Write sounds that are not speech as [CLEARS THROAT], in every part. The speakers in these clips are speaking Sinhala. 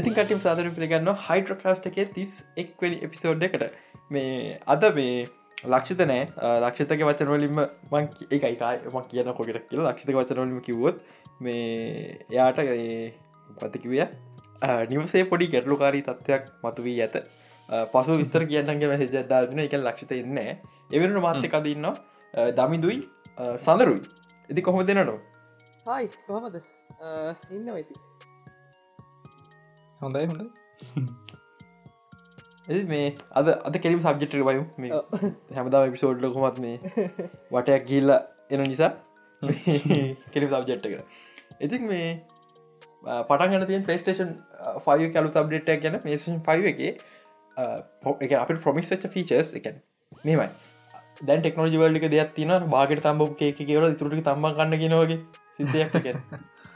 ඉතින් කටම් සාදර පිළිගන්න හයිඩ්‍රකාස්ට එකේ තිස් එක්වැනි එපිසෝඩ් එකට. මේ අද මේ ලක්ෂිත නෑ. ලක්ෂතක වචනවලින්ම මං එකයිකායි ම කියන කොකට කියල ලක්ෂිත වචනවලින් කිවොත් මේ එයාට පතිකිවිය නිවසේ පොඩි ගැටලුකාරී තත්ත්වයක් මතු වී ඇත පසු විස්තර කියන්නගේ මැසිජදාදන එක ලක්ෂිත ඉන්න එවරට මාත්‍යක දන්න දමිදුයි සඳරුයි. ඉති කොහොම දෙනට හයි කොහමද? ඉන්න වෙති හොඳයි හොඳ [LAUGHS] එ මේ අද අද කෙලිම සබ්ජෙට්ක බයු මේ හැමදා පිසෝඩ්ල කොමත් මේ වටයක් ගිල්ල එන නිසා [LAUGHS] කෙලිම සබ්ජෙට්ක ඉතින් මේ පටගන තිය පලේස්ටේෂන් ෆයි කලු සබ්ඩෙට්ට ගැන මේෂන් ෆයි එක එක අප ප්‍රමිස් වෙච්ච ෆීචර්ස් එක මෙමයි. දැන් ටෙක්නෝජි වල්ලික දෙයක් තින බාගට තම්බ කේක කියවල තුරට තම්ම කන්න ගෙනවගේ සිතයක්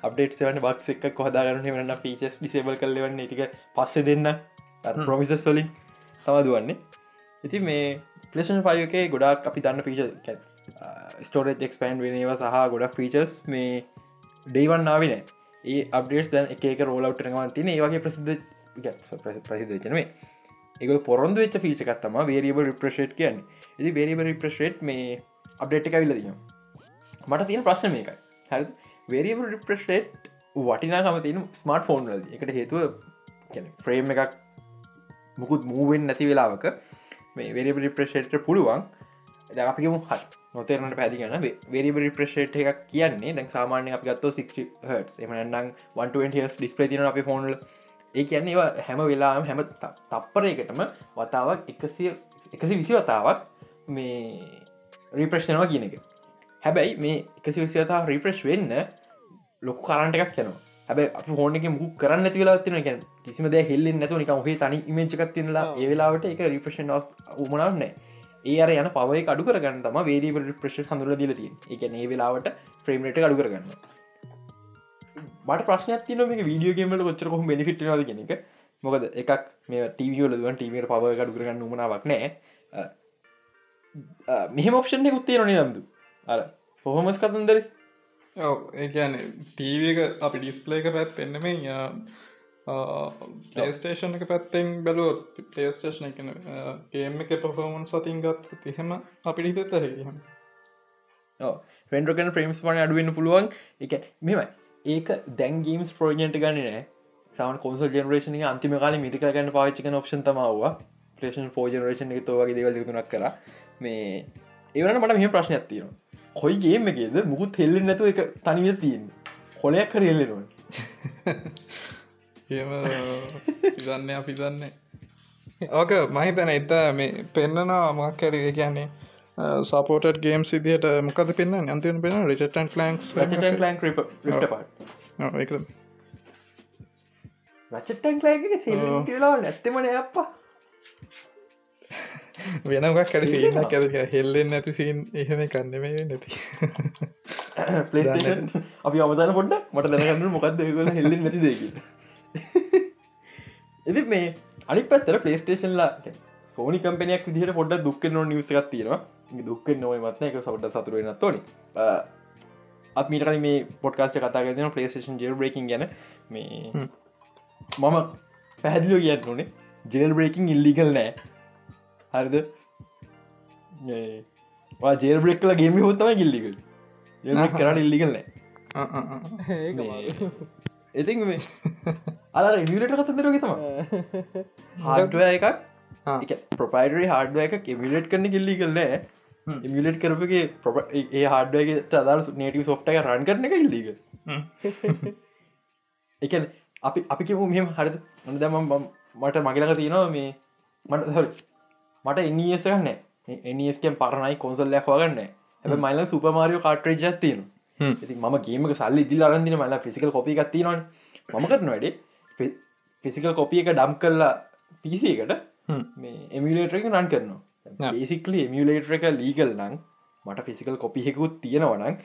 අපඩේට වන බක් එක් කොහදාගන්න වන්න ෆීචස් ඩිසේබල් කල්ලවන්න ටික පස්ස දෙන්න. ප්‍රමිසස් වලින් තම දුවන්නේ. ඉති මේ පලේෂන් ෆයකේ ගොඩක් අපි දන්න පිච ස්ටෝරජ් එක්ස්පන්් වෙනවා සහ ගොඩක් ෆීචස් මේ ඩේවන් නාවින ඒ අපඩේස් දැන් එක රෝලවට්ටනවන් තින ඒවගේ ප්‍රසිද්ධ ප්‍රසිද්ධ චනේ එක පොරොන්ද වෙච්ච ෆීචකත්තම වේරියබ රිප්‍රේට් කියන්න. ඉති වේරිබ රිප්‍රේට් මේ අප්ඩේට් එක විලදිම මට තියෙන ප්‍රශ්න මේකයි. හැ වේරියබ රිප්‍රේට් වටිනාකම තියෙන ස්මර්ට ෆෝන් වලද. එකට හේතුව ෆ්‍රේම් එකක් මුකුත් මූවෙන් නැති වෙලාවක මේ වේරිබ රිප්‍රේට් පුළුවන්. ද අපිම හත් නොතේරනට පැදිගන වේරිබ රිප්‍රේට් එකක් කියන්නේ දැන් සාමාන්‍ය අපි ගත්තෝ 60 හට් එමනන්නම් 120 ඩිස්පලේ තින අපි ෆෝන්ල ඒ කියන්නේ ඒවා හැම වෙලාම හැම තප්පරයකටම වතාවක් එකසිය එකසි විසි වතාවක් මේ රීප්‍රශ්නවා කියන එක. හැබැයි මේ එකසි විසිවතා රීප්‍රශ් වෙන්න ලොකු කරන්ට එකක් යනවා. හැබ අප හෝන එක මුක් කරන්න ඇති වෙලා තින ගැන කිසිම දේ හෙල්ලෙන් නැතු නික හේ තනි මේචකත් තිනලා ඒවෙලාවට එක රිප්‍රශන් උමනන්න ඒ අර යන පවය අඩු කරගන්න තම වේරීවල් ප්‍රශ් හඳුර දිලතින් එක ඒ වෙලාවට ෆ්‍රේම්ට අඩු කරගන්න. මට ප්‍රශ්නයක් තින මේ වීඩියෝගේමට කොච්චර කොහම බෙනිිට නද කෙනෙක මොකද එකක් මේ ටීවියෝල දුවන් ටීමට පව කඩු කරගන්න උමනාවක් නෑ. මෙහම ඔප්ෂන් එකකුත්තේ නොනේ නම්දු අර පොහොමස් කතන්දර ඒන ටීවක අපි ඩිස්පලේක පැත් එන්නම පලේස්ටේෂන් එක පැත්තෙන් බැලුව පලේස්ටේෂන එකන ඒම එක පොෆෝමන් සතින් ගත් තිහෙම අපිටි පෙත්ත හැකහම ෆෙන්ඩරකන් ෆ්‍රේම්ස් පන අඩුවෙන්න පුළුවන්. එක මෙමයි ඒක දැන්ගේම්ස් ප්‍රෝජන්ට ගන්න නෑ. සම කොන්ස ජනරේෂන අන්තිම කාල මිතික ගන්න පාච්චික ඔප්ෂන් තමාවා පලේෂන් ෝ ජනරේෂන් එක තෝවගේ දෙවල් තුනක් කර මේ ඒවන මට මෙහ ප්‍රශ්නයක් තියෙනවා කොයිගේම එකේද? මුකුත් හෙල්ලෙන් නැතු එක තනිව තියෙන් හොලයක් කර එල්ලෙනවා දන්න [LAUGHS] අපි දන්නේ. ඕක මහිතන එත මේ පෙන්න්නනවා මක් කැරි කියන්නේ සපෝට ගේම් සිදියට මොකද පෙන්න්න අන්තින පෙන රිචටන් ලන්ක්ස් රචටන් ලෑක කියලා නැත්තමන අප්පා වෙනක් කැඩ සින්න කැද හෙල්ලෙන් නැති සින් එහෙම කන්නම නැති පලේෂන් අපි අමතන පොඩ්ඩ මට දැනගන්න මොකක්ද ගල හෙල්ලෙන් නැති දෙක එදි මේ අනි පත්තර පලේස්ටේෂන්ලා සෝනි කම්පනයක් විදිහට පොඩ්ඩ දුක්ක නො නිවසකත් තියෙනවා දුක්ක නොව මත්න එක සොට සතුරුවෙන තොනි අප මීට මේ පොඩ්කාස්ට කතාගන පලේෂන් ජෙල් බ්‍රේකින් ගැන මේ මම පැහැදිලිෝ කියන්න ඕනේ ජෙල් බ්‍රේකින් ඉල්ලිකල් නෑ හරිද? ජේල් බ්‍රෙක් කල ගේම හොත්තම ගිල්ලිකල් කරන්න ඉතින් මේ අර ඉවිලට කතදරගේ තම හාටුව එකක්. ප්‍රපයිඩරි හාඩුව එක එමිලට් කරන කිල්ලි කල්නෑ ඉමිලට් කරපගේ ඒ හාඩුවගේ අදාර නේටව සොෆ්ට එක රන් කරන එක ඉල්ලික [LAUGHS] එක අපි අපි මෙම හරිද? අන දැම මට මගලක තියෙනවා මේ මට හරි මට එනිස ගන්න එනිස්කෙන් පරණයි කොන්සල්ලයක් වගන්න ඇ මයිල සුපමාරියෝ කාටරේජ තියෙන ඉති ම ගේමක සල්ලි දිල් අරන්දින මලා ෆිසිකල් කොපි එකක් තියෙනවන. මම කරන වැඩේ ෆිසිකල් කොපිය එක ඩම් කරලා පිසිකට මේ එමිලේටරක රන් කරනවා. ඒසිකලි එමියලේටර එක ලීගල් නං මට ෆිසිකල් කොපිහෙකුත් තියෙනවනං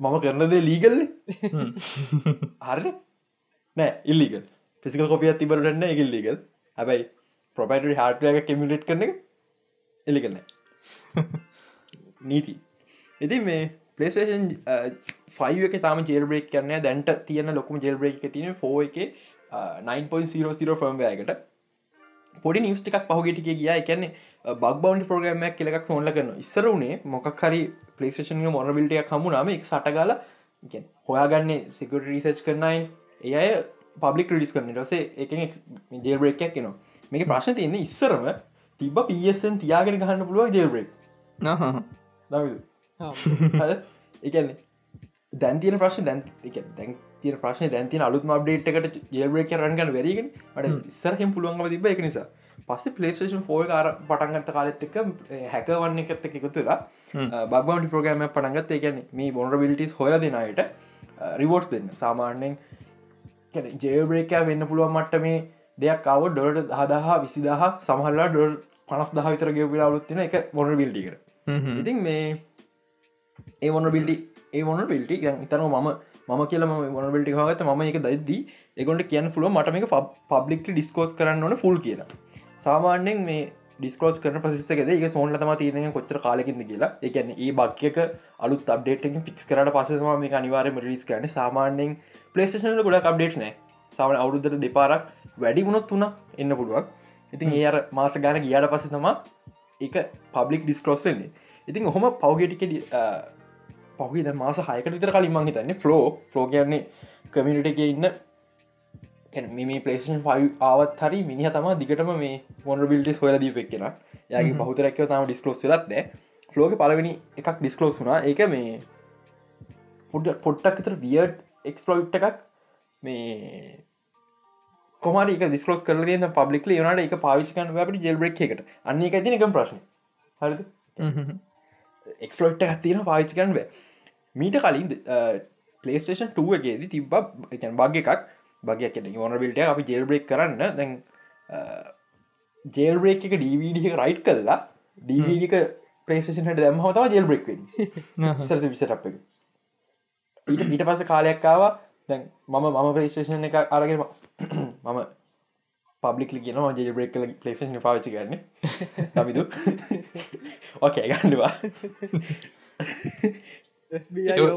මම කරනදේ ලීගල් හරි නෑ. ඉල්ලිගල් ෆිසිකල් කොපිය තිබරටන්න එක ලීගල් හැබයි ප්‍රපයිට හාටය එක කෙමිලට් කරන එක එලිගන්න නීති. ඉති මේ පලේෂන් ෆයි එක තම ජෙල් බ්‍රේක් කරන දැන්ට තියන ලොකුම ජෙල් බ්‍රේක් තියන ෆෝ එක 9.00 ෆර්ම්වයකට පොඩි නිවස් ටිකක් පහුගෙටික ගිය. එකන්නේ බක් බවන්් ප්‍රග්‍රමයක් කෙලක් සොන්ල කරන ඉස්සර වනේ මොකක් හරි පලේෂන් මොනබිල්ටයක් හමුණම එක සටගල හොයාගන්නේ සිකට රීසච් කරනයි ඒ අය පබ්ලික් රිස් කරන රසේ එක ජේල්බ්‍රේක්යක් නවා මේක ප්‍රශ්න තියන්නේ ඉස්සරම තිබ පසන් තියාගෙන ගහන්න පුළුව ජේල්බ්‍රේක් එකන්නේ දැන් තියන ප්‍රශ්න දැන් එක දැන් තිය ප්‍රශ්න දැන්තින අලුත් මබ්ඩේට්කට ජේල්බ්‍රේක රන්ගන්න වැරගෙන අට ඉස්සරහෙම පුළුවන්ග තිබ එක නිසා. පස්සේ පලේෂන් ෆෝය කාර පටන්ගත කාලෙත් එක හැකවන්න එකත් එක එකතු වෙලා බගබන්ටි ප්‍රගෑම පටන්ගත් ඒකැන මේ බොන්රබිලිටිස් හොය දෙනයට රිවෝට්ස් දෙන්න. සාමාන්‍යෙන් ජේබ්‍රේකයා වෙන්න පුළුවන් මට්ට මේ දෙයක් අව ඩොලට දහදහා විසිදහ සමහල්ලා ඩොල් පනස් දහ විතර ගෙවලා අලුත්තින එක මොන බිල්ටිකට ඉතින් මේ ඒ මොන බිල්ටි ඒ මොන පිල්ටි ඉතන මම මම කියල මොන බිල්ටි හගත ම එක දයිදී එකොට කියන්න පුළුව මට මේක පබ්ලික්ලි ඩිස්කෝස් කරන්න ඕන ෆුල් කියලා. සාමාන්‍යෙන් මේ ඩිස්කෝස් කරන ප්‍රසිස්තකද ඒ සෝන්ල තම තියනය කොච්චර කාලෙකින්ද කියලා. එකන ඒ බක්්‍යක අලුත් අප්ඩේට ෆික්ස් කරට පසම මේ අනිවාරම රිස් කරන සාමාන්‍යෙන් පලේෂන ගොඩ අප්ඩේට් නෑ සාමන අවුරුද්දර දෙපාරක් වැඩි ගුණොත් තුන එන්න පුළුවන් ඉතින් ඒ අර මාස ගාන ගියාට පස තමා එක පබ්ලික් ඩිස්කෝස් වෙන්නේ. ඉතින් ඔහොම පව්ගෙටික පහුද මාස හයකට විතර කලින් මං හිතන්නේ ෆලෝ ෆලෝ කියන්නේ කමිනිට එක ඉන්න මේ පලේෂන් ෆයි ආවත් හරි මිනි තම දිගටම මේ මොන බිල්ටිස් හොල දී පෙක් කෙන යගේ පහතරක්ව තම ඩිස්කලෝස් වෙලත්ද ෆලෝක පලවෙනි එකක් ඩිස්කලෝස් වුනා ඒක මේ පොඩ්ඩ පොට්ටක් තර වියඩ් එක්ස්පලෝට් එකක්. මේ කොමරික දිස්කලෝස් කරල න්න පබ්ලික් යනට එක පාවිච්කන් වැට ජෙල්බෙක් එකට අන්න එක තින එකම් ප්‍රශ්න. හරිද? එක්ස්පලෝට් එකක් තියෙන පාවිච්චිකන් බෑ. මීට කලින් පලේස්ටේෂන් 2 එකේදී තිබ්බ එකන් බග එකක්. බගයක් ඕන බිල්ට අපි ජෙල්බ්‍රේක් කරන්න. දැන් ජෙල්බ්‍රේක් එක ඩීවඩ එක රයිට් කල්ලා ඩීක ප්‍රේෂන්ට දැම හතාව ජෙල්බ්‍රෙක් සර විසට අප එක. ඊට පස කාලයක්කාව දැන් මම මම ප්‍රේෂේෂන් එක අරගෙන [COUGHS] මම පබ්ලික්ලි කියන ජෙල්බ්‍රෙක් කල පලේෂන් පාචි කරන්න. තමිදු ඕකේ ගන්නවා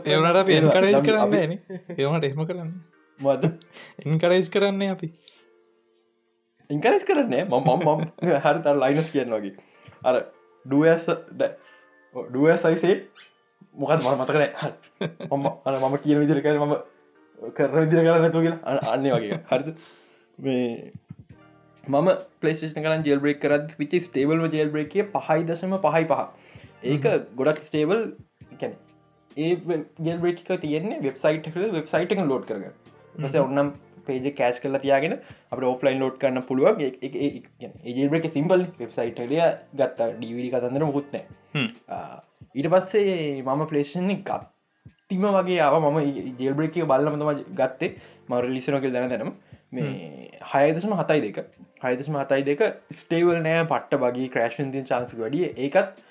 ඒවනට අපි එන්කරේජ් කරන්න ඒවනට එහම කරන්න. මද එන්කරේජ් කරන්නේ අපි. ඉංකරෙස් කරන්නේ? මම මම හරි තර ලයිනස් කියන්න වගේ. අර ඩුවස් ඩුවසයිසේ මොකත් මට මතකන මම කියන විදිර කර මම කරන විදිර කරන්න තු කියලා. අන්න වගේ හරිද? මේ මම පලේෂන් කරන ජෙල් බ්‍රේක් කරත් විචි ස්ටේබල්ම ජෙල් බ්‍රේකේ පහයි දශම පහයි පහ. ඒක ගොඩක් ස්ටේබල් කැන ඒ ගෙල් බ්‍රේක තියෙන්නේ වෙබ්සයිට් වෙබ්සයිට එක ලෝඩ් කරග ස ඔන්නම් පේජ කෑච් කල තියාගෙන අප ඔෆ්ලයින් ලෝඩ් කරන්න පුළුවන්. ඒජල්බ්‍රේක සිම්පල් වෙබ්සයිටලිය ගත්තා ඩිවිඩි කතන්දර මුකුත්නෑ ඊට පස්සේ මම පලේෂන්නේ ගත් තිම වගේ ආව. ම ජෙල්බ්‍රේක බල්ලමතම ගත්තේ. මර ලිසනොකල් දැන දැනම. මේ හයදසම හතයි දෙක. හයදසම හතයි දෙක ස්ටේවල් නෑ පට්ට බගේ ක්‍රේෂන් තින් චාන්ස වැඩිය. ඒකත්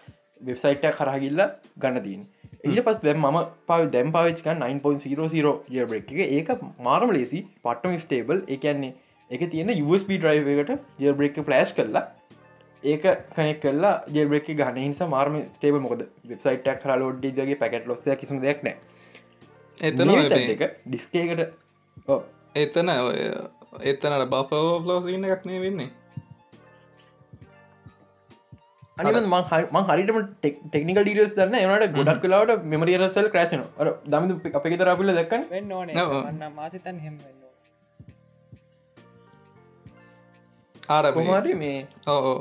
වෙබ්සයිට්ය කරහගිල්ල ගන්න තින් ඊට පස් දැම් ම පව දැම් පාවිච්ක 9.00 ජබ්‍රෙක් එක. ඒක මාරම ලේසි පට්ටම ස්ටේබල් එකන්නේ එක තියෙන USB ඩ්‍රයිව එකට ජර්බ්‍රෙක් ප්ලෑශ් කරලා ඒක කනෙක් කල්ලා ජෙල්බෙක් ගන හිස මාර්ම ස්ටේබ මොකද? වෙබ්සයිටක් කර ලෝඩ්ඩගේ පැකට් ලොස්ස කිසි දෙයක් නෑ එතන එක ඩිස්කේකට එතන ඔය එතනට බෆෝ ලෝසින්න එකක්නේ වෙන්නේ. මං හරිටම ටෙක්නිකල් ඩීරස් දන්න එනට ගොඩක් කලාවට මෙමරිය රසල් ක්‍රශන අර දම අපේ තරපිල දක්කන්. වෙන්න ඕන. න්න මාතතන් හෙම ආර කොමරි මේ ඕ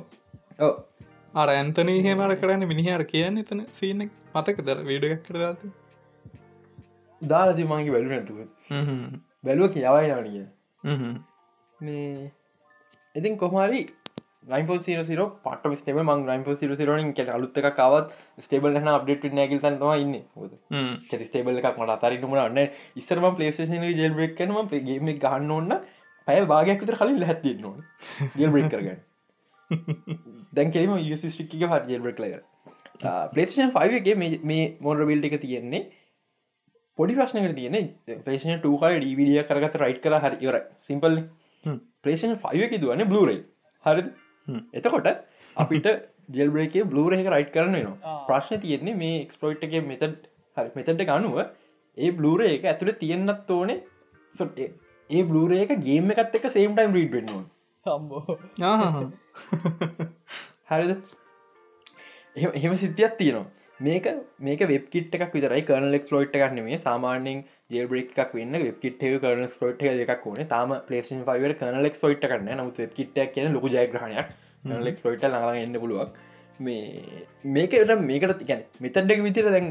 අර ඇන්තනී හෙමට කරන්න මිනිහට කියන්න එතන සීන මතක දර වීඩගක් කරදාත දාලති මගේ වැලු නැතුව. බැලුව කියවයි නනිය මේ ඉතින් කොහමරි ලයින්පෝ සිර පට ස්ටේබ මං ලයින්පෝ සිර සිරනින් කට අලුත්ත එකකාවත් ස්ටේබල් න අප්ඩේට නැගල් තන්තම ඉන්න. ච ස්ටේබල් එකක් මට අතරිටමට අන්න ඉස්සරම පලේෂන ජෙල්බෙක් කනම ගේම ගහන්න ඔන්න පැය භාගයක් විතර කලින් හැත්තිය නො ජෙල්බෙක් කරගන්න දැන් කෙරීම යුසිස්ටික්ක හර ජෙල්බෙක් ලය පලේෂන් ෆයිගේ මේ මොඩ බිල්ට එක තියෙන්නේ පොඩි ප්‍රශ්නකට තියෙන පේෂන ටූකාල ඩවිඩිය කරගත රයිට් කර හරි ඉවර සිම්පල් පලේෂන් ෆයිව එක දුවන්න බ්ලරේ හරි එතකොට අපිට ජෙල්බරේක බ්ලරහ රයිට් කරන නවා ප්‍රශ්න තියෙන්නේ මේ එක්ස්පලෝයිට් එක මෙත හරි මෙතට ගනුව ඒ බ්ලූර එක ඇතුළ තියෙන්න්නත් ඕනේ. සො- ඒ- ඒ බ්ලූර එක ගේම එකත් එක සේම් ටයිම් රීඩ් වෙන්නවා හම්බෝ [LAUGHS] හරිද? එහෙම සිද්ධියක් තියෙනවා. මේක මේක වෙබ්කිට් එකක් විතරයි. කරනලෙක් ලෝට් එකක් නෙමේ සාමාන්‍යෙන් ජෙල් බ්‍රේක් එකක් වෙන්න වෙබ්කිට් කරන ස්පොට් එකක් ඕන. තාම පලේෂන් ෆයිවර කරනලෙක් ොයිට් කරන්න නමුත් වෙබ්කිට් කියන ලොකු ජයග්‍රහණයක්. ලෙක් ලොයිට ළඟ එන්න පුළුවක් මේ මේකට මේකට තිකැන මෙතඩ්ඩක විතර දැන්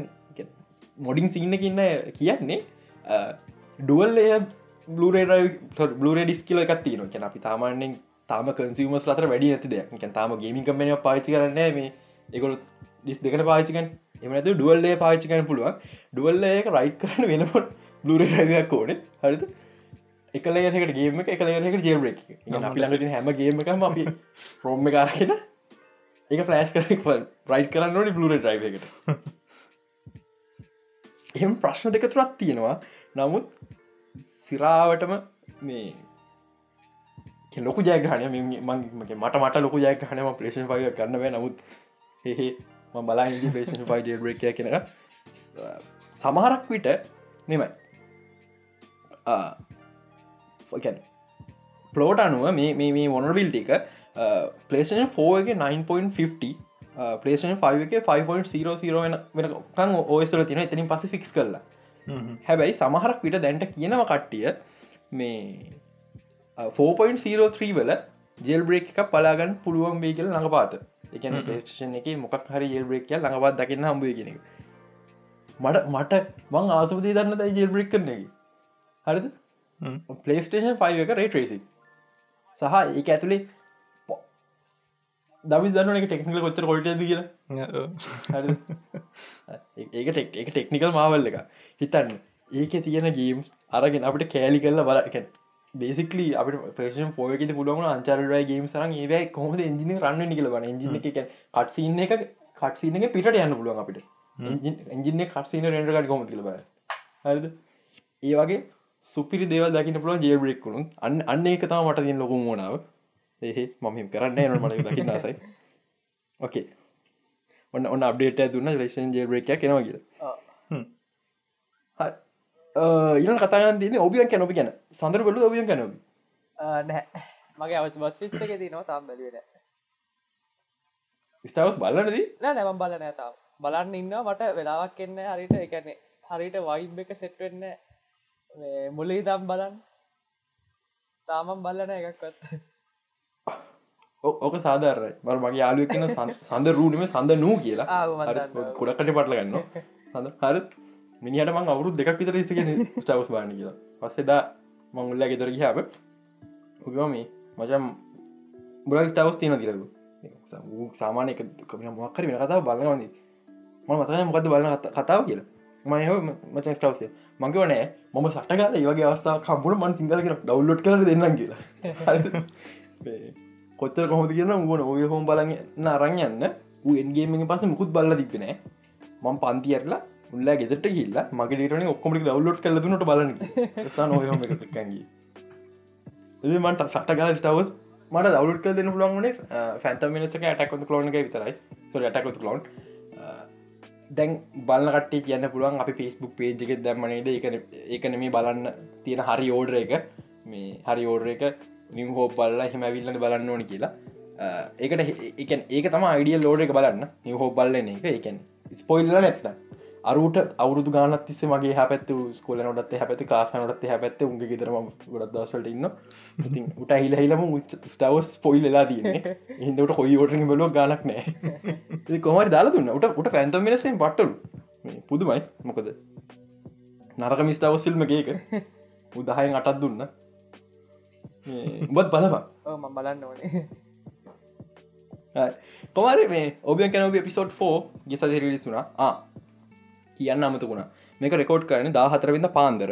මොඩින් සින්න කියන්න කියන්නේ ඩුවල් එය බ්ලරේ ඩිස් කියල එකක් තියෙන කැන අපි තාමාන්‍යෙන් තාම කන්සිවමස් ලතර වැඩි ඇති දෙයක්. තාම ගේමි කම්මෙන පාචි කරන්න මේ. එකකොත් ඩිස් දෙකට පාචිකන් එමනතු ඩුවල්ලේ පාචිකන පුළුවන්. ඩුවල්ල එක රයිට් කරන්න වෙනපොට ලුරේ රැවයක් ඕන. හරිත එක ලයකට ගේම එක ලයකට ජේබ්‍රෙක් අපි ළඟට හැම ගේම එකම අපි රෝම්ම කාරගෙන එක ෆලෑශ් කරෙක් රයිට් කරන්න නොනි බ්ලුර ්‍රයිව එකට. එම ප්‍රශ්න දෙක තුරත් තියෙනවා. නමුත් සිරාවටම මේ ලොකු ජයග්‍රහණය මගේ මට මට ලොකු ජයග්‍රහණම ප්‍රේෂන් පය කරන්නව නමුත් හෙහේ ම බලා ප්‍රේෂන් පයි ජේබ්‍රේකය කෙන සමහරක් විට මෙමයි පලෝට අනුව මේ මේ මොනබිල්ට එක පලේෂන් ෆෝගේ 9.50 පලේෂන් 5 එක 5.00 වෙන වෙනකං ඕයස්ල තින එතනින් පස ෆික්ස් කරලා. හැබැයි සමහරක් විට දැන්ට කියනව කට්ටිය මේ 4.03 වල ජෙල් බ්‍රේක් එක පලාගන්න පුළුවන් වේ කියල ළඟ පාත එකන පේෂන් එක මොකක් හරි ජෙල් බ්‍රේක් ළඟවත් දකින්න හම්බුව කියෙනෙ මට මට මං ආසපති දන්න තයි ජෙල් බ්‍රේක් කරන එක. හරිද? පලේස්ටේෂන් 5 එක රේට්‍රේසි සහ ඒක ඇතුළේ දවි දන්න එක ටෙක්නිකල් කොච්චර කොල්ටද කියලා. [LAUGHS] ඒක ටෙක් එක ටෙක්නිකල් මාවල් එක හිතන්න. ඒක තියෙන ගේම් අරගෙන අපට කෑලි කරල බල බේසිකලි අප පේෂන් පෝයක පුළුවන් අන්චරය ගේම් සරන් ඒවයි කොහොද එජින රන්න නිකල බන එජින එක කට්සින්න එක කට්සින එක පිට යන්න පුළුවන් අපිට. එජින කටසින රෙන්ඩකට කොම කියල බ හරිද? ඒ වගේ සුපිරි දේව දකින පුළ ජේබ්‍රෙක්කුණු අන්න අන්න එක තම මට තින් ලොකු මෝනාව. ඒහෙ මම කරන්න එන මට දකින්න ආසයි. ඕකේ ඔන්න ඔන්න අප්ඩේට දුන්න. ලේෂන් ජේබ්‍රේකයක් කෙනවා කියල ඉන කතාගන්න තින ඔබියන් කැනොපි ගැන. සඳර බලු ඔබියන් කැනොබ මගේ අවච බස් ිස්ට එක තිනවා තාම් බැලිවෙන ස්ටවස් බලනද නැම බල නෑතාව බලන්න ඉන්න මට වෙලාවක් එන්න හරිට එකන්නේ හරිට වයිබ් එක සෙට්වෙන්න මුලේ දම් බලන් තාමම් බල්ලන එකක්වත්. ඕක සාධරයි මර මගේ යාලුව කියන සඳ රූනම සඳ නූ කියලා. ආ, මම දන්නවා. [LAUGHS] මිනිහට මං අවුරු දෙකක් විතර ඉසිගෙන ස්ටවස් බාන කියලා. පස්සෙදා මංගුල්ල ගෙතර ගියාව උගම මචම් බල ස්ටවස් තියන තිරගු සාමානය මොක්කර වෙන කතාව බලන්නවන්නේ ම මතන මොකද බලන්න කතාව කියලා. මයහ මචන් ස්ටවස්ය මගේ වනෑ මම සටගල ඒවගේ අවස්ථා කම්පුට මන් සිංහල කියෙන ඩවල්ලොට් කර දෙන්නම් කියලා. [LAUGHS] කොත්තර කොහොද කියන ගුණ ඔය හොම බලන්න අරං යන්න එන්ගේම පස මුකුත් බල්ල තිබෙන මං පන්තියරලා උල්ලා ගෙදට කියල්ල මගේ ටන ඔක්කොමටි ලවලොට් කල දුනට බලන ස්ථාන ඔයහමකටකැගේ එ මට සට ගල ස්ටවස් මට දවලුට කර දෙන්න පුළන්ගනේ ෆැන්තම් මිනිසක ඇටකොත කලෝන එක විතරයි. තොර ඇටකොත කලෝන් දැන් බලකට කියන්න පුළුවන් අපි ෆිස්බුක් පේජ්ක දැම්මනේද එක ඒකන මේ බලන්න තියෙන හරි ඕඩර එක. මේ හරි ඕඩර එක නිම් හෝ බල්ලා හෙම විල්ලට බලන්න ඕනි කියලා. ඒකට එක ඒක තම අයිඩිය ලෝඩ එක බලන්න. නිව හෝ බල්ලන එක. එකන් ස්පොයිල්ල නැත්ත අරුට අවුදු ගානත් තිස්ස මගේ හ පැත් ස්කෝල නොටත් හැපති කාසනොටත් හැ පැත්ත උගේ ගෙතරම ගොඩත් දසලට ඉන්න ඉතින් උට හිල හිලම ස්ටවස් පොයිල් වෙලා තියන්නේ. හිදට හොයි ෝට බලෝ ගනක් නෑ. කොමරි දාලා දුන්න. උට උට පැන්තම් මෙනසෙන් පට්ටලු. පුදුමයි. මොකද? නරක මිස්ටවස් ෆිල්ම් එක උදහයෙන් අටත් දුන්න. උබත් බලපා ම බලන්න ඕනේ. කොමර මේ ඔබියන් කැනව පිසෝට් ගෙත දෙරිලිසුනා කියන්න අමතුකුණ මේක රෙකෝඩ් කරන දා හතරවිඳ පාන්දර.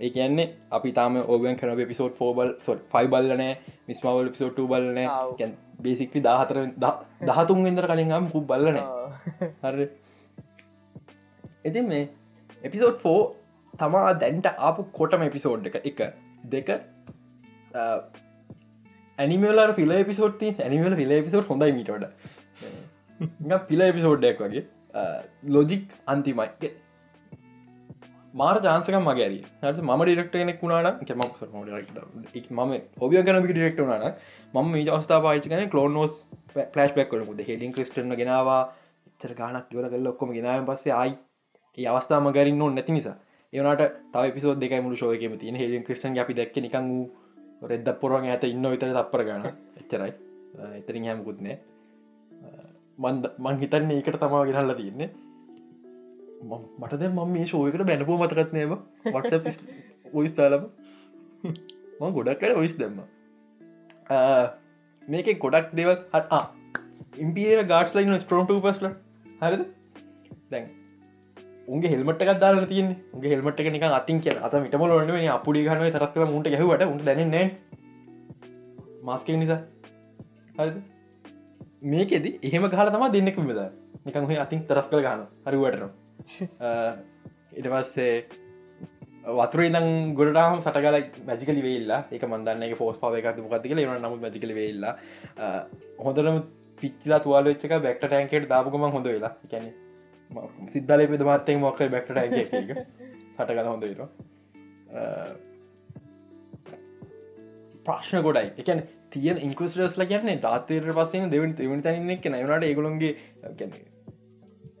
ඒ කියන්නේ අපි තාම ඔබන් කන පිසෝට් ෆෝබල් සොට ෆයි බල්ලනෑ මිස්මවල් පිසෝට් බලන. බේසික්ලි දාහතර දහතුන් ඉදර කලින්ගම් කුබ් බල්ලන හර. ඉතින් මේ එපිසෝඩ් ෆෝ තමා දැන්ට ආපු කොටම එපිසෝඩ් එක. එක. දෙක ඇනිමල ෆිල පිසෝට්ති ඇනිමල ෆිල පිසෝට් හොඳයි මිටට පිල එපිසෝඩ්ඩක් වගේ Uh, ලොජික් අන්තිමයි මාර ජාන්සක මගේ ඇරි හට ම ඩිරක්ට කෙනෙක් වුණාන කෙම ම ඔබිය කන ඩිරෙක්ට වුණන ම මේ අවස්ථා පාච කන කලෝන් නෝස් පලස් බැක් කරු හෙඩින් ක්‍රිස්ටන ගෙනවා. චර ගානක් ඉවර කල්ල ඔක්කොම ගෙනාව පස්සේ අයි ඒ අවස්ථාම ගරින් නො නැති නිසා. ඒනට තව පිසෝ දෙක මුළු ශෝයකම තින හෙලින් ක්‍රිස්ටන් අපි දැක්ක නිකං වූ රෙද්ද පොරුවන් ඇත ඉන්න විතර තපර ගන එච්චරයි. Uh, එතරින් හැමකුත්නේ මන්ද මං හිතන්නේ ඒකට තමා ගෙනල්ල තියන්නේ මටද මම මේ ශෝයකට බැනපුූ මතකත්නයම වටස ඔයිස් තාලම ම ගොඩක්කට ඔයිස් දෙම්ම. මේක ගොඩක් දෙවල් හත් ඉම්පිය ගාඩස් ලයින ස්ට්‍රෝම් පස්ල හරිද? දැන් උගේ හෙල්මට දාල තිය ගේ හෙල්මට නික අතින් කිය අත මිටම ලොන අපපුඩි ගන තරස් කර මුට ගැහවට. උට දැනන්නේ මාස්ක නිසා. හරිද? මේකෙද එහෙම ගහල තම දෙන්නෙක විද නිකන් හොේ අතින් තරස් කළ ගන්න හරිවටන ඉට [LAUGHS] පස්සේ වතුර ඉදම් ගොඩටම සටගල මැජිකලි වෙල්ලා එක මන්දන්න ෆෝස් පාව එකක් මොකතික ලන නමුත් මැජිකල වෙල්ලා හොඳරම පිච්චලා තුවාල වෙච්චක බෙක්ට ටැන්කෙට දාපුකම හොඳ වෙලා. කැන සිද්ධල පෙද මත්තේ මොක්ක බෙක්ට ටැන්ක සටගල හොඳ වෙර ප්‍රශ්න ගොඩයි. එකන තියන ඉන්කස්ටස්ල කියන්නේ ඩාතේර පස්සෙන් දෙවන් තෙවනි තැනෙක් නවනට ඒගොළොන්ගේ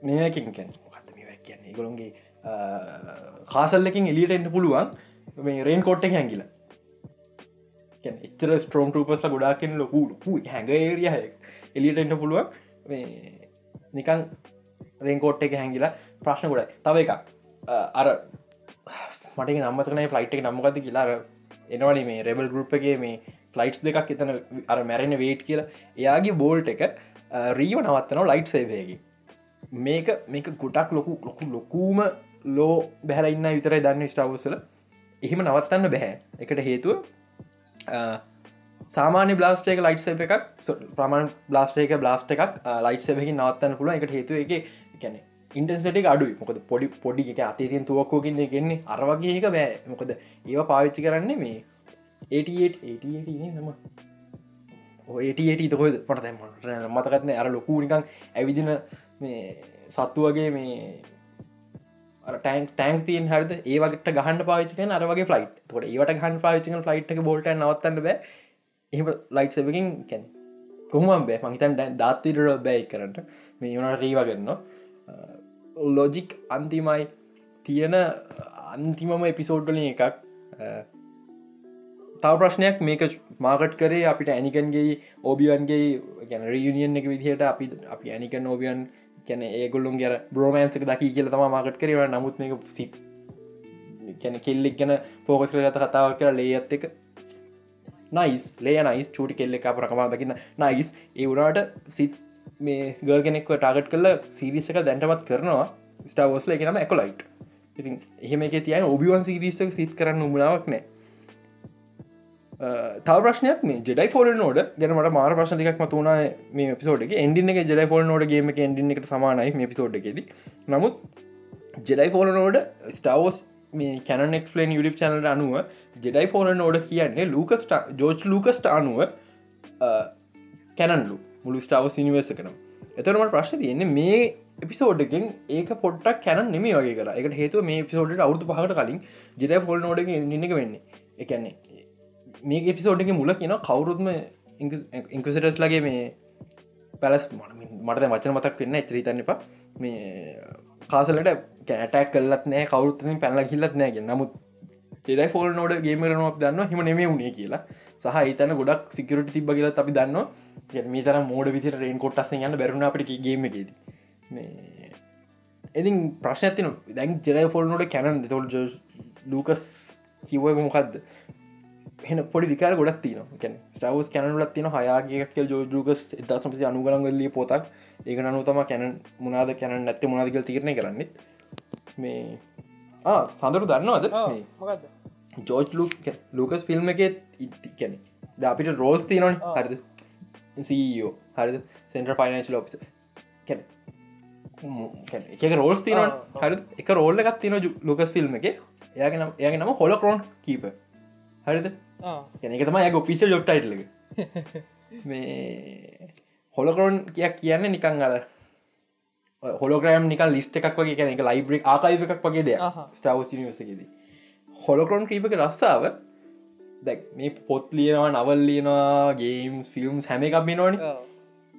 මේකින් කැන කියන්නේ ගොළොන්ගේ කාසල්ලකින් එලියට එන්න පුළුවන් මේ රේන් කොට්ට හැකිල එච්චර ස්ට්‍රෝම් ටපස්ල ගොඩාකෙන් ලොකු ලොකු හැඟේරිය එලියට එන්න පුළුවන් නිකන් රේන්කෝට් එක හැඟිලා ප්‍රශ්න ගොඩයි. තව එක අර මට නම්මතකන ෆලයිට් එක නම්මගත කියලාර එනවනි මේ රෙබල් ගරුප්ගේ මේ ෆලයිට්ස් දෙකක් එතන අර මැරෙන වේට් කියලා. එයාගේ බෝල්ට එක රීව නවත්තනව ලයිට් සේවයගේ මේක මේක ගොටක් ලොකු ලොකු ලොකූම ලෝ බැහලඉන්න විතරයි දන්න ස්ටාවසල එහෙම නවත්තන්න බැහැ. එකට හේතුව සාමාන්‍ය බ්ලාස්ටේක ලයිට් සැප එකක් ප්‍රමාණ බ්ලාස්ටේක බ්ලාස්ට එකක් ලයිට් සැබහි නවත්තන්න පුළුව එකට හේතුව එක ගැන ඉන්ටසට අඩුයි. මොකද පොඩි පොඩි එක අතේතින් තුවක්කෝකින්න ගෙන්නේ අරවගේ එක බෑ. මොකද ඒවා පාවිච්චි කරන්නේ මේ 88 නම. ඒට තකො පට දැම මතකත්න අර ලොකු නිකං ඇවිදින මේ සත්තු වගේ මේ ටැන්ක් ටැන්ක් තියන් හරද? ඒවට ගහන්න පාචක අරගේ ෆලයිට් තොට ඒවට ගහන් පාචක ෆලයිට් එක බොල්ට නවත්තන්න බෑ. එහම ලයිට් සබකින් කැන කොහම බෑ? මහිතන් දැන් දාත්තිරට බැයි කරට මේ වනට රීවාගන්න ලොජික් අන්තිමයි තියෙන අන්තිමම එපිසෝඩ්ඩලින් එකක්. තව ප්‍රශ්නයක් මේක මාකට් කරේ අපිට ඇනිකන්ගේ ඕබියන්ගේ ගැන රියනියන් එක විදිහට අපි අපි ඇනිකන් ඕබියන් කැන ඒගොල්ලුන් ගැර බ්‍රෝමෑන්සක දකි කියල තම මාකට් කරව නමුත් මේක සිත් කැන කෙල්ලෙක් ගැන පෝකස් කර ගත කතාව කර ලේ ඇත් එක. නයිස් ලේ නයිස් චූටි කෙල්ල එක ප්‍රකමා දකින්න. නයිස් ඒ වුණට සිත් මේ ගල් කෙනෙක්ව ටාගට් කල සිරිසක දැන්ටමත් කරනවා. ස්ටාවෝස්ල එක නම එකොලයිට් ඉතින් එහෙම එක තියන ඔබිවන් සිරිසක සිත් කරන්න උමනාවක් නෑ තව ප්‍රශ්නයක් මේ ජෙඩයි ෆෝල් නෝඩ ගැනමට මාර ප්‍රශ්නටික් මතුුණ මේ පිසෝඩ් එක. එන්ඩින්න එක ජෙඩයි ෆෝල් නෝඩ ගේම එන්ඩින්න එකට සමානයි මේ පිසෝඩ් එකෙද. නමුත් ජෙඩයි ෆෝල නෝඩ ස්ටවෝස් මේ කැනෙක්ලන් යුඩිප් චනට අනුව ජෙඩයි ෆෝල නෝඩ කියන්නේ ලූකස්ට ජෝච් ලූකස්ට අනුව uh, කැනන්ලු මුළු ස්ටාවස් නිවස කනම් එතරමට ප්‍රශ්න තියෙන්නේ මේ එපිසෝඩ්ගෙන් ඒක පොට්ටක් කැන නෙම වගේ කර. එක හේතු මේ පිසෝඩ් අවුතු පහට කලින් ජෙඩයි ෆෝල් නෝඩ ඉන්නක වෙන්නේ. එකන්නේ මේ එපිසෝඩ්ගේ මුල කියන කවුරුත්ම ඉංකසිටස් ලගේ මේ පැලස් මට වචන මතක් වෙන්න එත්‍රීතන්න එපා. මේ කාසලට කෑටක් කල්ලත් නෑ කවරුත්තින් පැල්ල කිල්ලත් නෑගෙන නමුත් ෙඩයි ෆෝල් නෝඩ ගේමරනුවක් දන්න හිම නෙමේ වුණේ කියලා. සහ හිතන ගොඩක් සිකරට තිබ කියලත් අපි දන්න මේ තර මෝඩ විතර රේන් කොට්ටස යන්න බැරුණ අපට ගේමකේද මේ එතින් ප්‍රශ්නතින දැන් ජෙරයි ෆෝල් නෝඩ කැනන් තොල් ලූකස් කිව්ව මොකක්ද හෙන පොඩි විකාර ගොඩක් තින ස්ටවස් කැනලත් තින හයාගේකල් ජෝජුගස් එදා සමසි අනුගරන්ගල්ලි පොතක් ඒක නනු තම කැන මුණද කැන නැත්ත මුණදකල් තිරණය කරන්න. මේ සඳරු දන්නවද? ජෝජ් ලූකස් ෆිල්ම් එක කැන ද අපිට රෝස් තිනොන හරිද? සීෝ හරිද? සෙන්ට්‍ර ෆයිනන්ශ ලෝපිස කැන එක රෝස් තින හරි එක රෝල්ල එකත් තින ලුකස් ෆිල්ම් එක. එයාගෙන එයාගේ නම හොල කරෝන් කීප හරිද එක තම යක පිස ජොට්ටයිටල මේ හොලකරොන් කියක් කියන්න නිකං අර හොලෝග්‍රම් නික ලිස්ට එකක් වගේ කියන එක ලයිබ්‍රක් ආකායිව එකක් වගේ අහහ. ස්ටවස් නිවසකෙද හොලොක්‍රෝන් ක්‍රීපක රස්සාාව දැක් මේ පොත් ලියනවා නවල් ලියනවා ගේම්ස් ෆිල්ම් හැම එකක් බිනවන ඔව්.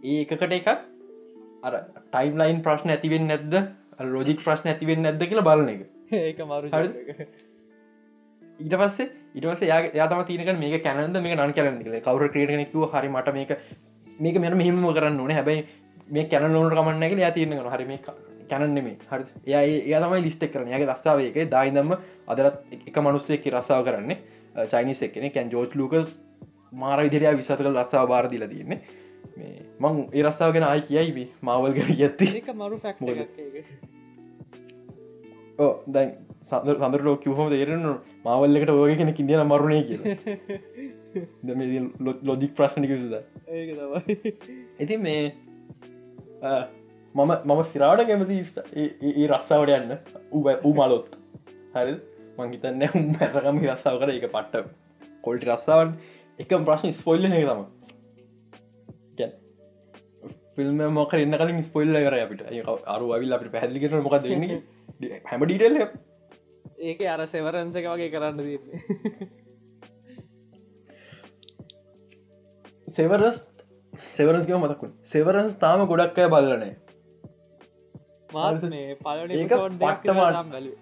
ඒ එකකට එකක් අර ටයිම් ලයින් ප්‍රශ්න ඇතිවෙන් නැද්ද? රෝජික් ප්‍රශ්න ඇතිවෙන් නැද්ද කියලා බලන එක. [LAUGHS] ඒක මරු? ඊට පස්සේ ඉටවස යාතම තිනක මේ කැනද මේ නන් කැරන කවර ක්‍රේටනෙකව හරි මට මේක මේක මෙන මෙහෙම කරන්න ඕන. හැබැයි මේ කැන ලෝන කමන්නක යා තිරන හරි මේ කැනන්නෙමේ හරි. ඒ තමයි ලිස්ටක් කරන යගේ රස්සාාවයක දායිදම්ම අදරත් එක මනුස්සයක රස්සාාව කරන්නේ චයිනිස් එක්කෙන කැන් ජෝට් ලූකස් මාර විදිරයා විසත කළ රස්සාාව බාර දිල තියන්නේ. මේ මං ඒ රස්සාාවගෙන ආයි කියයිවි මවල් කර ඇත්ති මරු ෆැක්් දැන් සඳර සඳර ලෝක හොම තේරෙන මවල්ලකට ඕය කෙන කිදින මරුණේ කිය ලොදික් ප්‍රශ්නික විසද ඉතින් මේ මම මම සිරාට කැමති ඒ- රස්සාාවට යන්න. ඌ මලොත්. හරි මංහිතන්න මැරකම රස්සාාව කර එක පට්ට. කොල්ටි රස්සාාවන් එක ප්‍රශ්න ස්පොල්ල එක තම ෆිල්ම් මොක එන්න කලින් ස්පොල්ල කර අපිට. අරු අවිල් අපිට පැහදිලිකට මොක දෙන්න හැම ඩීටෙල් ඒක අර සෙවරන්සක වගේ කරන්න දන්නේ සෙවරස් සෙවරස්ගම මතකුන් සෙවරන්ස් තාම ගොඩක් අය බලනේ මාත් මේ පලන ඒක පට්ටමන්. බැලු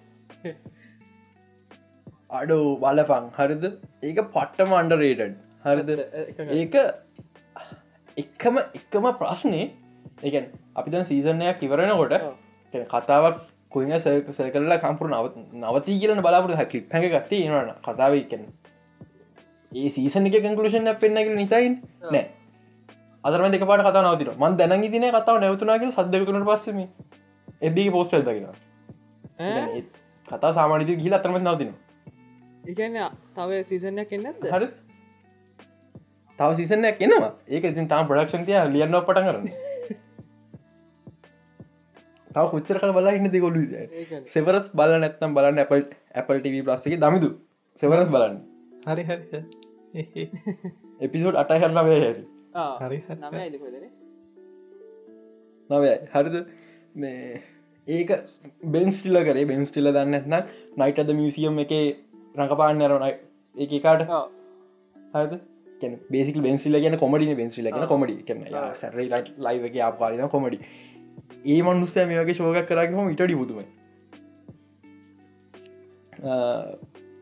අඩෝ බලපං. හරිද? ඒක පට්ටම අන්ඩරේටඩ් හරිද? ඒක එක්කම එක්කම ප්‍රශ්නය ඒකන් අපි දැන් සීසනයක් ඉවරෙනකොට කතාවක් කොයින සය කරලා කම්පුර නව නවතී කියලන බලාපුර හැකලිප් හැක ගත්තේ නන කතාව එකන ඒ සීසන එක කංකලෂන් පෙන්න්නකල නිතයින්. ඔව්. නෑ. අදරම දෙක පාට කතා නවතින මන් දැන දින කතාව නැවතුනාගේ සද්දකතුනට පස්සම එබගේ පෝස්ට දකින කතා සාමානිත ගිල අතරම නවතින එකන්න තව සීසනයක් එන්නද හරි. තව සිසනයක් එනවා. ඒක ඉතින් තාම ප්‍රඩක්ෂන්තිය ලියන්න පටන් කරන්න තව කොච්චර කල බලා ඉන්න දෙකොලු සෙවරස් බල නැත්තම් බලන්න ඇපල් ඇපල් TV ප්ලස්සගේ දමිදු. සෙවරස් බලන්න. හරි හරි එපිසෝඩ් [LAUGHS] අටයි හරනවේ හැරි. හරි නවයි හරිද? මේ ඒක බෙන්ස්ටිල්ල කරේ. බෙන්ස්ටිල්ල දන්න ඇත්නම් නයිට අද මියසියම් එක රඟපාන්න ඇරනයි ඒ කාට හද බේසික බෙන්සිල කියන කොමඩි බෙන්සිල ආ. කොමඩි කන සැරයි ලයිව එක ආපාලින කොමඩි ඒ මනුස්සය මේ වගේ ශෝක කරගහම ඉටඩි පුතුමයි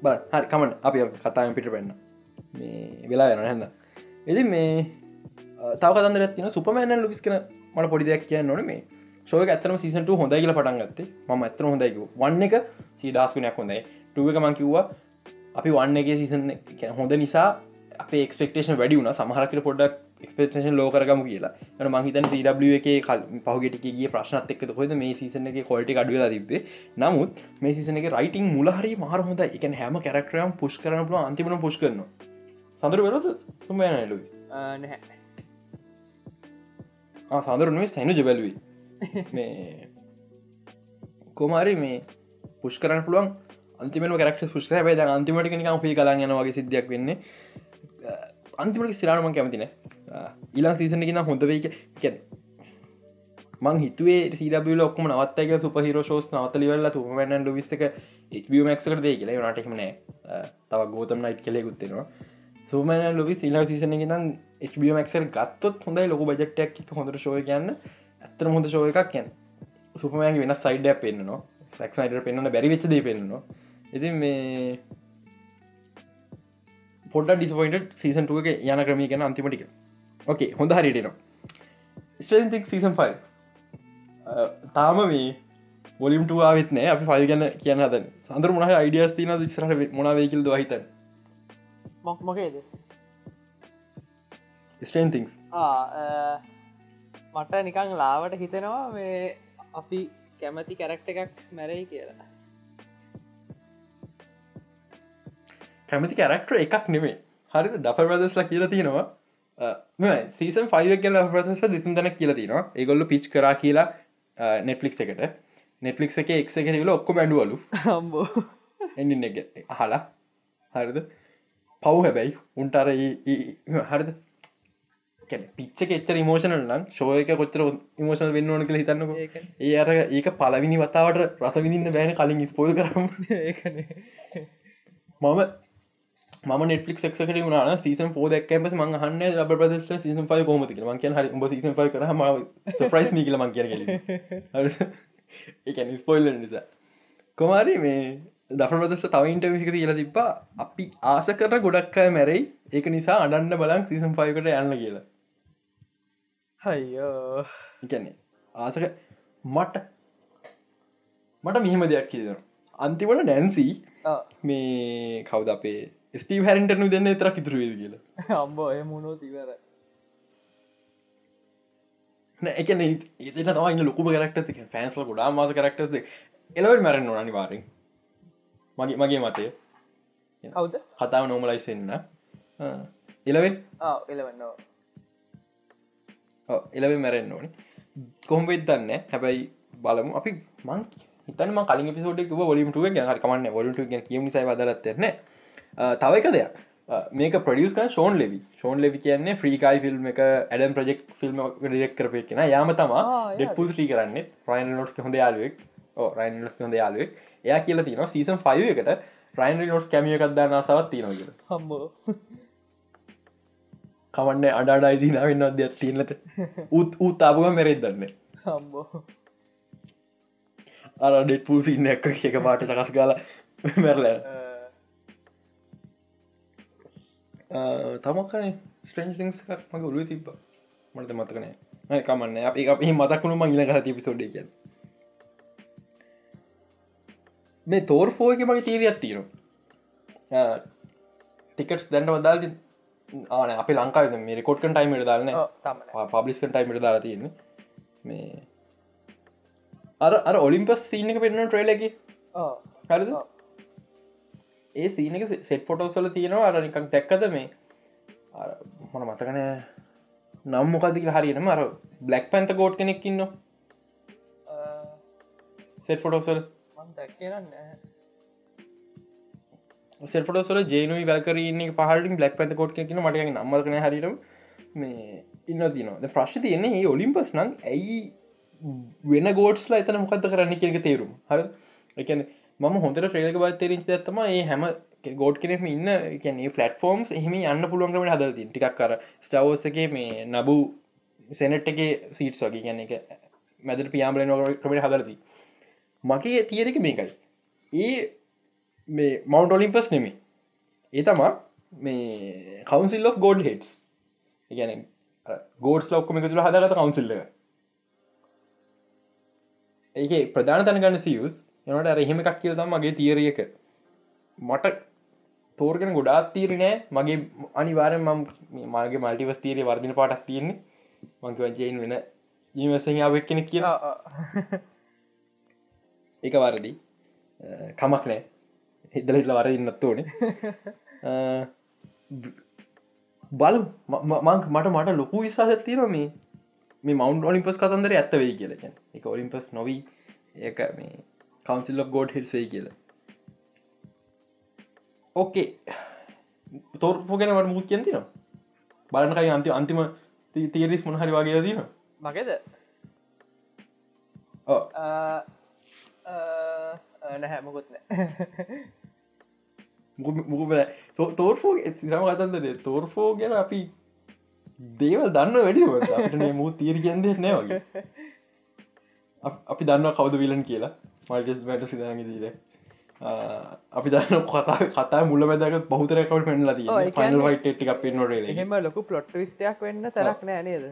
බ හරි කමන් අපි කතාම පිට පෙන්න්න මේ වෙලා යන හැන්න එති මේ තව කතන්දර තින සුපමෑන ලුවිස් කන මට පොඩි දෙයක් කියන්න නොන මේ ශෝක ඇතම සීසන්ට හොඳයි කියල පටන් ගත්තේ. ම ඇතර හොඳයික වන්න එක සීදස්කුනයක් හොඳයි. ටුවක මං කිව්වා අපි වන්න එක සීසන් හොඳ නිසා අප එක්ස්පෙක්ටේෂන් වැඩි වුණ. සමහරකට පොඩක් එක්ස්පෙක්ටේෂන් ලෝකරගම කියලා. න මහිතන් CW එක කල් පහුගෙටගේ ප්‍රශ්නත් එක්ක හොද මේ සීසන එක කොල්ටි අඩුවලා තිබේ නමුත් මේ සිසන එක රයිටිං මුලහරි මාර හොඳ එක හැම කැරක්ටරයම් පුෂ් කරන පුල අන්තිමන පුෂ් කරන සඳර වෙලද තුම නැහැ. සඳරුනේ සැනු ජබැලුවයි මේ කොමාරි මේ පුෂ් කරන්න පුළුවන්. අන්තිම කරක් පුෂ් කර. බයි අන්තිමට නික පි කලා යන වගේ සිද්ධයක් වෙන්නේ. අන්තිමට සිරානම කැමතින ඊලා සීසන කියෙන හොඳ වෙයික කැන මං හිතුවේ සීඩබල ඔක්කම නවත්තක සුපහිර ෝස් නවතලිවල්ල තුමන්න ලවිස්සක මක්කට දේ කියලා. නටෙමනෑ තව ගෝතම නයිට් කෙලෙකුත්තෙනවා සුමන ලොවි සිලා සිසන නම් HBමක්සර් ගත්තොත් හොඳයි. ලොක බජට්ටයක් හොඳට ශෝය කියන්න ඇත්තන හොඳ ශෝය එකක් කියන්න සුපමයන් වෙන සයිඩ පෙන්න්නවා. සක්නයිට පෙන්න්න බැරිවෙච්ච දේ පෙන්න්නවා. ඉතින් මේ පොඩ ඩිස්පොයින්ට සීසන්ටුව එක යන ක්‍රමී ගැන අන්තිමටික ඕකේ හොඳ හරිටනවා ස්ටතික් සීසන් 5 තාම මේ බොලිම්ට ආවෙත් නෑ. අපි ෆයිල් ගැන කියන්න හද සඳර මොහ අයිඩියස් තින ස්රහ මොනවේකිල්ද හිතන් මොක් මොකේද? ස්ටන්තිංස් මට නිකං ලාවට හිතෙනවා මේ අපි කැමති කැරක්ට එකක් මැරයි කියලා. කැමති කැරක්ටර එකක් නෙමේ හරි ඩෆ ප්‍රදස්ලා කියලා තියෙනවා සීසන් ෆයිව කියල ප්‍රසෙස දෙතුන් තැනක් කියලා තියෙනවා. ඒගොල්ල පිච් කරා කියලා නෙට්ලික් එකට. නෙට්ලික් එක එක් එක ල ඔක්කො බැඩුවලු හම්බෝ. එඩින්න එක අහලා. හරිද? පව් හැබැයි උන්ටර හරිද? පිච්ච එච්චර ඉමෝෂනල් නම් ශෝයක කොච්චර ඉමෝෂනල් වෙන්න ඕන කළ හිතන්නක. ඒක ඒ අර ඒක පලවිනි වතාවට රස විඳන්න බෑන කලින් ස්පෝල් කරම. ඒකන. මම ම නෙටලික් ක්කට වුණ සීසන් පෝ දක්කම මං හන්න ලබ ප්‍රදේශ සීසන් පයි කොමති මං කිය හරි උඹ සීසන් පයි කරම සප්‍රයිස් මි කියල මං කිය එකන ස්පොයිල් නිසා. කොමාරි මේ දෆ ප්‍රදෙස තවයින්ට විසික කියල තිබ්බා. අපි ආස කර ගොඩක් අය මැරයි. ඒක නිසා අඩන්න බලන් සීසන් පයකට යන්න කියලා. හයියෝ එකන්නේ ආසක මට මට මෙහෙම දෙයක් කියදන අන්තිමට නැන්සී මේ කවද අපේ ස්ටීව හැරින්ටනු දෙන්න තරක් ඉතුරුවේද කියලා. අම්බෝ මුණෝ තිවර එකන ඒතන තම ලොකු කරක්ට ෆෑන්ස්ල ගොඩා මාස කරක්ටස් එලවට මැරෙන් නොනනි වාරින් මගේ මගේ මතය. කවුද? කතාව නොමලයිසෙන්න්න එලවෙන් එලවන්න එලව මැරෙන් ඕනි. කොහොමවෙත් දන්න හැබැයි බලමු. අපි මං හිතම කලින් පිසෝට ොලිමට ගැ කමන්න. ොලට ගැ කියම සයි දරත්න්න තවයික දෙයක්. මේක ප්‍රඩියස්ක ෂෝන් ලෙවි ෂෝන් ලෙවි කියන්නේ ්‍රීකායි ෆිල්ම් එක ඇඩම් ප්‍රජෙක්් ෆිල්ම් ඩෙක් කරපය කියෙන යාම තමා ඩෙප්පුල් ්‍රී කරන්න. රයින් නොස් හොඳ යාලුවෙක් රයින් ලස් හොඳ යාලුවෙක් එයා කියල තින සීසන් ෆය එකට රයින් නොස් කැමිය එකක්දන්න සවත් තියන කියල. හම්බෝ. කමන්න අඩා ඉදිනා වෙන්න අදයක් තියනලට උත් ඌත් තාපුග මෙරෙත් දන්න. හම්බෝ. අර ඩෙට් පූසින්න එක එක පාට සකස් ගල මැරල තමක්කන ස්ට්‍රේන්සිංස් මගේ ඔලු තිබ මට මතකනෑ කමන්න අප අප මතකුණු මංගල හති පිසෝඩ්ඩ කිය මේ තෝර් ෆෝක මගේ තීරයක් තියෙනවා. ටිකටස් දැන්ට වදාල් ආන අප ලංකාව මේ කොට්කන් ටයිමට තම පබ්ලිස්කන් ටයිමට දාලා තියෙන මේ අර අර ඔලිම්පස් සීනක පෙන්න්න ට්‍රේලකි හරිද ඒ සීනක සෙට් පොටෝසල තියෙනවා. අර නිකක් දැක්කද මේ? මොන මතකන නම් මොකදක හරියනම අර බ්ලක් පැන්ත ගෝඩ් කෙනෙක් ඉන්න සෙට් දැක්කරන්න සෙල්පොටසල ජේනු වැල්කරන්න පහටින් බ්ලක් පැත කොට් කියන මට නම්මකන හරිට මේ ඉන්න තිනවා ප්‍රශ් තියන්නේ ඒ ඔලිම්පස් නම් ඇයි වෙන ගෝඩ්ස්ලා එතන මොකක්ද කරන්න කියක තේරුම්. හර එකන මම හොඳට ්‍රේලක බත් තේරිච ඇත්තම ඒ හැම ගෝඩ් කෙනෙම ඉන්න කියන්නේ ෆලට ෆෝම්ස් එහම යන්න පුළුවන්කම හදරති ටිකක් කර ස්ටවෝසගේ මේ නබූ සෙනට් එක සීට් වගේ ගැන එක මැදර පියාම්ලන ක්‍රමට හදරති මගේ තියරක මේකයි. ඒ මේ මවන්ට ඔලිම්පස් නෙමේ ඒ තමා මේ කවන්සිල් of ගෝඩ් හෙටස් ගැන ගෝඩස් ලොක්කම එක තුළ හදගත කවන්සිල්ල ඒක ප්‍රධාන තැනගන්න සියස් එනට අරහෙම එකක් කියල් තම් මගේ තීරයක මට තෝර්ගෙන ගොඩාත් තීරනෑ මගේ අනිවාරෙන් මම මගේ මල්ටිවස් තීරය වර්දින පාටක් තියෙන්නේ. මංක වජයෙන් වෙන ඉනිවසයාවක් කෙනෙක් කියලා. එක වරදි. කමක් නෑ. හිදල හිටල වරදින්නත් ඕනේ. [LAUGHS] බල මට මට ලොකු විශාස තියෙන මේ මේ මවන්් ඔලිම්පස් කතන්දර ඇත්ත වෙයි කියලක එක ඔලිම්පස් නොවී. ඒක මේ කවන්සිල් ගෝඩ් හිල්සේ කියල. ඕකේ තෝර්පු ගැන වට මුත් කියතින බලනකයි අන්ති අන්තිම තීරිස් මොහරි වගේ දීන මගේද? නැහැමකුත් මුක තෝර්ෆෝ සිරම කතන්දද තෝර්ෆෝ ගැන අපි දේවල් දන්න වැඩි මූ තීර ගැන්දෙ නෑ වගේ. [LAUGHS] අපි දන්න කවද විලන් කියලා මල්ගෙස් වැට සිදනග දීර අපි දන්න කතා කතා මුල වැදක බහතරකට පෙන්ලා දී පනල් වයිට ටික් පෙන්වට එහෙම ලොකු පලොට් විස්ටයක් වෙන්න තරක් නෑ නේද?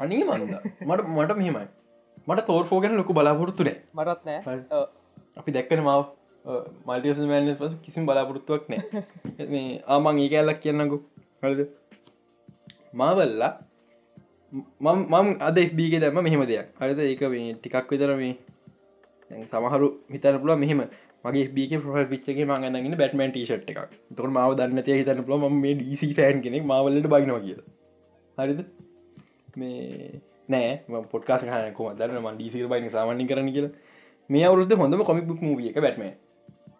අනී මන්ද? මට මට මෙහෙමයි. මට තෝර්ෆෝගෙන ලොකු බලාපොරත්තුනේ මටත් නෑ. අපි දැක්කන මාව. මල්ටියස මෑන පස කිසිම් බලාපොරත්තුවක් නෑ. [LAUGHS] මේ ආමං ඒ ඇල්ලක් කියන්නකු. හලද මාවල්ලා මම අද එබීගේ දැම මෙහෙම දෙයක්. හරිද? ඒක මේ ටිකක් විතර මේ සමහරු හිතන පුල මෙහෙම. මගේ බික ප්‍රල් පිච්චගේ මගන්නගෙන බැටමන් ටීෂට් එකක්. තොට මාව දන්නතය හිතන පුල ම මේ ඩීසි ෆෑන් කෙනෙක් මවලට බයිනවා කිය හරිද? මේ නෑ පොට්කාස කනකො දන්න? ම ඩීසිර බයින සාමන්ි කරන කියලා. මේ අවුරුද්ධ හොඳම කොමික් බුක් මූිය එක බැටම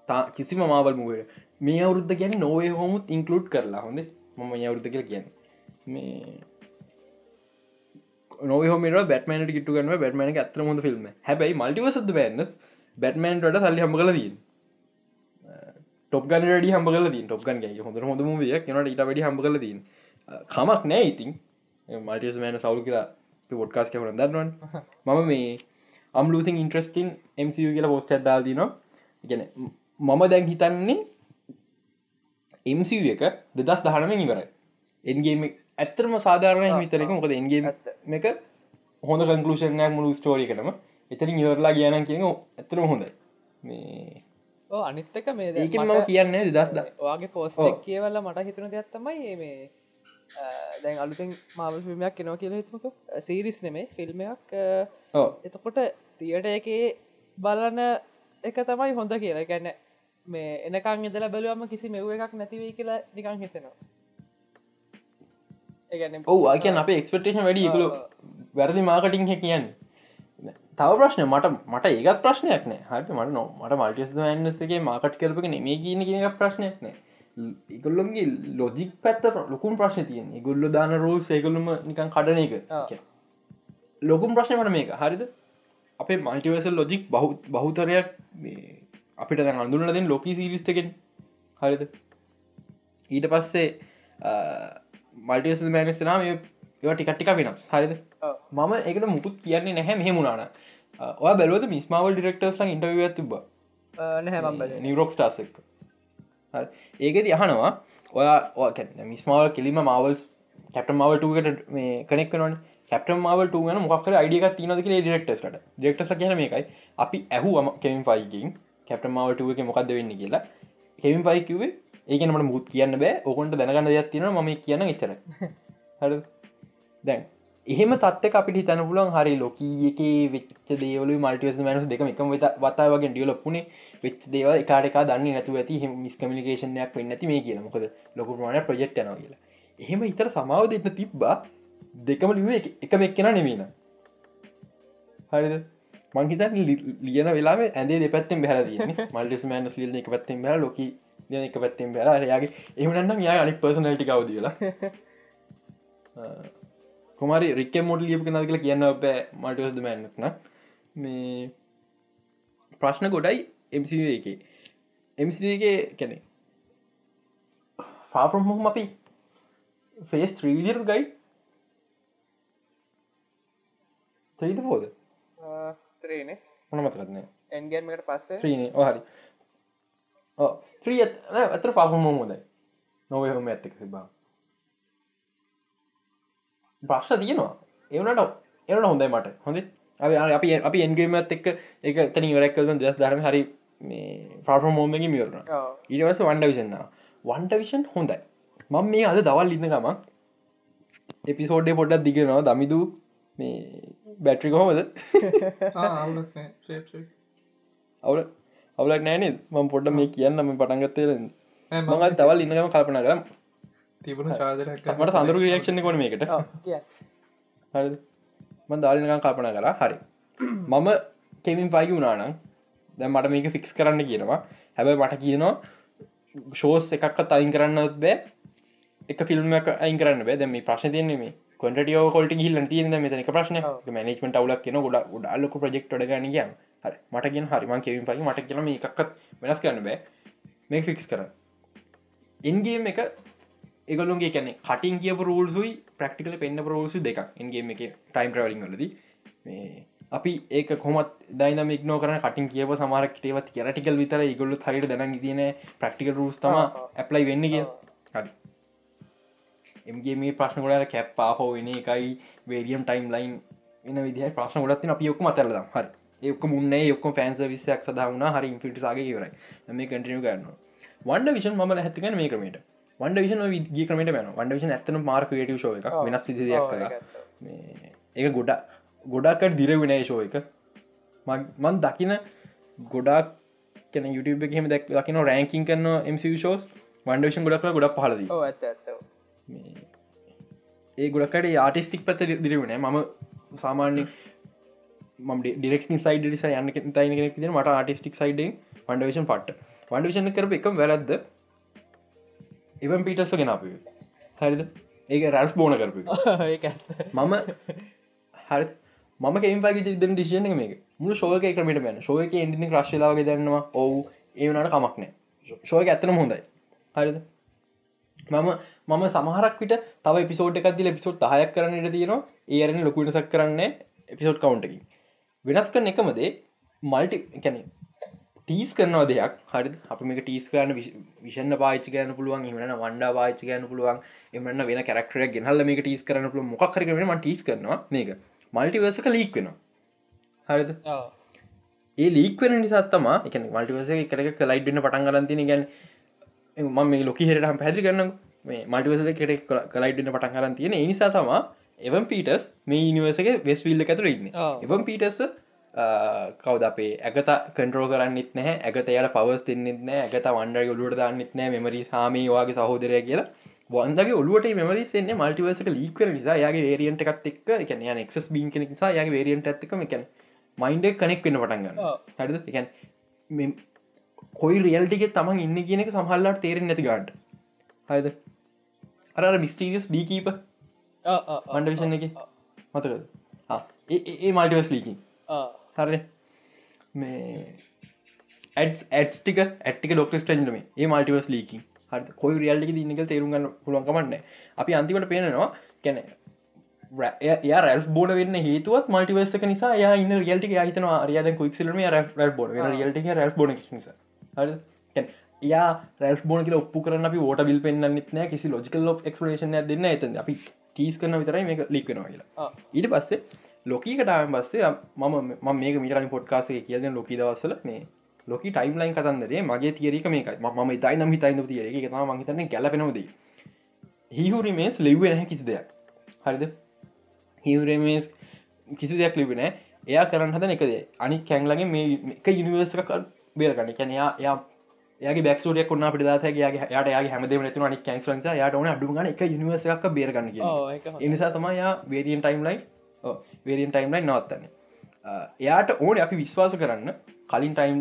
තා කිසිම මාවල් මුවට මේ අවුරුද්ධ ගැන නොවේ හොමුත් ඉන්කලුඩ් කරලා හොඳ. මම අවුරුත කියල කියන්න. මේ නොහමට බැටමනට කිට ගන්න බැටමන ඇතර හොඳ ෆිල්ම් හැබයි මල්ටිවසද බෑන්නස් බැටමන්ට හල්ලි හම කල දීන් ටොප් ගන ඩ හම කල දී ටොප් ගන් හොඳ හොඳ ිය නට ඉට වැඩි හම කල දීන් කමක් නෑ ඉතින්. මල්ටිස් මෑන සවල් කියලා පොඩ්කාස් කවන දන්නවන්. මම මේ අම් ලසින් ඉන්ට්‍රස්ටින් MCU කියලා පෝස්ට ඇදාල්දිනවා ගැන මම දැන් හිතන්නේ MCU එක දෙදස් දහනම ඉවරයි එන්ගේම ඇත්තරම සාධාරණය හිතරක මොකද එන්ගේ එක හොඳ කන්කලෂනයක් මුළු ස්ටෝරිය කටම එතරින් ඉවරලා කියන කියන ඇතරම හොඳයි. මේ අනිත්තක මේ ඒක මම කියන්නේ දෙදස් ද වගේ පෝස්ටක් කියවල්ල මට හිතුන දෙයක් තමයි මේ දැන් අලුතෙන් මාවල් ෆිල්මයක් කෙනව කියල හිතුමක සීරිස් නෙමේ ෆිල්මයක් එතකොට තියට එකේ බලන එක තමයි හොඳ කියලා. ගැන්න මේ එනකං එදල බැලුවම කිසි මෙව් එකක් නැතිවයි කියලා නිකං හිතෙනවා ඔව අයකන් අප එක්ස්පෙක්ටේෂන් වැඩි ඉකුල වැරදි මාකටිං හ කියන්න. තව ප්‍රශ්න මට මට ඒකත් ප්‍රශ්නයක් නෑ. හට මට නො මට මල්ටිස් ඇන්නසගේ මාකට් කරපක නෙමේ කියන කියන ප්‍රශ්නයක් නෑ. ඉගොල්ලොන්ගේ ලොජික් පැත්ත ලොකුම් ප්‍රශ්න තියෙන් ගොල්ල දාන රෝල් සේකලුම නිකන් කඩන එක. ලොකුම් ප්‍රශ්නයට මේක. හරිද? අපේ මල්ටිවසල් ලොජික් බහු බහුතරයක් අපිට දැන් අඳුරන දෙන් ලොකී සිරිස්තකෙන් හරිද? ඊට පස්සේ මල්ටියස් මෑනිස්නාම ඒවා ටිකට්ටික වෙනස් හරිද? මම එකට මුකුත් කියන්නේ නැහැ මෙහෙමුණන ඔය බැලුවද මිස්මාවල් ඩිරෙක්ටර්ස් ලන් ඉන්ටව තිබ නිරොක් ටාසක් ඒකෙද යහනවා ඔයා මිස්මාවල් කෙලිම මවල්ස් කැප්ට මවල්ටකට මේ කනෙක් නොන කැප්ට මවල් න මොක්කර අයිඩියක් තිනද ඩෙක්ටස්ට ඩෙක්ටස් කියන මේකයි. අපි ඇහු කෙමින් ෆයිකින් කැප්ට මවල්ටුව එක මොකක්ද වෙන්න කියලා. කෙමින් ෆයි කිවේ ඒකනට මුත් කියන්න බෑ. ඕකොන්ට දැනගන්න දෙයක් තියෙන ම කියන එච්චර හ දැන් එහෙම තත්ක අපිට හිතන පුලන් හරි ලොකීක වෙච්ච දේවල මල්ටියස් මනස් දෙක එකම වෙත වතා වගේ ඩියලොප්පුනේ වෙච් දේව එකටක දන්න නැතු ඇති මිස්කමිකේෂනයක් වෙන්න ඇති මේ කියන මොකද ලොකුමාන ප්‍රජෙක්් යන කියලා. එහෙම ඉතර සමාව දෙන්න තිබ්බා දෙකම ලිව එකම එක්කෙන නෙමීන හරිද? මංහිත ලියන වෙලා ඇදේ දෙපැත්තෙන් බැල මල්ටිස් මෑනස් ලියන එක පැත්තෙන් බැල ලොක න එක පැත්තෙන් බැල යාගේ එහමනන්න යා අනි පර්සනල්ටි කවදලා කොමරි රික්ක මොඩ ලියප නද කියලා කියන්න බෑ මටද මැන්නක්න මේ ප්‍රශ්න ගොඩයි එMC එක. එක කැනෙ ෆාපරම්හොම අපි ෆේස් ත්‍රීලියර් ගයි. ත්‍රීද පෝද ත්‍රේන මොන මතකත්න එන්ගමට පස්සේ? ත්‍රීන හරි ත්‍රී ඇතර පාහොම හොදයි නොවය හොම ඇත්තක සිබා ප්‍රශ්න තියෙනවා එවනට එවන හොඳයි මට හොඳ අපි අපි එන්ග්‍රීමත් එක් එක තන වරක්කද දෙස් ධරම හරි ප්‍රාර්ම මෝමගේ මියරන ඉටවස වන්ඩ විසන්න වන්ට විෂන් හොඳයි මං මේ අද දවල් ඉන්න ගම එපිසෝඩ්ඩේ පොඩ්ඩක් දිගෙනවා දමිදු මේ බැට්‍රි කොහොමද අවුල අවුලක් නෑනේ මම පොඩ්ඩ මේ කියන්න මේ පටන්ගත්තේ මඟත් දවල් ඉන්නගම කල්පන කරම් තිබුණ චාදරක් මට සඳරු රියක්ෂණ කොන මේකට. ම දාලිනකම් කල්පන කලා හරි. මම කෙමින් පයිකි වුණානම් දැ මට මේක ෆික්ස් කරන්න කියනවා. හැබැයි මට කියනවා ෂෝස් එකක්ත් අයින් කරන්නත් බෑ. එක ෆිල්ම් අයින් කරන්න බෑ. දැම ප්‍රශ්න තියන්නේ කොටටියෝ කොල්ට හිල්ල තියන මෙත එක ප්‍රශ්න මනේමට අවලක් කියන ගොඩ අල්ලක ප්‍රජෙක්් ගන ගියන් හරි. මට කියෙන් හරිමන් කෙවින් පයි මට කියලම එකක්ත් වෙනස් කරන්න බෑ. මේ ෆික්ස් කර ඉන්ගේ එක එගලුන්ගේ කැනෙ කටින් කිය රූල්සුයි ප්‍රක්ටිකල පෙන්න්න රෝල්සු දෙක් එන්ගේ එක ටයිම් ්‍රවලින් වලද. මේ අපි ඒක කොමත් දයිනමික් නෝ කරන කටින් කියව සමාරක්ටේවත් කියරටිකල් විතර ඉගොල්ලු හරිට දැන තියන ප්‍රක්ටිකල් රූස් තම ඇප්ලයි වෙන්න කිය හරි. එම්ගේ මේ ප්‍රශ්න ගොඩට කැප් පාහෝ වෙන එකයි වේරියම් ටයිම් ලයින් එන විදිහ ප්‍රශ්න ගොඩත්තින අපි යොක්ක මතරලදම් හරි එක් මුන්න යොක්ක ෆෑන්ස විස්සයක් සදාවන හරි ඉන්ෆිටසාගේ ඉවරයි. මේ කටිනිය කරන්න වන්ඩ විෂන් මල හැතිකන මේ ක්‍රමට වන්ඩ විෂන ගේ ක්‍රමට බැන වන්ඩ විෂන ඇතන මාර්ක ට ශෝ එක වෙනස් විදියක් කර ඒ ගොඩ ගොඩාකට දිර විනය ශෝ එක. මන් දකින ගොඩක් කන YouTube එකහෙම දැක් දකින රෑංකින් MC ෂෝස් වන්ඩේෂන් ගොඩක් ගොඩක් පහලද ඒ ගොඩකට ආටිස්ටික් පත දිරවුණ ම සාමාන්‍ය ම ඩෙක් සයිඩ ස යන්න තයින කෙනෙක් මට ආටිස්ටික් සයිඩෙන් වන්ඩේෂන් පට්ට. වන්ඩේෂන් කරප එකම් වැරද්ද? එවන් පිටස්ස ගෙනප හරිද? ඒක රැල්ස් බෝන කරපු. [LAUGHS] මම හරි. මම කෙම පගේ ද ඩිසින මේක. මුළු ශෝක ක්‍රමට බැන ශෝක ඉන්ඩි ක්‍රශ්ලාවගේ දන්නවා. ඔවු. ඒවනට කමක්නෑ ශෝක ඇත්තන හොඳයි. හරිද? මම මම සමහරක් විට තව පිසෝට් එකක්දිල පිසෝට් හයක් කරන්නට තියෙනවා. ඒරන ලොකුටසක් කරන්න එපිසෝට් කවන්්ටකින් වෙනස් කරන එකමදේ මල්ටි කැනෙ ටීස් කරනවා දෙයක්. හරි අප මේක ටීස් කරන විෂණ පාච ගන පුළුවන්. එමන වන්ඩ පාච ගන පුළුවන්. එමන්න වෙන කරක්ටර ගෙනහල්ල මේක ටීස් කරන පුළ මොක්කරම ටීස් කරනවා මේක. මල්ටිවර්සක ලීක් වෙනවා. හරිද. ඒ ලීක් වෙන නිසාත්තම එක මල්ටිවස එකට කලයිට් වෙන පටන් ගලන්තින ගැන ම මේ ලොක හරට පැදි කරන්න මේ මල්ටිවස කෙට කලයිට්න පටන් කරන් තියෙන. නිසා තමා එවන් පීටස් මේ ඉනිවර්සක වෙස්විල්ල ඇතුර ඉන්න. ඔව්. එවන් පීටස් කවද අපේ ඇගත කන්ටරෝ කරන්නෙත් නෑ ඇගතයට පවස් තින්නෙත් නෑ ඇගත වන්ඩ ඔලුවට දන්නෙත් නෑ මෙමරි සාමී වගේ සහෝදරය කියලා. වන්දගේ ඔලුවට මෙමරිසෙන්නේ මල්ටිවර්සක ලීක්වර නිසා යාගේ වේරියන්ට එකත් එක් එකන නෙක්ස් බීන් කෙනෙ නිසා යාගේ වේරියන්ට ඇත්තක එකන මයින්ඩ කනෙක් වෙන පටන්ගන්න. හරිද? එකන් කොයි රියල්ටික තමන් ඉන්න කියනක සහල්ලාට තේරෙන් නැති ගාන්ට. හරිද? අර මිස්ටීරියස් බීකීප ඔව්, ඔව්, ඔව්. මන්ඩ විෂණ එක? මතකද? ඒ මල්ටිවස් ලීකින්. හරි. මේ ඇට්ටික ඇට්ටික ඩොක්ට ස්ට්‍රෙන්ජම ඒ මල්ටිවස් ලීකින් හරි කොයි රියල්ලි දිනක තේරුම්ගන්න පුළුවන්කමන්න අපි අන්තිමට පේනවා කැන ය රැල් බෝඩ වෙන්න හේතුවත් මල්ටිවර්සක නිසා ය ඉන්න රියල්ටි හිතන අරයාද කොක්සිලම රැල් බෝඩ රියල්ටි රැල් බෝඩ හරි යා රැල් බෝන කියල ඔප්පු කරන්න අපි ෝට බිල් පෙන්න්න නෑ කිසි ලෝජිකල් ෝ එක්ස්පලේෂන දෙන්න ඇත අපි ටීස් කරන විතරයි මේ ලික්වෙනවා කියලා. ඊට පස්සේ ලොකීකටම පස්සේ මම ම මේක මිටරනි පොට්කාසේ කියද ලොකී දවස්සල මේ ලොක ටයිම්ලයින් කතන්දරේ මගේ තියරක මේකයි. ම ඉතයි නම් හිතයින්න තියරක තම මහිතන ගැලපෙනවද හිහුරිමේස් ලිව්වෙන හැ කිසි දෙයක්. හරිද? හිවරමේස් කිසි දෙයක් ලිබෙන එයා කරන්න හද එකද අනි කැංලගේ මේ එක යුනිවර්සක බේරගන්න. කැනයා යා ගේ බක්ෂෝඩය කොන්න පිට යාගේ යට යාගේ හැමදම නතු අනි කැන්සලන්ස යට ඕන අඩුගන එක යනිවර්සක බේරගන්න ඔව්, ඒක හොඳයි. එනිසා තමයි යා වේරියන් ටයිම්ලයි වේරියන් ටයිම්ලයි නවත්තන්න. එයාට ඕන අපි විශ්වාස කරන්න. කලින් ටයිම්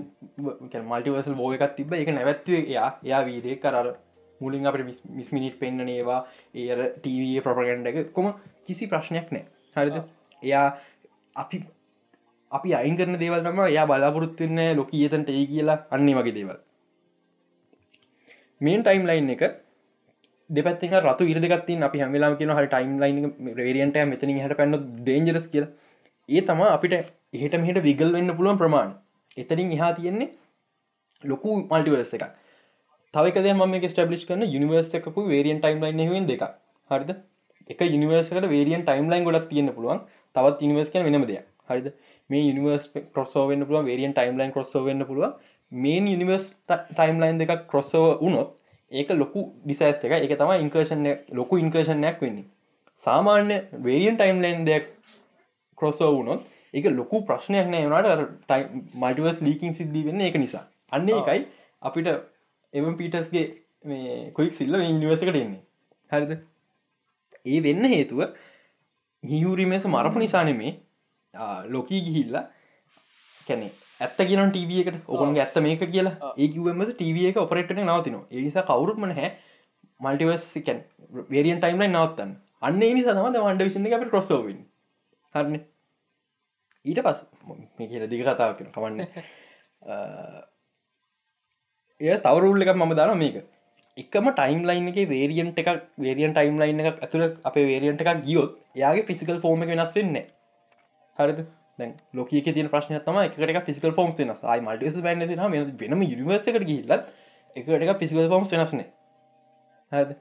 මල්ටිවර්සල් බෝ එකක් තිබ එක නැවැත්වේ එයා. එයා වීරය කරර මුලින් අපට මිස්මිනිට් පෙන්න්න ඒවා. ඒර ටීවයේ ප්‍රපගන්ඩ එක. කොම කිසි ප්‍රශ්නයක් නෑ හරිද? එයා අපි අපි අයින් කරන දේවල් තම එයා බලාපොරොත්තුන්න ලොක ඒතන්ට ඒ කියලා අන්නේ වගේ දේවල් මේන් ටයිම් ලයින් එක දෙපත්තික රතු ඉරදගත්තින් අපි හැමිලාම කියන හට ටයිම් ලයින් රේරියන්ට මෙතන හට පැන්න දේජරස් කියල. ඒ තම අපිට එහට මෙහට විගල් වෙන්න පුළුවන් ප්‍රමාණ එතනින් එහා තියෙන්නේ ලොකු මල්ටිවර්ස එකක්. තවකද ම ස්ටබලි් කන යනිවර්ස එකකු වේරියන් ටයිම් ලයින් හෙෙන් දෙක හරිද? එක යනිවර්සකට වේරියන් ටයිම් ලයින් ගොඩක් තියෙන පුළුවන්. තවත් නිවර්ස් කන වෙනම දෙයක්. හරිද? මේ යනිවර්ස් කොස්සෝවෙන්න පුළුව වේරියන් ටයිම් ලයින් කොස්සෝවෙන්න පුළුව මේන් යනිවර්ස් ටයිම් ලයින් දෙක කොස්සෝ වනොත් ඒක ලොකු ඩිසයිස් එක එක තම ඉන්කර්ෂණ ලොකු ඉන්කර්ෂණයක් වෙන්නේ. සාමාන්‍ය වේරියන් ටයිම් ලයින් දෙයක් කොස්සෝ වුණොත් එක ලොකු ප්‍රශ්නයක් නෑ වනට මල්ටිවර්ස් ලීකින් සිද්ධී වෙන්න එක නිසා. අන්න එකයි අපිට එම පීටස්ගේ මේ කොයික් සිල්ල නිවර්සකට එන්නේ. හරිද? ඒ වෙන්න හේතුව හිහුරිමස මරපු නිසානෙමේ ලොකී ගිහිල්ලා කැනෙ ඇත්ත කියන ටව එකට? ඔකුන්ගේ ඇත්ත මේක කියලා? ඒකවම ටව එක ඔපරටන නවතින ඒනිසා කවරුත්ම හැ මල්ටිවර්සිකන් වේරියන් ටයිම්ලයි නවත්තන්න. අන්න ඒ නිසා තමද වන්ඩ විසින්න අපට කොස්සෝවන් හරන? ඊට පස් මේ කියල දිග කතාව කියෙන කමන්න. එය [LAUGHS] තවරුල්ල එකක් මම දාන මේක. එකම ටයිම් ලයින් එක වේරියන්ට එකක් වේරියන් ටයිම් ලයින් එක ඇතුළ අප වේරියන්ට එකක් ගියොත් යාගේ ෆිසිකල් ෆෝර්ම එක වෙනස් වෙන්න හරිද දැන් ලොක තින ප්‍රශ්න තම එක ෆිසිකල් ෆෝම් වෙනස්. යි මල්ට බැන්න වෙනම නිවර්සකට ගිල්ල එකට එක ෆිසිකල් ෆෝම්ස් වෙනස්න හද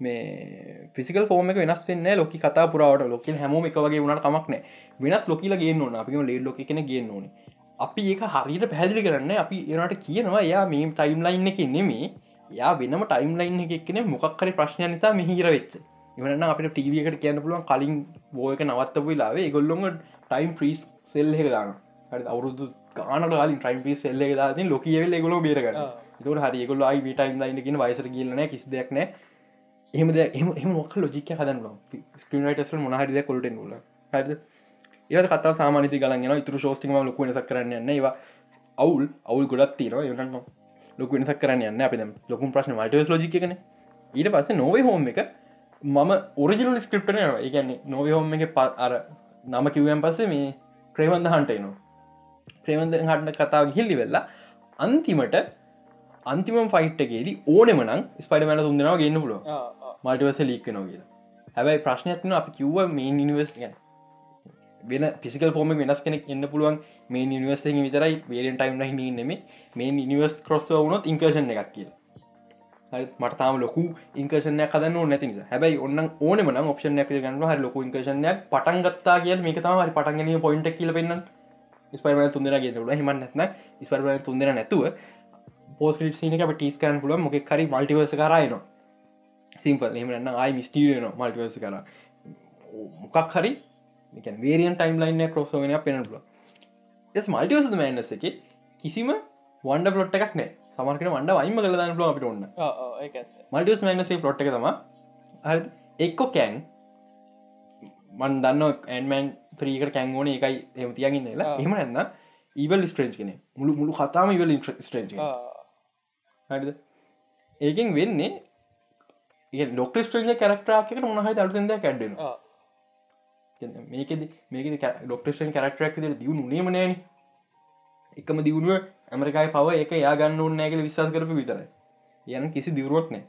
මේ ෆිසිකල් ෆෝම එක වෙනස් වෙන්න ලොක කතා පුරාවට. ලොක හැම එක වගේ වුණට කමක්න වෙනස් ලොකිල ගේ නොන අපි ලේ ලොක කෙන ගේ ඕන. අපි ඒක හරියට පැදිලි කරන්න අපි එනට කියනවා යා මේ ටයිම් ලයින් එක නෙමේ. යා වෙනම ටයිම් ලයින් එකක්න මොක්කරි ප්‍රශ්නය නිසා මිහිර වෙච්ච. ඉවන්න අපට ටීවකට කියන්න පුළුවන් කලින් බෝයක නවත්තපු ලාවේ ගොල්ලොඟ ටයිම් ප්‍රීස් සෙල් එක දාන හරි අවුරුදු ගානට ලින් ටයිම් පිස් එල්ල දාති ලොකියවෙල ගොල බේරගන්න තුට හරි ගොල අයි ටයිම් ලයින්කින් වයිසර කියලන කිසි දෙයක් නෑ එහමද එම මොක් ලොජික හදන්න ස්ක්‍රීනයිටස් මොහරිද කොලට ල හරිද? ඒට කතා සාමානති ගලන්න ඉතුර ශෝස්ටිම ලොකු වෙනසක් කරන්න යන්න. ඒවා අවුල් අවුල් ගොඩත් තිීර යන්න ලොකු වෙනසක් කරන්න යන්න. අප ලොකුම් ප්‍රශ්න මටස් ලෝජිකන ඊට පස්සේ නොවේ හෝම් එක මම ඔරිජිනල් ස්ක්‍රප්ටන එකන්නේ නොවේ හෝම් එක ප අර නම කිව්යන් පස්සේ මේ ක්‍රේවන්ද හන්ටයනවා ප්‍රේවන්ද හටන කතාව හිල්ලි වෙල්ලා අන්තිමට අන්තිම ෆයිට්ගේදී ඕනෙමනං ස්පයිඩමැන තුන්දෙනවා ගන්න පුලුව මල්ටිවස ලික්ක නෝ කියලා. හැබැයි ප්‍රශ්නයක්තින අපි කිව්ව මේ නිනිවස් ගැන. වෙන පිසිකල් ෆෝම වෙනස් කෙනෙක් එන්න පුළුවන් මේ නිවස් විතරයි වේරෙන් ටයිම් නෙම මේ නිවස් කොස් වුණොත් ඉංකර්ෂණ එකක් කියලා මටතාම ලොකු ඉංකර්ෂණය කදන්න නැති නිසා. හැබයි ඔන්න ඕනම ඔප්ෂන් ඇක ගන්න හරි ලොකු ඉංකර්ෂණයක් පටන් ගත්තා කිය මේක තම හරි පටන්ගන පොයින්ට කියල පෙන්න්න ස්පරම තුන්දර ගෙනට හිම නැත්න ස්පරම තුන්දර නැතුව පෝස් සිනක ටිස් කරන පුල මොක කරි මල්ටිවර්ස කරයන සිම්පල් එමන්න ආයි මිස්ටීරන මල්ටිවර්ස කර මොකක් හරි වේරියන් ටයිම් ලයින්න කොසෝගෙන පෙනපුල එස් මල්ටිවස මෑන්නස එක කිසිම වන්ඩ පලොට් එකක් නෑ සමර්කට වන්ඩ වයිම කලදාන්න පුල අපිට ඔන්න මල්ටිවස් මෑන්නසේ පලොට් එක තම හරි එක්කො කෑන්. මන් දන්න ඇන්මන් ත්‍රීකට කැංගෝන එකයි එම තියගන්න ලා එම නැන්න ඒවල් ස්ට්‍රේන්ච් කෙනෙ මුළු මුළු කතාම ඉවල් ස්ට්‍රේන්ච් හරිද? ඒකෙන් වෙන්නේ ඒ ඩොක්ට ස්ට්‍රේජ කරක්ටරාකට මොනහයි අලුතද කැඩ්ඩෙන මේකද මේක ඩොක්ටේෂන් කරක්ටරක් දියුණු නේමනෑන එකම දියුණුව ඇමරිකායි පව එක යාගන්න ඕන්නෑගල විශවාස කරපු විතරයි. යන කිසි දිවරුවක් නෑ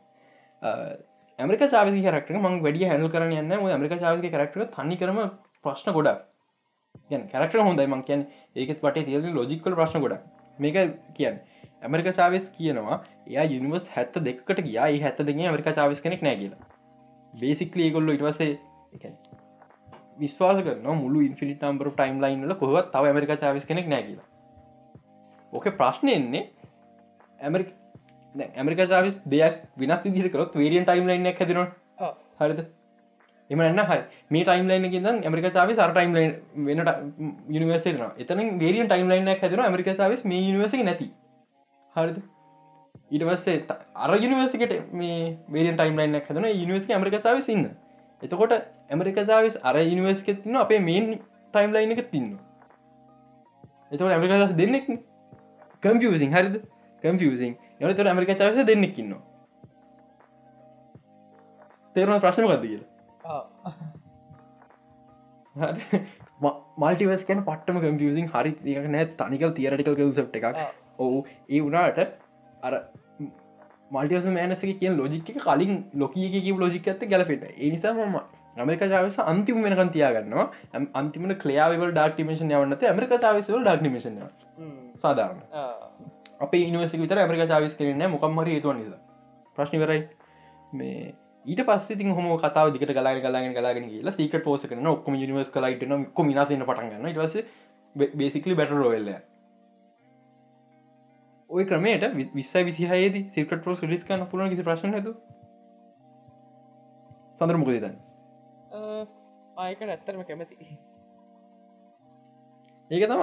ඇමරික චාවි කරක්ට මං වැඩිය හැල් කරන යන්න ඇමරික චාවි කරක්ට තනි කරම ප්‍රශ්න ගොඩක්. ගැන කරක්ට හොඳයි මං කියන් ඒකත් වටේ තියල ලෝජිකල් ප්‍රශ්න ගොඩ මේක කියන්න ඇමරික චාවෙස් කියනවා එයා යනිවස් හැත්ත දෙකට ගියා. හැත්ත දෙගේ ඇමරික චාවිස් කෙනෙක් නෑ කියලා. බේසික්ලි ගොල්ල ඉටවසේ විශ්වාස කරන මුළු ඉන්ෆිනි නම්බර ටයිම් ලයින්ල කොහවත් තව ඇමරික චාවිස් කෙනෙක් නෑ කියලා. ඕක ප්‍රශ්නය එන්නේ ඇමරික ඇමරික චාවිස් දෙයක් විනස් විදිර කරොත් වේරියන් ටයිම් ලයින්න හැදෙනවා හරිද? එමන්න හරි. මේ ටයිම් ලයින ද ඇමරික චාවි සර ටයිම් ලයින් වෙනට යනිවර්සේන එතන වේරියන් ටයිම් ලයින්න හැදෙන ඇමරික චාවිස් මේ නිවස නැති. හරිද? ඊට පස්සේ අර යනිවර්සිකට මේ වේරියන් ටයිම් ලයින්න හැදන නිවර්සි ඇමරික චාවි සින්න එතකොට ඇමරික චාවිස් අර යනිවර්සිකත් තින්න අපේ මේන් ටයිම් ලයින් එක තින්න එතකට ඇමරික දෙන්නෙක් කම්පියසින් හරිද? කම්පියසින් එනතට ඇමරික චාවස දෙන්නෙක්කින්නවා තේරුණ ප්‍රශ්න ගද කියලා? මල්ටිවස් කන පටම කම්පියසින් හරි ඒක නෑ. තනිකල් තියරටිකල් කසප් එකක්. ඔවු. ඒ වුණට අර මල්ටිවස මෑනසක කිය ලෝජික කලින් ලොකීක ලෝජික ඇත ගැලපෙට ඒනිසා ම ඇමරික චාවස අන්තිම වෙනකන් තියාගන්නවා. අන්තිම කලයාවල් ඩක්ටිමේෂන් යවන්නත ඇමරික චාවිසවල් ඩක්ටිමේෂන් සාධාරණ. අප ඉනිවසි විතර ඇමරික චාවිස් කරන්න මොකම්මර ඒතුව නිසා. ප්‍රශ්නිවරයි මේ ඊට පස්සේ හොම කතාව දිකට ගලා ගලාගෙන ගලාගෙන කියලා සීක පෝස කරන ඔක්කම නිවස් කලයිට ො මිනාතින්න පටන්ගන්න ඉටවස බේසිකලි බැට රෝවෙල්ල ඔය ක්‍රමයට විස්ස විසිහයේද සිකට පෝ ලිස් කන්න පුලන කිසි ප්‍රශ්න තු සඳර මොකදතන්න ආයකට ඇත්තරම කැමති. ඒක තම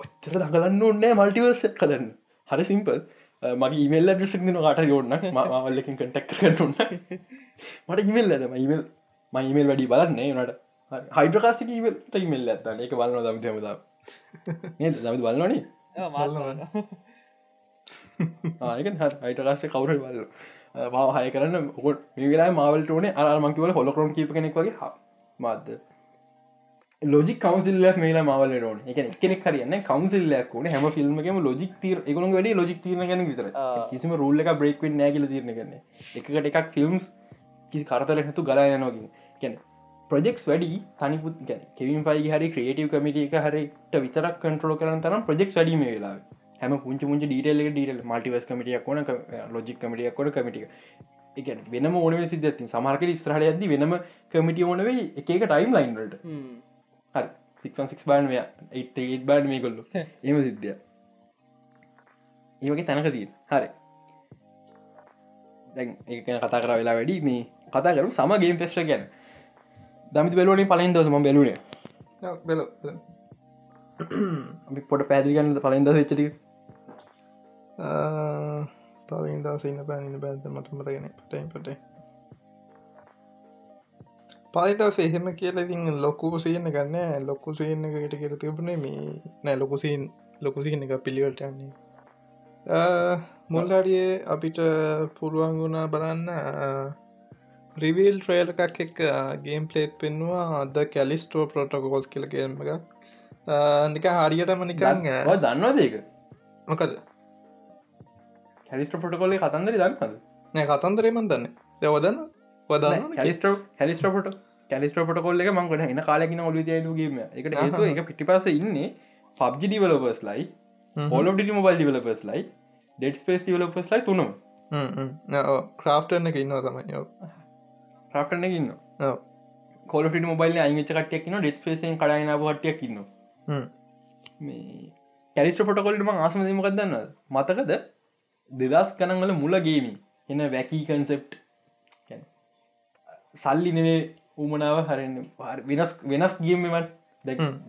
ඔත්තර දගලන්න ඕන්නෑ මල්ටිවර්ස කදන්න හරි සිම්පල් මගේ ඉමල් ඩසක් න කට යෝන්න මවල්ලකින් කටක් කරන්න මට ඉමල් ඇතම ඉමල් මයිමල් වැඩි බලන්නේ නට හයිඩ්‍රකාස්ටික ඉමල්ට ඉමල් ඇත්තන්න එක බලන්න දම හමද දමි බලන්නනේ ආයක හයිටකාස්ට කවුර බල්ල මාව හය කරන්න. ඔකොට මේලා මවල්ට ඕනේ අරමකිවල හොලකොන් කීප කෙනෙක් වගේ මාද ලොජි කවන්සිල්ලක් මේලා මවල න එක කෙනෙක් කරන්න කවන්සිල්ලයක් වන හැම ෆිල්ම්ගේම ලොජික් තීර එකගු වැඩ ලොජික් තිරන ගැන විතර කිසිම රුල්ල එක බ්‍රේක් නෑගල තිරන ගන්න එකට එකක් ෆිල්ම්ස් කිසි කරතර හතු ගලා යනෝගින් ගැන ප්‍රජෙක්ස් වැඩි තනිපුත් ගැන කෙවින් පයි හරි ක්‍රේටව කමිට එක හරිට විතරක් කන්ට්‍රෝ කරන තරම් ප්‍රජෙක් වැඩි මේ වෙලා හැම පුංචි පුංචි ඩීටල් ඩීටල් මටිවස් කමිටියක් කොන ලොජික් කමිටියක් කොට කමිටික එක වෙනම ඕන සිද ඇති සමාර්කට ස්ත්‍රහට ඇද වෙනම කමිටිය ඕනවේ එක ටයිම් ලයින්ට හරි. සික් බාන්ය ඒට බාඩ් මේ කොල්ලු එම සිද්ධිය ඒවගේ තැනකදී හරි. දැන් ඒ කතා කර වෙලා වැඩි. මේ කතා කරු සමගේම් පෙස්ට ගැන. දමිත බැලුවනින් පලින් දසම බැලුණේ බෙල අපි පොට පැදිගන්නද පලින්ද වෙච්චටි තලින් දසින්න පැනින බැද මට මතගෙන පටයින් පටේ පයිදවස එහෙම කියලා ඉතින් ලොකු සියන්න ගන්න ලොකු සියන්න එකට කියර තිබුණේ මේ නෑ ලොකුසින් ලොකුසින්න එක පිළිවලට යන්නේ මුල්ලඩියේ අපිට පුළුවන් වුණා බලන්න රිවිල් ට්‍රේල එකක් එක් ගේම් පලේත් පෙන්වා අද කැලිස්ටෝ පොටකොල් කියලගේම එකක්. නික හරියටම නිකං දන්නවා දේක මොකද හැලිස්ට පොටකොල්ලේ කතන්දර දන්නද නෑ කතන්දරේමන් දන්න දෙවදන්න වදන්න හැලිස්ට හැලිස්ටපට කැලිස්ට පොටකොල්ල එක මංගට එන කාලකින ඔලු දයලුගේම එකට හතු එක පිටිපස ඉන්නේ පබ්ජි ඩිවලපස් ලයි පොලො ඩි මොබල් ඩිවලපස් ලයි ඩෙඩ් ස්පේස් ඩිවලපස් ලයි තුනම් ක්‍රාෆ්ටන එක ඉන්නවා තමයි ප්‍රාට්න ඉන්න කොලට මොබයිල් අයිච කටයක්න ඩෙත් පේසෙන් කඩයින කටයක් ඉන්න මේ කැරිස්ට පොටකොල්ටම ආසමදීමකක් දන්න මතකද දෙදස් කනංවල මුලගේමි එන්න වැැකී කන්සෙප්ට් සල්ලි නෙවේ උමනාව හරන්න. වෙනස් වෙනස් ගේමවන්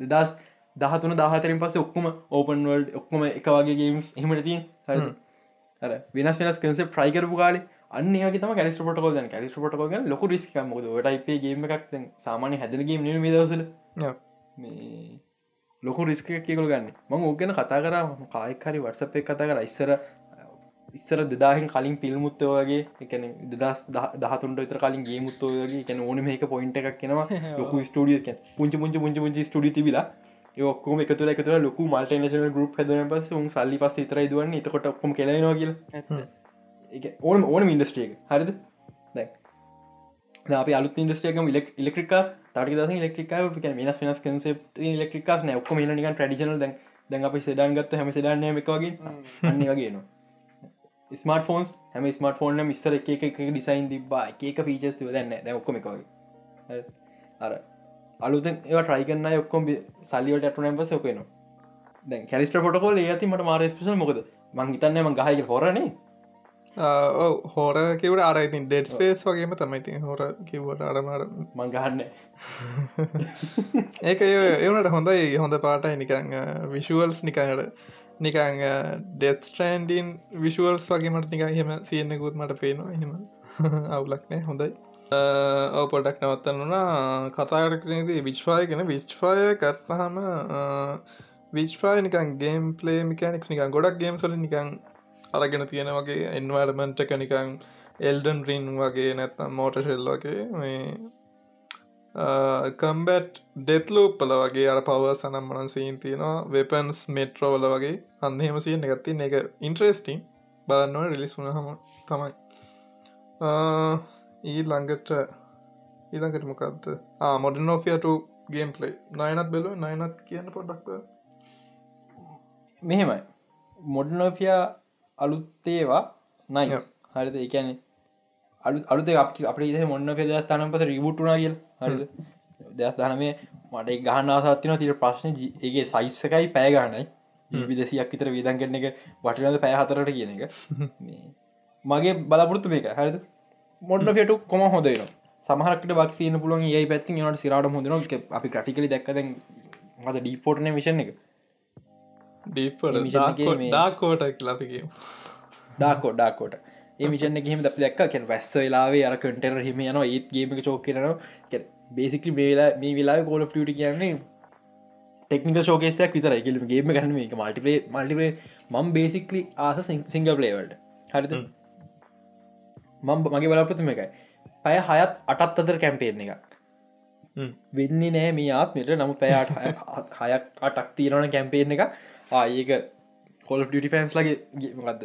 දෙදස් දහතුන දාහතරෙන් පස්ස ඔක්කොම ඕපන් වල්ඩ ඔක්කොම එක වගේ ගේම්ස් එහමට තින් හර වෙනස් වෙනස් කන්සෙප් ්‍රයිකරපු කාලේ අන්න තම කැලිස් පොටකොල් කැලිස් පොටකොල් ලොක රිස්ක මොද ටයිපේ ගේම එකක් සාමානය හැදනගේ න දවසල ලොකු රිස්ක කියකල ගන්න. මං ඕගෙන කතා කර. කායකරි වටසප් කතා කර. ඉස්සර ඉස්සර දෙදාහෙන් කලින් පිල්මුත්තය වගේ එකන දෙදස් දහතුන්ට විතර කලින් ගේ මුත්තෝගේ එකන ඕන මේක පොයින්ට එකක් කෙනවා [LAUGHS] ලොකු ස්ටඩිය පුංචි පුංචි පුංචි පුංචි ස්ටඩි තිබිලා ඔක්කම එකතුර එකතුර ලොකු මල්ටනශන ගරුප් හදන පස උන් සල්ලි පස් තර දුවන්න. එතකොට ඔක්කම කෙලනවා කියල. ඕන ඕන ඉන්ඩස්ට්‍රියක හරිද? දැ අප අලු ඉන්ඩස්ට්‍රියකම ඉලෙක්ට්‍රික තට දස ඉලෙක්ට්‍රික වෙනස් වෙනස් කන්සෙප් ඉලෙක්ට්‍රිකස් න. ඔක්කම නික ටඩිෂනල් දැන් දැන් අප සෙඩන් ගත්ත හැම සෙඩන්න එකවගේ අන්න වගේනවා ස්මට ෆෝන්ස් හැම ස්මට ෆෝර්න මිස්සර එක එක ඩිසයින් තිබා එක ෆීචස් තිව දන්න දැ ඔක්කොම එකවගේ අර අලුතෙන් ඒ ට්‍රයිකන්න ඔක්කොම් සල්ලිවට ඇටනම් පස යොකනවා දැන් කැලිස්ට පොටකොල් ඇති මට මාර ස්පේෂල් මොකද? මං හිතන්න ම ගහයක හොරනේ හෝර කිවට අර ඉතින් ඩෙඩ් ස්පේස් වගේම තමයිති හොර කිවට අරමර මංගහන්න [LAUGHS] ඒක ඒවනට හොඳයි. හොඳ පාටයි. නිකං විශුවල්ස් නිකඟට නිකං ඩෙත් ස්ට්‍රන්ඩීන් විශුවල්ස් වගේමට නික හෙම සියන්නෙකුත් මට පේනවා. හෙම [LAUGHS] අවුලක්නෑ හොඳයි. ඔව පොඩක් නවත්තන්න වනා කතාකරනේදී විශ්වාය කෙන විශ්වාය කස්සහම විශ්වාය නිකන් ගේම් පලේ මිකනික් නිකන් ගොඩක් ගේම් සොල නිකන් අරගෙන තියෙන වගේ එන්වර්මන්ට් එක නිකං එල්ඩන් රින් වගේ නැත්තම් මෝට ශෙල් වගේ මේ කම්බැට් ඩෙත්ලූප්පල වගේ අර පව සනම් මනන් සීන් තියෙනවා වෙපන්ස් මෙට්‍රෝවල වගේ. අන්හෙම සියෙන් එකත්ති එක ඉන්ට්‍රේස්ටිං බලන්නවට රිලිස් වුණ හම තමයි. ඊ ළඟට ඊළඟට මොකක්ද මොඩ නෝෆියට ගේම් පලේ නයනත් බෙලු නයනත් කියන්න පොඩ්ඩක් මෙහෙමයි. මොඩනෝෆියා අලුත්තේවා නයි හරිද? එකන අලු අලුත අප අප මොන්න පෙද තනම් පස රිබුට්ටුනා කියල් හරිද? දෙස් දහනමේ මට ගහන්න ආසත්තින තිර ප්‍රශ්න ඒගේ සයිස්සකයි පෑ ගන්නයි විදසියක් විතර වීදන් කරන එක වටිනද පෑ හතරට කියන එක. මගේ බලපුරත්තු මේක හරිද? මොඩ ෆෙටු කොම හොදන සමහරකට බක්සින පුලුවන් ඒ පැත්ති නට සිරට හොදන අපි ක්‍රටිකලි දක්කද මද ඩීපෝට්න විෂන් එක. ඩාකෝට ලපික ඩාකෝ ඩාකෝට ඒ මිෂන හෙම ද දක් කැන් වැස්ස වෙලාවේ අර කටර හිම යන ඒත් ගේම චෝක කරන බේසිකලි මේලා මේ වෙලා කෝල ටියට කියන්නේ ටෙක්නික ශෝකේසයක් විතර එකලම ගේම ගන්න එක මල්ටිපේ මල්ටිපේ මම් බේසිකලි ආස සිංග පලේවල්ට හරිද? මම මගේ බලපතුම එකයි පය හයත් අටත් අතර කැම්පේෙන් එකක්. වෙන්නේ නෑ මේ ආත්මට නමුත් පැයට හයක් අටක් තීරණ කැම්පේෙන් එක ආඒක කොල් ඩිටි ෆන්ස් ලගේ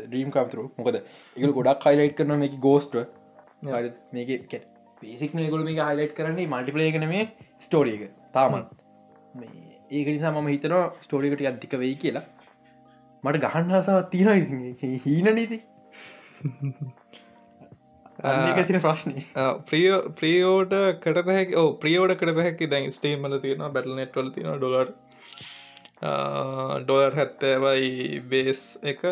ඩීම් කම්තරු මොකද? එක ගොඩක් හයිලයිට් කරන මේ ගෝස්ට මේක පේසික් ගොල මේ හයිලයිට් කරන්නේ මල්ටිපලේගන මේ ස්ටෝරියක තාමන් ඒක නිසා මම හිතන ස්ටෝරිකට අධික වෙයි කියලා. මට ගහන්න හසාවත් [LAUGHS] තියෙන හීන නීති තින ප්‍රශ්නය [LAUGHS] ප්‍රිය ප්‍රියෝට කට හැක ඕ ප්‍රියෝඩ කර හැකි දැන් ස්ටේමල තියෙන බැටල නෙට්වල තියෙන ඩොලර් ඩොලර් හැත්තෑවයි බේස් එක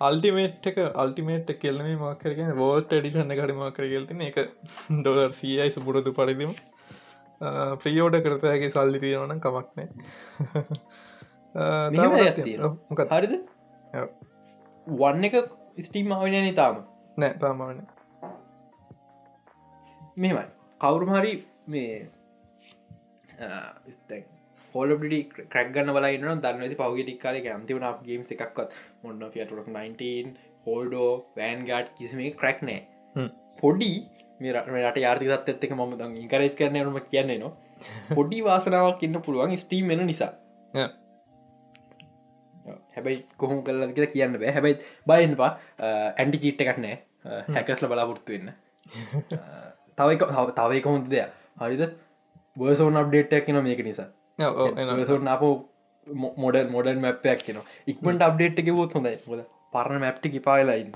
අල්ටිමේට් එක අල්ටිමේට් කෙල්ලම මක්කරගෙන වෝල්ට ඩිෂන්න කඩි මක්කර ගෙල්තින එක [LAUGHS] ඩොලර් සීයිස පුරදු පරිදිම. ප්‍රියෝඩ කරතයගේ සල්ලි තියෙනවන කමක්නෑ [LAUGHS] හරිද? වන්න එක ස්ටීම් ආවිනය තාම? නෑ තාමාන මෙමයි කවුරුම හරි මේ කෝලබටි ක්‍රක් ගන්න බලන්න දන්න ඇති පවගටික් කාල ඇමතිවන ගේම් එකක්වත්. මොන්න ෆියටක් 19 හෝල්ඩෝ වෑන් ගාඩ් කිසිම ක්‍රක් නෑ පොඩි මේරට යාර්තිකත් එත්තක ම දන් ඉකරස් කරන නම කියන්නේ නවා පොඩි වාසනාවක් ඉන්න පුළුවන් ස්ටීම් වෙන නිසා. හැබැයි කොහොම කල්ල කියලා කියන්න බෑ. හැබැයි බයින්වා ඇන්ටි චීට්ට එකක් නෑ හැකස්ල බලාපොරත්තු වෙන්න. තවයි තවයි කොහොඳ දෙයක්. හරිද? බර්සෝන් අප්ඩේට්ක් න මේක නිසා සෝන් අප මොඩල් මොඩල් මැප්පයක් කියන ඉක්මට අප්ඩේට් එක වොත් හොඳයි. ොද පරණ මැප්ටි කිපායලයින්න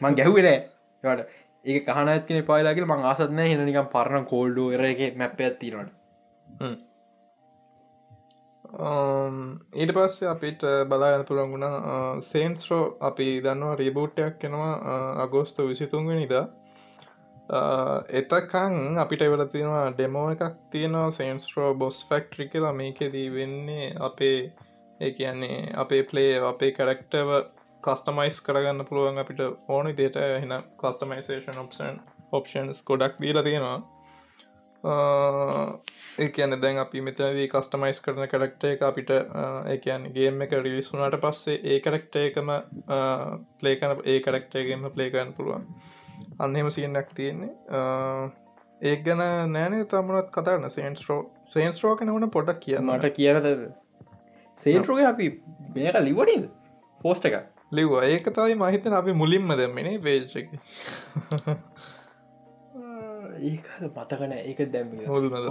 මං ගැහුවරෑ ට ඒ කහන ඇතින පායලාගේ මං ආසත්න හෙනනිකම් පරණ කෝල්ඩෝ එක මැප්ප ඇතිනට ඊට පස්සේ අපිට බලාගන්න පුළන් වුණ සේන්ස්රෝ අපි දන්නවා රීබෝට්ටයක් කෙනවා අගෝස්ත විසිතුන්ග නිදා එතකං අපිට එවල තියෙනවා ඩෙමෝ එකක් තියෙනවා සේන්ස්ට්‍රෝ බොස් ෆෙක්ට්‍රි කියලා. මේකෙදී වෙන්නේ අපේ ඒ කියන්නේ අපේ පලේ අපේ කරෙක්ටව කස්ටමයිස් කරගන්න පුළුවන් අපිට ඕනි දේට එන කස්ටමයිසේෂන් ඔප්ෂන් ඔප්ෂන්ස් ගොඩක් දීලා තියෙනවා. ඒ කියන දැන් අපි මෙතනදී කස්ටමයිස් කරන කරක්ට එක අපිට ඒ කියන්න ගේම් එක රිලිස් වුනාට පස්සේ ඒ කරක්ට එකම පලේකන ඒ කරක්ටේගේම පලේකන්න පුළුවන්. අන්නෙම සියන්නක් තියෙන්නේ. ඒ ගැන නෑනේ තමනත් කතාරන්න සේන්ස්රෝ සේන්ස්රෝක නවන පොඩක් කියන්නට කියනද සේන්ට්‍රෝග අපි මේක ලිවඩිද පෝස්ට එක. ලිව ඒක තවයි මහිතන අපි මුලින්ම දැම්මනේ පේච්චක ඒකද මතකන ඒක දැම්ම.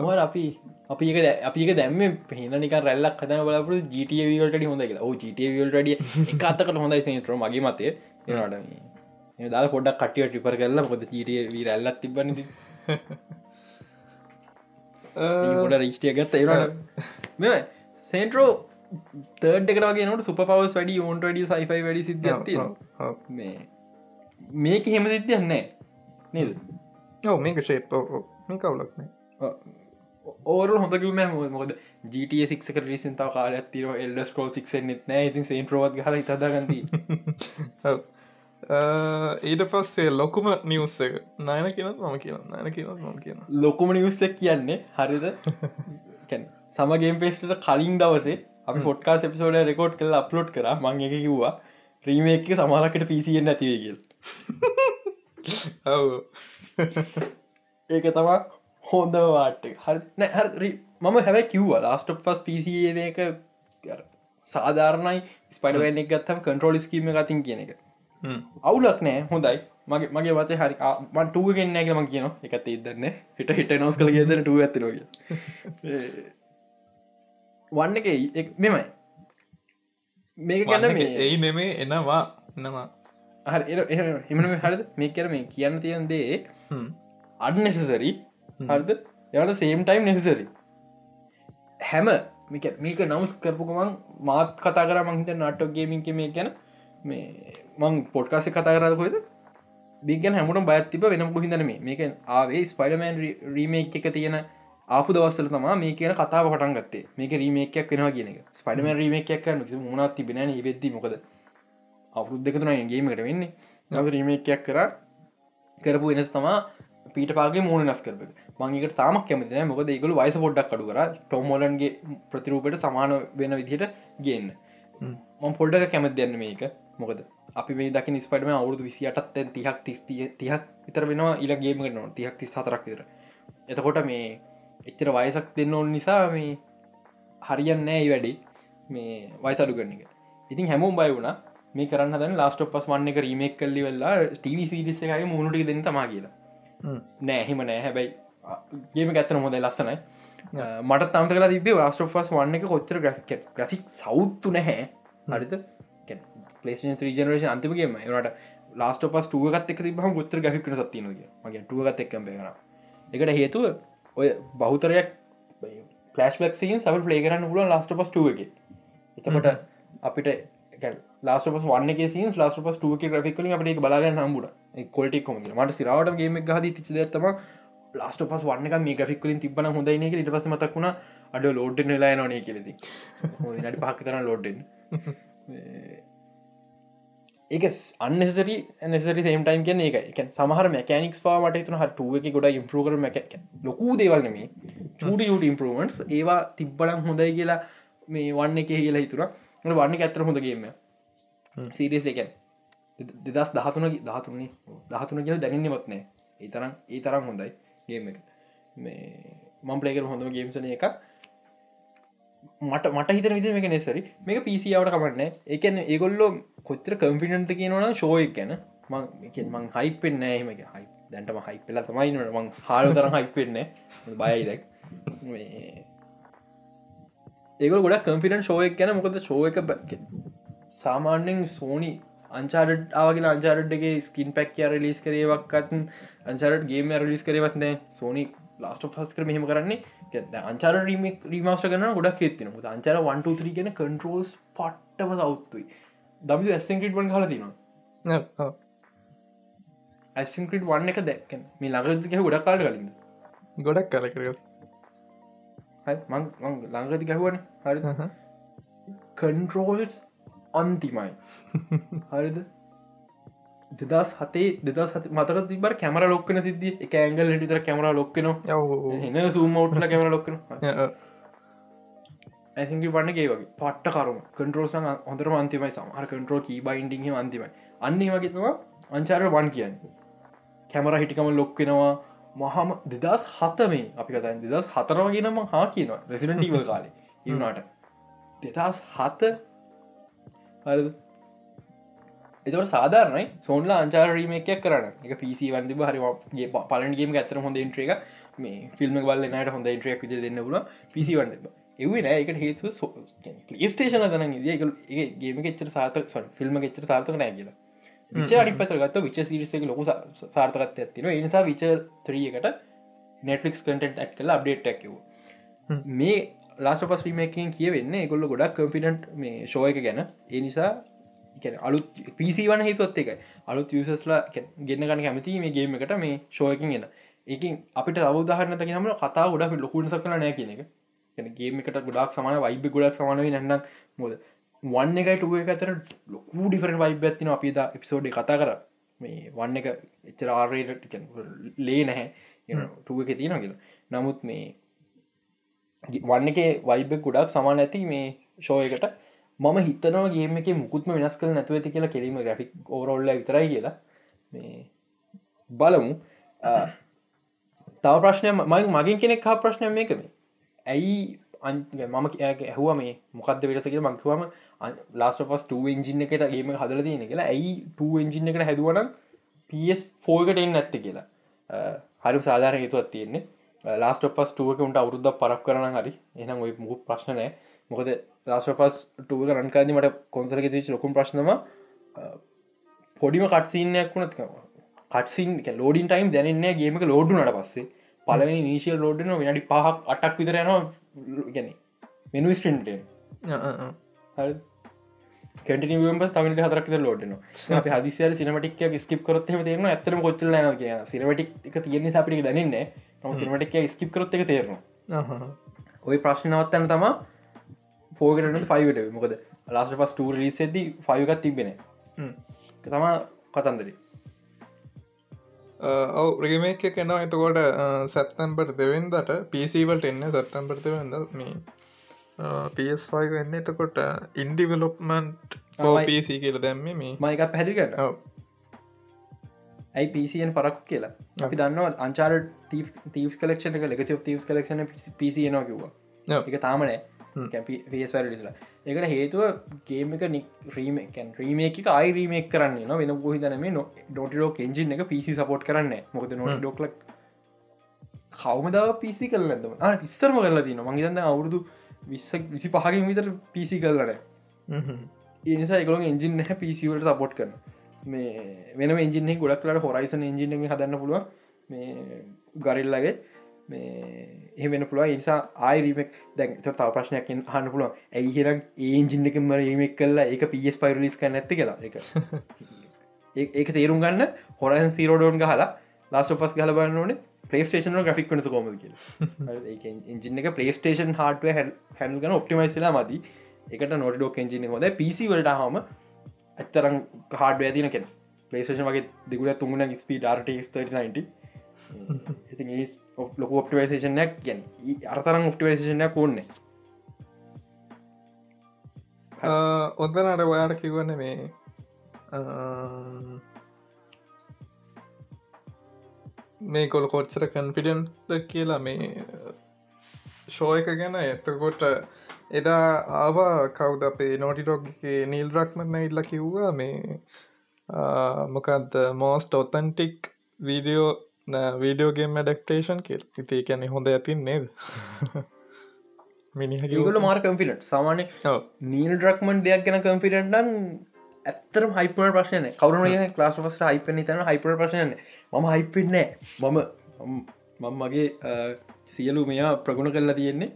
හො අපි අපි ඒක අපික දැම්ම පහන නික රැල්ලක් හදන බලපු ජටවල්ට හොඳ කියලා. ඕ ජටවල්ට එකත්තකට හොඳයි සේන්ට්‍ර මගේ මතය. එනට දා පොඩක් කටිය ටිපර කරලා පොද ජටව රැල්ලත් තිබන ොඩ රිෂ්ටිය ගත්ත ඒට මෙ සේන්ට්‍රෝ තර්ඩ් එකට වගේ නොට සුප පවස් වැඩි ඕන්ට වැඩි සයිෆයි වැඩි සිද්ධ මේ මේක හෙම සිද්ධියන්නේ නේද? ඔව මේක ශේප් මේ කවුලක්න ඕර හොඳකිල්ම මොද ජටසික් රිසින්තාව කාල ඇතිර එල්ඩ ස්කෝල් සික් නෙත් නෑ ඉතින් සේන් ප්‍රවත් හල තදාගති ඊට පස්සේ ලොකුම නිවස්ස එක. නයන කියනත් මම කියන්න නයන කියනත් ම කියන ලොකුම නිවස්සක් කියන්නේ හරිද? සමගේම් පේස්ට කලින් දවසේ අපි පොට්කා එපිසෝඩ රෙකෝඩ් කල අප්ලෝඩ් කර. මං එක කිව්වා ්‍රීමේක සමාරකට පිසියෙන් නැතිවේගල් ඒක තමා හොඳ වාට හරි හරි මම හැබැ කිව්වා ලාස්ට පස් පිසින එක සාධාරණයි. ස්පඩවෙන්න එක ගත්තම කන්ට්‍රෝල් ස්කීම ගතින් කියන එක අවුලක් නෑ හොඳයි. මගේ මගේ වත හරි මන්ටුව ගෙන්න්න කියම කියන එකත් ඉදන්න. හිට හිට නොස් කළ ගෙදන ටුව ඇතිරෝග වන්න එක මෙමයි. මේක ගැන මේ එයි නෙමේ එනවා එනවා. හරි එම හරිද? මේ කර මේ කියන්න තියන් දේ අඩ්නෙසසරි හරිද? එවට සේම් ටයිම් නෙසසරි හැම මේක නවස් කරපුකමන් මාත් කතා කර මහිත නට්ටෝ ගේමින්ක මේ ගැන මේ මං පොට්කාසේ කතා කරද කොයිද බිගන් හැමට බයත්තිප වෙනම් පුහිදන මේ මේක ආවේ ස්පයිඩමෑන් රීමේක් එක තියෙන ආපු දවස්සල තම මේ කියන කතාව පටන් ගත්තේ. මේක රීමේකයක් වෙනවා කියන එක. ස්පඩම රීමේකයක් මුණත් තිබෙන වෙද්දි මොකද? අවුරුද් දෙකතුන ගේීමට වෙන්නේ. නව රීමේකයක් කර කරපු වෙනස් තමා පීට පාගේ මූුණ නස් කරප. මංගේට තාමක් කැමතින මොකද ඒකළු වයිස පොඩ්ඩක් කඩු කර. ටොමෝලන්ගේ ප්‍රතිරූපයට සමාන වෙන විදිහට ගන්න. මං පොඩ්ඩක කැමත් දෙන්න මේක මොකද? අපි මේ දකි නිස්පටම අවුරුදු විසියටත් තිහක් තිස්තිය තිහක් විතර වෙනවා ඉලගේමට නො තිහක් ති සතරක් විතර. එතකොට මේ එච්චර වයසක් දෙන්න ඕන් නිසා මේ හරියන්න වැඩි. මේ වයිතඩු කරන එක. ඉතින් හැමෝම් බය වුණ. මේ කරන්න ද ලාස්ට පස් වන්න එක රීමෙක් කල්ලි වෙල්ලා ටව සිරිස එකයි මුණටි දෙන්න තමා කියලා. නෑහෙම නෑ හැබැයි ගේම ඇත්තන හොඳයි ලස්සනයි. මට තම්සකලා තිබේ ලාස්ට පස් වන්න එක කොච්චර ග්‍රික් ග්‍රෆික් සෞත්තු නැහැ. හරිත පලේෂන් ත්‍රීජනරේෂන් අන්තිමගේම එනට ලාස්ට පස් ටුවගත් එක තිබහම ගොත්තර ග්‍රික්ට සත්තිනගේ මගේ ටුවගත් එක්කම් බේෙන එකට හේතුව ඔය බෞතරයක් පලස්ලක් සින් සබ පලේ කරන්න පුලුවන් ලාස්ට පස් ටුව එක. එතකොට අපිට ලාස්ට පස් වන්න ලාස්ට පස් ටුව ග්‍රිකල අපට බලාගන්න හම්බුට කොල්ටි කොම මට සිරාවට ගේම හද තිච දත්තම ලාස්ට පස් වන්න මේ ග්‍රිකලින් තිබන හොඳයින ඉට පස මතක්ුණ අඩ ලෝඩ් නෙලා නොනේ කෙලෙති හො නඩි පහක් තරන ලෝඩ්ඩෙන් [LAUGHS] ඒක අන්නසරි නැසරි සේම් ටයිම් කියන එක එක සමහර මැකනික්ස් පාමට තුන හටුව එක ගොඩ ඉම්පරෝකර මැක ලොකූ දේවල්නම චුට යුට ඉම්පරමන්ස් ඒවා තිබ්බලම් හොඳයි කියලා මේ වන්න එක කියලා හිතුර වන්න ඇත්තර හොඳගේම සීරියස් එකැන් දෙදස් දහතුන දහතුනේ දහතුන කියලා දැනන්නේවත්නෑ ඒ තරම් ඒ තරම් හොඳයි ගේම එක. මේ මම් පලේකර හොඳම ගේම්සන එක මට මට හිතන විදි මේක නෙසරි මේක පිසිාවට කමන්න එකන ඒගොල්ලෝ කොච්චර කම්ෆිනන්ට කියනවන ශෝයක් ගැන. මං මං හයිපෙන් නෑමක හයි දැන්ටම හයි පෙලා තමයිනට මං හාල තරම් හයිපෙන්න බයයිදැක් ඒක ගොඩ කම්ෆිටන් ශෝයක් ගැන මොකද ශෝක සාමාන්‍යෙන් සෝනි අංචාඩ ආවගෙන අංචාරට්ගේ ස්කින් පැක්කය රලිස් කරේවක්කත් අංචාරට ගේම රලිස් කරවත්නෑ සෝනි ලාස්ට ෆස් කර මෙහම කරන්නේ. අංචාර රීමක් රීමස්ට ගන ගොඩක් එත්තින අංචාර 1 ගෙන කන්ටරෝස් පට්ටම සෞත්තුයි දමි ඇස්සන්ක්‍රට වන් හල තිනවා ඇසින්ක්‍රට වන්න එක දැක්කන්. මේ ළඟතික ගොඩක් කාල කලින්. ගොඩක් කල කර ළඟති ගැහුවන. හරි කන්ටරෝල්ස් අන්තිමයි. [LAUGHS] හරිද? දෙදස් හතේ දෙදස් මතක තිබර කැමර ලොක්කන සිද්ධිය? එක ඇංගල් හිටතර කැමර ලොක්කන එන සූමෝට්ල කැමර ලොක්කන ඇසිි පන්නගේ වගේ. පට්ට කරුම කන්ටරෝසන් හොඳර අන්තිමයි සමහර කන්ටරෝ කී බයින්ඩිහ අන්තිමයි. අන්නේ වගේතවා අංචාර වන් කියන්න. කැමර හිටිකම ලොක්කෙනවා මහම දෙදස් හත මේ අපි කතයි දෙදස් හතරවගෙනම හා කියනවා. රෙසිඩන්ටීවල් කාලේ. [LAUGHS] ඉවනාට දෙදස් හත හරද? එතවට සාධාරනයි සෝන්ලා අංචාර රීමේකයක් කරන්න. එක පිසි වන්දි හරිගේ පලන්ගේම ඇතර හොඳ ඉන්ට්‍රේක මේ ෆිල්ම් බල නට හොඳ ඉන්ට්‍රයක් විද දෙන්න පුල පිසි වන්ද එවේ නෑ. එකට හේතු ස්ටේෂන තන ඒ ගේම එච්චර සාතක සො ෆිල්ම් එච්චර සාර්ථක නෑ කියලා. විච අනි පතර ගත්ත විච සිරිසක ලොකු සාර්ථකත් ඇතින එනිසා විච ත්‍රියකට නෙටලික්ස් කටට ඇත් කල අප්ඩේට් ඇකිව මේ ලාස්ට පස් රීමකින් කියවෙන්න ගොල්ල ගොඩක් කම්පිටන්ට් මේ ශෝය එක ගැන. ඒ නිසා අලුත් පිසි වන හේතුවත් එකයි අලුත් යසස්ලා ගෙන්න්න ගන්න කැමති මේ ගේම එකට මේ ශෝයකින් එන. ඒකින් අපිට අවදාහරන තකිනම කතා ගොඩක් ලොකුණ සකන නෑ කියන එක ගේම එකට ගොඩක් සමාන වයිබ ගොඩක් සමානව නන්න මොද වන්න එකයි ටුව එක අතර ලොකු ඩිෆරන් වයිබ ඇතින අපිද එපිසෝඩ් කතා කර. මේ වන්න එක එච්චර ආරයට ලේ නැහැ. ටුව එක තියෙන කියලා. නමුත් මේ වන්න එක වයිබ ගොඩක් සමාන ඇති මේ ෂෝයකට මම හිතනවා ගේම එක මුකුත්ම වෙනස් කළ නැතුව ඇති කියලා කෙරීම ග්‍රෆික් ඕරොල්ල විතරයි කියලා. මේ බලමු. තව ප්‍රශ්නය මයි මගින් කෙනෙක් හා ප්‍රශ්නය මේකම ඇයි මම ඇහුව මේ මොකක්ද වෙනසක මංකවම ලාස්ට පස් ඉංජින එකට ගේම හදල තියෙන කියලා. ඇයි ඉංජින එකට හැදුවනම් පස් ෆෝකට එන්න ඇත්ත කියලා. හරි සාධාර හේතුවත් තියෙන්නේ. ලාස්ට පස් ටුවක උන්ට අවුරුද්ධ පරක් කරන හරි. එනම් ඔය මුහු ප්‍රශ්නය මොකද ලාස්පස් ටුව රන්කාද මට කොන්සල ති ලොකුම් ප්‍රශ්නම පොඩිම කටසිීනයක් වුණත් කටසින් ලෝඩින් ටයිම් දැනන්නේ ගේමක ලෝඩු නට පස්සේ. පලවෙනි නීශල් ලෝඩන විනාඩි පහක් අටක් විතරයනවා ගැන මෙනු ස්පින්ටෙන් කටනිවම්බස් තමිට හතරක් ලෝඩන අප හදිසිය සිනමටික් ස්කිප් කරොත් තේරන න කිය සිනමටික් එක තියෙන්නේ අපිට දැනන්න ම සිනමටික් ස්කිප් කරොත් එක තේරනවා. ඔය ප්‍රශ්නවත්තන්න තමා ෆෝගට ෆයිවට මොකද ලාස් පස් ටූ ලිස් ඇද ෆයකත් තිබෙන තමා කතන්දරේ ඔව රිමේක කෙනවා එතකොට සැත්තම්බට දෙවෙන්දට පිසිවල්ට එන්න සැත්තම්බට දෙවෙන්ද මේ පස්5 වෙන්න. එතකොට ඉන්ඩිවලොප්මන්ට් පිසි කියල දැම්ම මේ. මයික පැදිකට ඇයි පිසියෙන් පරක්ු කියලා? අපි දන්න අංචාර තීස් කලක්ෂණ එක ලෙක තීස් කලක්ෂණ පිසියනවා කිව්වා. එක තාමනෑ පේස්වරලිලා එකට හේතුව ගේමක නික් රීමකන් රීමේක අයි රීමෙක් කරන්න න වෙන පොහිතනම ඩොටිලෝක එජින් එක පිසි සපෝට් කරන්න මොකද නො ඩොක්ලක් කවමදාව පිසි කල්ලදම විස්සරම කරලා තින මගේතන්න අවුරුදු විස්ස විසි පහකින් විතර පිසි කල්ලට ඒනිසා එකලො එජින් හැ පිසිවලට සපෝට් කරන මේ වෙන එජින ගොඩක් කලට හොරයිසන් එජින හදන්න පුළුව මේ ගරිල්ලගේ මේ එහෙමෙන පුළුව නිසා ආයිරීමක් දැන් තව ප්‍රශ්නයක් හන්න පුළුව ඇයි හිරක් ඒජින්නකම රීමෙක් කල්ලා එක පස් පයිරලිස් කන්න ඇත්ත කියලා. එක [LAUGHS] ඒක තේරුම් ගන්න හොරන් සීරෝඩෝන් හලා ලාස්ට පස් ගල බන්න ඕන. පලේස්ටේෂන ග්‍රික් වනස කොම ඉජින එක පලේස්ටේෂන් හටුව හැල් ගන ඔප්ටිමයිස්ලා මදී. එකට නොට ඩෝක් එජින හොද පිසි වලට හම ඇත්තරම් හාඩ ඇතින කෙන. පලේෂන් වගේ දෙගුල තුමුණ ස්පී ඩර්ට ඉති ලොක ඔප්ටිවයිසේෂනයක් ගැන අර්තරම් ඔප්ටිවයිසේෂනයක් කොන්නේ ඔොදනට ඔයාට කිවන්න මේ මේ කොල කොච්චර කන්ෆිඩන්ට කියලා මේ ෂෝ එක ගැන එතකොට එදා ආවා කවුද අපේ නෝටිටොක්ගේ නීල් රක්මන්න ඉල්ල කිව්වා මේ මොකක්ද මෝස්ට ඔතන්ටික් වීඩියෝ වීඩියෝගේ මඩක්ටේෂන් කෙල් ඉති කියැනෙ හොඳ ඇතින් නේද? [LAUGHS] මිනිහගල මාර කම්පිට සාමාන්‍ය නීල් ඩ්‍රක්මන් දෙයක් ගැන කම්පිටන්ටන් ඇත්තරම හයිපර ප්‍රශ්නය කවරුන ලාස් පස් හයිපන තන හයිපර ප්‍රශ්නය ම හයිපෙන්නෑ මම මම මගේ සියලු මෙයා ප්‍රගුණ කරලා තියෙන්නේ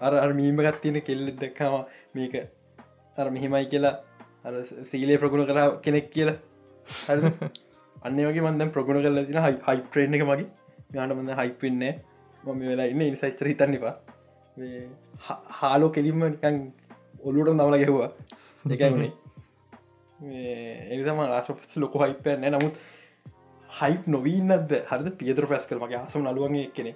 අර අර මීමගත් තියෙන කෙල්ලෙ දක්කාම මේක අර මෙහෙමයි කියලා අර සීලේ ප්‍රගුණ කර කෙනෙක් කියලා [LAUGHS] අන්න වගේ මන්දම් ප්‍රගුණ කරලා තින හයි හයිප්‍රේන් එක මගේ. ගාන මඳ හයිපෙන්නේ මම වෙලා ඉන්න. ඉනිසයිච්චර හිතන්න එපා. හාලෝ කෙලින්ම නිකන් ඔල්ලුට නමල ගැහවා. එකයි වුණේ එනිතම රාශපස් ලොක හයිපයන්න නමුත් හයිප් නොවීන්නද හරද? පියතර පැස් කල් මගේ ආසම නලුවගේ කෙනෙ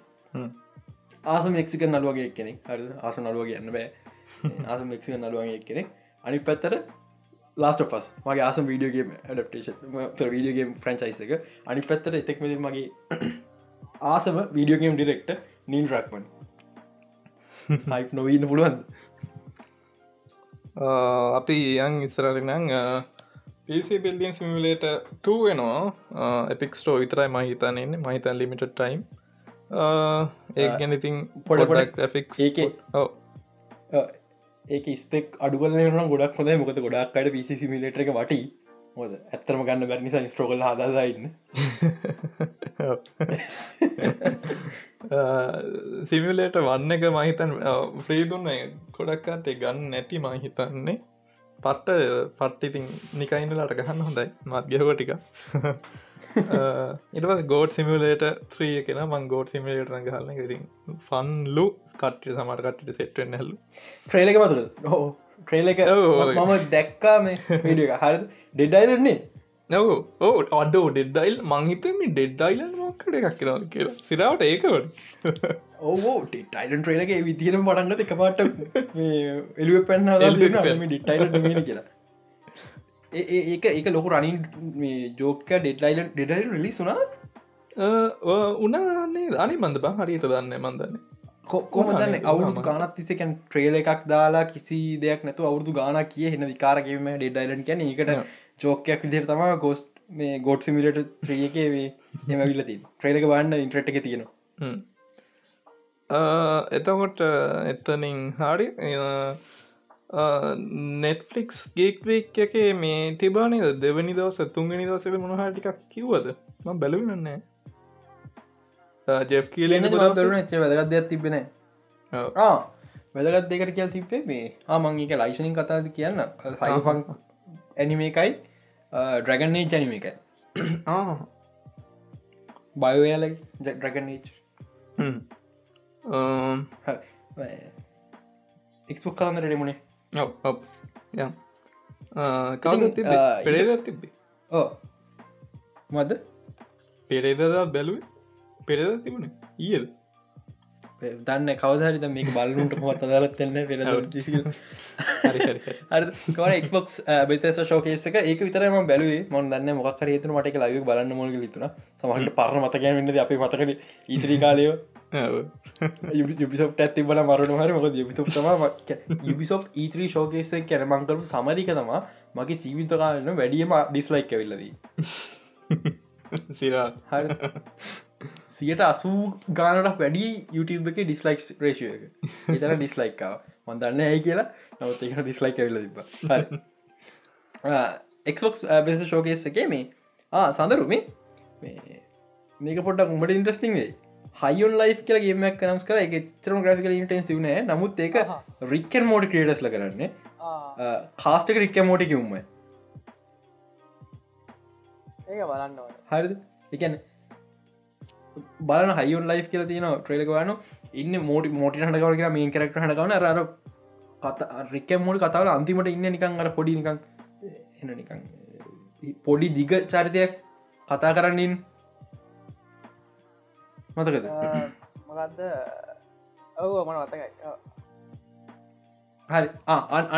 ආසම එක්සික නලුවගේ කෙනෙක් හරි ආස නලුව ගන්න බෑ. [LAUGHS] ආසම එක්සික නලුවගේ කෙනෙක් අනි පැත්තර ලාස්ට පස් මගේ ආසම වීඩියෝගේ ඩප්ටේෂන් වීඩියෝගේ ෆ්‍රංචයිස එක. අනි පැත්තර එතෙක් මෙද මගේ ආසම video game director Neil Druckmann hype නොවීන්න පුළුවන් අපි යන් ඉස්සරරිනං පිසි බිල්ඩියන් සිමිලේට 2 වෙනවා. එපික්ස්ටෝ විතරයි මහිතන එන්න මහිතන් ලිමිට ටයිම් ඒ ගැන ඉතින් පොඩ ග්‍රෆික් ඒක ඒක ස්පෙක් අඩුවල ගොඩක් හොද මොකද ගොඩක්කට පිසි සිමිලේට එක වටි. හොද ඇත්තරම ගන්න බැනිසා ස්ට්‍රෝකල් හදන්න සිමිලේට වන්න එක මහිතන් ෆ්‍රීදුන්න ගොඩක්කාට ගන්න නැති මහිතන්නේ පට්ට පට්ටිතින් නිකයින්නලට ගහන්න හොඳයි. මත්ගහව ටික ඉටස් ගෝඩ් සිමිලේට ත්‍රිය කෙන මං ගෝඩ් සිමිලේට ගහන්න ඉතින් ෆන්ලු ස්කට්ට සමටකට්ට සෙට්ෙන් හැල්ලු. ට්‍රේලක මතුර හෝ ට්‍රේල එක මම දැක්කා මේ විඩිය හරි ඩෙඩයිලන්නේ නව ඕ අඩ ඩෙඩ්ඩයිල් මංහිතම ඩෙඩ්ඩයිලන් මක්කට එකක් කියලා කියලා. සිරාවට ඒකවට ඕ ටයිලන් ට්‍රේලගේ විදිරම් පටන්ගත එක පාට එලුව පැන්න ඩිටයිල කියලා. ඒක ඒක ලොකු රනින් ජෝක ඩෙඩ්ලයිලන් ඩෙඩයිල් ලිලි සුනා උනාන්නේ අනි මන්ද බා හරියට දන්න මන්දන්නේ කොම දන්න අවුදු ගානත් තිසකැන් ට්‍රේල එකක් දාලා කිසි දෙයක් නැතු අවුදු ගාන කිය හෙන විකාරගේම ඩෙඩයිලන් කැන එකට චෝකයක් විදිර තමා ගෝස්ට මේ ගෝඩ් සිමිලට ත්‍රියකේ වේ එම විල්ලති ට්‍රේලක බන්න ඉන්ට්‍රට් එක තියෙනවා. එතකොට එත්තනින් හරි නෙට්ෆලික්ස් ගේක්වේක් එක මේ තිබානද දෙවනි දවස තුන්ගනි දවසද මොනහටිකක් කිව්වද? ම බැලවිනන්නේ ජෙෆ් කියලන්න වැදගත් දෙයක් තිබෙන වැදගත් දෙකට කියල් තිබේ මේ. ආමංගේක ලයිශනින් කතාද කියන්න සයිපන් ඇනිමේකයි ඩ්‍රගන්නේ ජැනිම එක බයෝයාල ඩ්‍රගනීච් එක්ස්පොක් කතන්න රෙමුණේ කවද පෙරේද තිබ්බේ? ඕ මද පෙරේදදා බැලුව? පෙරද තිබුණ? ඊල් දන්න කවදහරිත මේක බලුන්ට පොත් අදලත්න්න පෙර එක්බොක් බෙතස ශෝකේසක ඒක විතරම බැලුවේ. මොන් දන්න මොක් රේතු මට ලයු බලන්න මොක විතුන සමහට පරණ මතකෑ වෙන්නද අපේ මතකන ඉතිරි කාලයෝ යුබිසොප් ඇති බල මරන හර. මොක යුබිසොප් තම යුබිසොප් ඊත්‍රී ශෝකේස කැන මංකරපු සමරික තමා මගේ ජීවිත කාලන වැඩියම ඩිස්ලයික් ඇවිල්ලදී සිරා සියට අසූ ගානට වැඩි YouTube එක ඩිස්ලයික් රේෂය එක. එතන ඩිස්ලයික්කාව මන්දන්න ඇයි කියලා. නවත් එක ඩිස්ලයික් ඇවිල තිබ එක්ෝක් බෙස ශෝකේස එක මේ සඳරුමේ මේක පොට්ටක් උඹට ඉන්ට්‍රස්ටිං වේ හයින් ලයි් කියල ගේමක් කනම්ස් කර එක තරම ග්‍රෆිකල ඉන්ටන්සිව නෑ. නමුත් ඒක රික්කන් මෝඩ ක්‍රේටස්ල කරන්නේ. කාස්ටක රික්ක මෝටි කිවුම්ම ඒක බලන්න හරිද? එකන බලන හයින් ලයි් කියල තියන ට්‍රේලකවන ඉන්න මෝටි මෝටි හටකව කිය මේ කරක්ට හටකවන රර රික්ක මෝඩි කතාවල අන්තිමට ඉන්න නිකන් අර පොඩි නිකන් එන නිකන් පොඩි දිග චරිතයක් කතා කරන්නින් මතකද? මොකක්ද ඔව මන වතකයි හරි.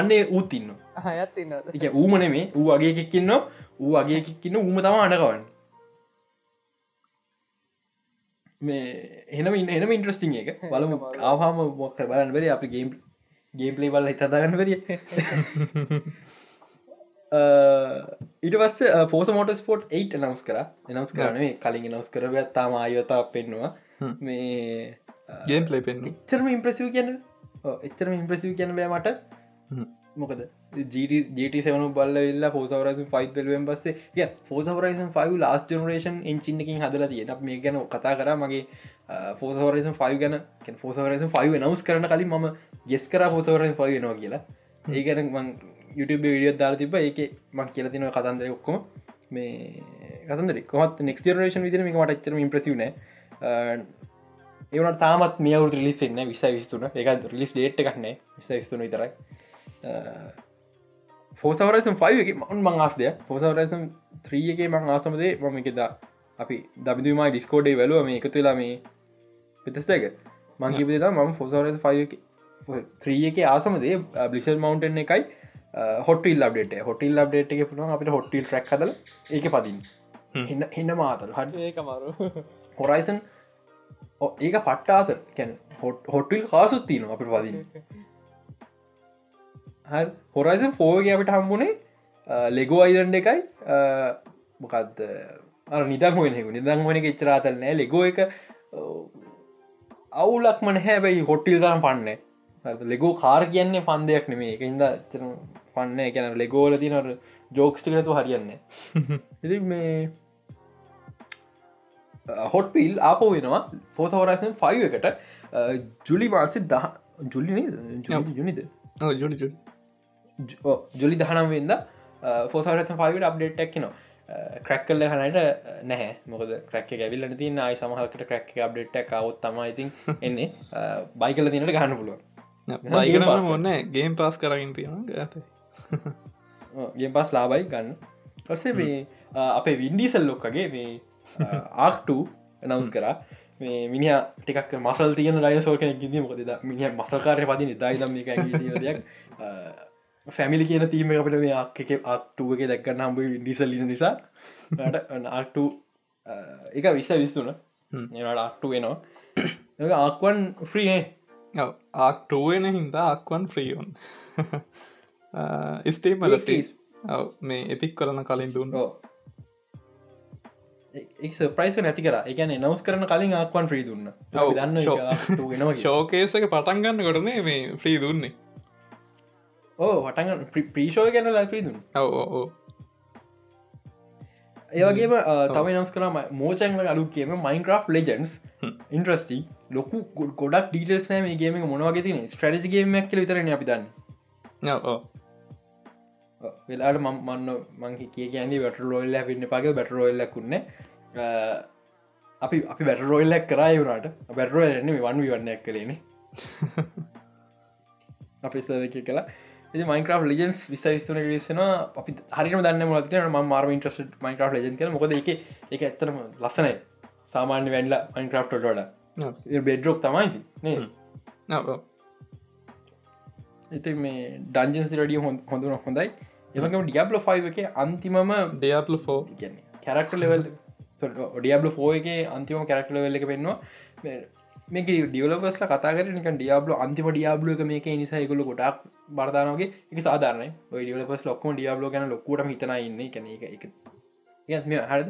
අන්නේ ඌත් ඉන්න හයත් ඉන්න එක ඌමන මේ ඌ වගේ කෙක්කින්න ඌ වගේ කෙක්කින්න ඌම තම අඩකවන්න මේ එනම එනම ඉන්ට්‍රස්ටිං එක. [LAUGHS] බලමු ආහම මොක්ක බලන්න බරි අපි ගේම් ගේම්පලේ බල්ල හිතදාගන්න බරිය ඊට පස්ස පෝස මෝට ස්පෝට් 8 නවස් කර. එනවස් කරනේ කලින් නවස් කරව තාම ආයවතා පෙන්වා මේ ගේම්ලේ පෙන් එච්චරම ඉම්ප්‍රසිව කියන්න එච්චරම ඉම්ප්‍රසිව කියන්න බෑ මට. මොකද ජට සවන බල්ල වෙල්ලා පෝසවරස ෆයිත් ලුවෙන් පස්සේ ය පෝසවරයිසන් ෆයි ලාස් ජනරේෂන් එන්චින්නකින් හදල තියෙන මේ ගැන කතා කර. මගේ පෝසවරසන් ෆයි ගැන පෝසවරස ෆයි නවස් කරන කලින් ම ගෙස් කර පෝසවරෙන් ෆයි වෙනවා කියලා. ඒ ගැන මං YouTube විඩියෝ දාර තිබ එක මං කියල තින කතන්දර ඔක්කොම. මේ කතන්දර කොමත් නෙක් ජනරේෂන් විදිර මේ මට ච්චර ඉම්ප්‍රසිවන ඒවනට තාමත් මේ අවු රිලිස් එන්න විස විස්තුන. එක රිලිස් ඩේට් එකක්නේ විස විස්තුන විතරයි ෆෝසවරසම් ෆයි මන් මං ආස්දය ෆෝසවරසම් ත්‍රීයගේ මං ආසමදේ මම එකදා අපි දබිදුමයි ඩිස්කෝඩේ වැලුව මේ එකතු වෙලා මේ පිතස්ස එක. මංකිපදා මම ෆෝසවරස ෆයි ත්‍රිය එක ආසමදේ බ්ලිසල් මවන්ටන් එකයි හොටල් ලබ්ඩට හොටල් ලබ්ඩේට එක. පුුණ අපිට හොටල් ට්‍රක් හදල ඒක පදින් එන්න එන්න මාතල්. හට ඒකමරු හොරයිසන් ඒක පට්ටාත කැන් හොටල් කාසුත් තියන අපට පදින් [LAUGHS] හොරයිසන් ෆෝගේ අපිට හම්බුණේ ලෙගෝ අයිලන්ඩ එකයි. මොකක්ද නිදන් හොෙනෙකු නිදන් හොන එක එච්චරාතල් නෑ. ලෙගෝ එක අවුලක් මන හැබැයි හොට්ටිල් තරම් පන්නේ ලෙගෝ කාර් කියන්නේ පන්දයක් නෙමේ එක ඉද පන්න එකැන ලෙගෝල තිනර ජෝක්ස්ටිකනතු හරියන්න ඉති මේ හොට් පිල් ආපෝ වෙනවා ෆෝතවරසන් ෆයි එකට. ජුලි මාසි දහ ජුලි ජුනිද? ජොඩි ජුලි දහනම් වෙද ෆෝසවරත පයිට අප්ඩේට් එක්නවා ක්‍රැක්කල්ල හනට නැහැ. මොකද ක්‍රැක් ඇවිල්ල ති යි සමහලකට ක්‍රැක් අප්ඩේට් කවත් තමයි එන්නේ. බයිකල තිනට ගහන්න පුළුවන්. බයිකන ඔන්න ගේම් පාස් කරගින් තියෙන ඇත ගේ පස් ලාබයි ගන්න. ඔස්සේ මේ අපේ වින්ඩිසල් ලොක්කගේ මේ ආක්ට නවස් කරා. මේ මිනි ටිකක් මසල් තියන ඩයි සෝක ගිදී මොකද මිනි මසල්කාරය පදින දයිදම් දෙයක් ෆැමිලි කියන තීම අපට මේ අක් එක අක්ටුවක දැක්කන්න හම්බ ඉඩිසල්ලින නිසා. ආක්ට එක විස්ස විස්තුන එනට අක්ටු වෙනවා ආක්වන් ෆ්‍රීනේ ආක්ටුවෙන හින්දා අක්වන් ෆ්‍රීයෝන් ස්ටේම් මේ එපික් කරන කලින් දුන්න. ප්‍රයිස නැති කර. එකන නවස් කරන කලින් ආක්වන් ්‍රී දුන්න. දන්න ශෝකේසක පටන්ගන්න කොටනේ මේ ෆ්‍රී දුන්නේ ඕ හටග ප්‍රීෂෝය ගැන දුන්න ඕ ඒවගේම තම නස් කරම මෝචන්ල අලු කියම මයින්ක්‍රෆ් ලෙජන්ස් ඉන්ට්‍රස්ටි ලොකු ගොඩක් ඩීටස් නෑම ගේම මොනවගේ තින ස්ට්‍රටිජිගේමක් විතරන අපිතන්න වෙලාට මන්න මංහි කිය ඇති වැට රෝල්ල පින්න පගේ බැට රෝල්ලකුන්න අපි අපි බැට රෝල්ලක් කරයි වුණට. බැටරෝල් එන්න වන් වන්නයක් කලේන අපි ස්තක කලා මයින්ක්‍රෆ් ලජන්ස් විස විස්තුන ලිසන අපි හරිම දන්න මලට ම මාර්ම ඉන්ට්‍රස් මයින්ක්‍රෆ් ලජන් කල මොකද එක එක ඇත්තරම ලස්සනයි. සාමාන්‍ය වැඩල මයින්ක්‍රෆ්ට ොඩ බෙඩ්රෝක් තමයිති නේ ඉති මේ ඩන්ජන්ස් රඩිය හොඳන හොඳයි. එමකම ඩියබ්ල ෆයි එක අන්තිමම Diablo four character level Diablo four එක අන්තිම කැරක්ට ලෙවල් එක පෙන්වා මේක ඩියවලපස්ල කතාර නික ඩියබ්ල අන්තිම ඩියබ්ල එක මේක නිසායකුල ගොඩක් බර්ධානගේ එක සාධරන ඩියවලපස් ලොක්කම ඩියබ්ල ගන ලොකුට හිතන ඉන්න. කැන එක එක හර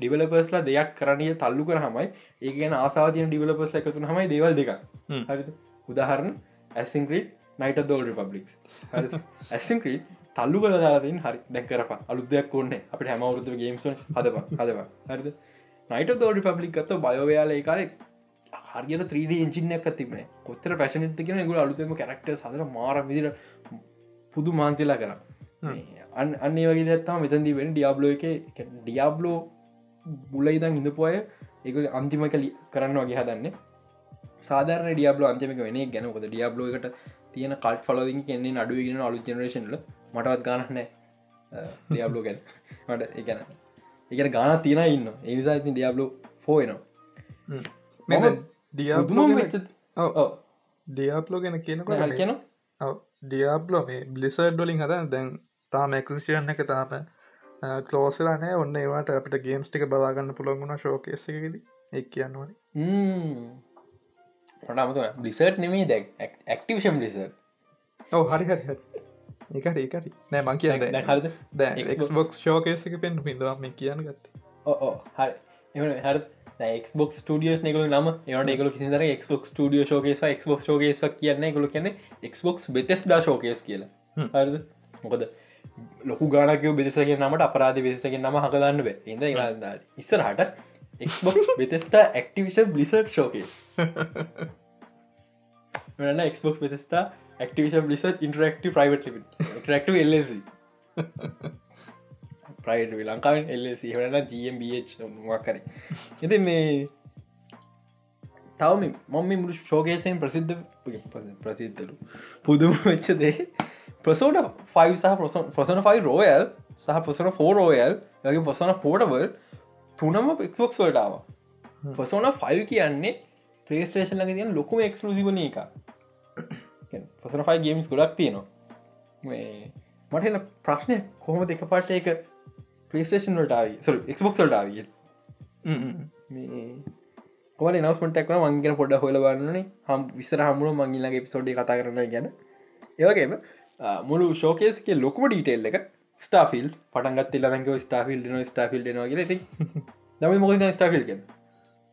ඩිවලපස්ලා දෙයක් කරණය තල්ලු කර හමයි ඒ ගැන ආසාතියන ඩිවලපස් එකතුන හමයි දේවල් දෙක හරි උදාහරණ ඇසිංක්‍රීට් නයිට දෝල් රිපබ්ලික්ස් ඇසිංක්‍රීට් තල්ලු කල දාලාතින් හරි දැකරප අලුත් දෙයක් ඕන්න අපට හැමවරුතු ගේම්ස හදප හදවා හරිද? නයිට දෝල් රිපබ්ලික් අත්ත බයෝවයාල කාරෙක් හරියට 3D ඉංචිනයක් තිබන කොත්තර පැශනත කියෙන ගුල අලුතම කරක්ට සදර මාර විදිර පුදු මාන්සිලා කර. අන් අන්නේ වගේ දත්තම මෙතන්දී වෙන ඩියබ්ලෝ එක ඩියබ්ලෝ බුල ඉදන් ඉඳපුය එක අන්තිම කලි කරන්න වගේ හදන්නේ. සාධරන ඩියබ්ලෝ අන්තිමක වෙන ගැන. ොද ඩියබ්ලෝ එකට තියෙන කල් ෆලෝදින් කෙන්නේ අඩුවගෙන අලු ජනරේෂන්ල මටවත් ගානනෑ ඩියබ්ලෝ ගැන. මට එකන එකන ගාන තියෙන ඉන්න ඒනිසා ඉතින් ඩියබ්ලෝ ෆෝයනවා මෙ ඩියබ්ලෝ වෙච්ච ඩියප්ලෝ ගැන කියනකොට කියන ඩියබ්ලෝ මේ බ්ලිසඩ් ඩොලින් හද දැන් තාම එක්සිෂන් එක තාම කලෝසලානෑ ඔන්න ඒවාට අපට ගේම්ස් ටික බලාගන්න පුළොගුණ ශෝකෙසකෙද එක් කියන්නවන පටමතු බ්ලිසට් නෙමේ දැක් ඇක්ටිවෂම් බ්ලිසට් ඔව හරි හරි ඒකට ඒකට නෑ මං කියන්න හරිද? දැක්බොක් ශෝකේසක පෙන් පිදවා මේ කියන්න ගත්ත. ඕ හරි. එම හර ක්බොක් ටියස් නෙකල නම. ඒට එකකල කිසිදර ක්බොක් ටිය ෝකේස ක්බොක් ෝකේස කියන්න එකකල කියන්න ක්බොක් බෙතෙස් ඩා ශෝකේස් කියලා හරිද? මොකද ලොකු ගානකව බෙදසගේ නමට අපරාධ වෙසගේ නම හකදන්න බේ. ඉද ඉස්සරහට එක්බොක් බෙතෙස්ටා ඇක්ටිවිෂන් බ්ලිසට් ශෝකේස් වෙන එක්බොක් බෙතස්ටා ඇක්ටිවිෂන් බ්ලිසට ඉන්ටරක්ට ප්‍රයිවට් ටරක්ට එල්ලසි ප්‍රයිට ලංකාවෙන් එල්ලසි හට GMBH මක්කර එති මේ තවම මොම මුළු ශෝකේසයෙන් ප්‍රසිද්ධ ප්‍රසිද්ධලු. පුදුම වෙච්චදේ ප්‍රසෝට ෆයි සහ ප්‍රසන ෆයි රෝයල් සහ ප්‍රසන ෆෝ රෝයල් යගේ පොසන පෝටබල් තුනම එක්ස්බොක්ස් වලටාව පසෝන ෆයිල් කියන්නේ ප්‍රේස්ටේෂන් ලඟ තියන ලොකුම එක්ස්ලසිවන එක පසන ෆයි ගේම්ස් ගොඩක් තියනවා. මට එන ප්‍රශ්නය කොහොම දෙක පාට එක ප්‍රේස්ටේෂන් වලටාව සල් එක්ස්බොක්ස් වලටාවිය කොම නවස්මටක්න මංගෙන පොඩ හොල බන්නන හම් විසර හමුණු මංගිලගේ පිසෝඩි කතා කරන ගැන ඒවගේම මුළු ශෝකේස්ගේ ලොකුම ඩීටෙල් එක ස්ටාෆිල් පටන්ගත් ලක ස්ටාෆිල් න ස්ටාෆිල් නවා ති දම මොක ස්ටාෆිල්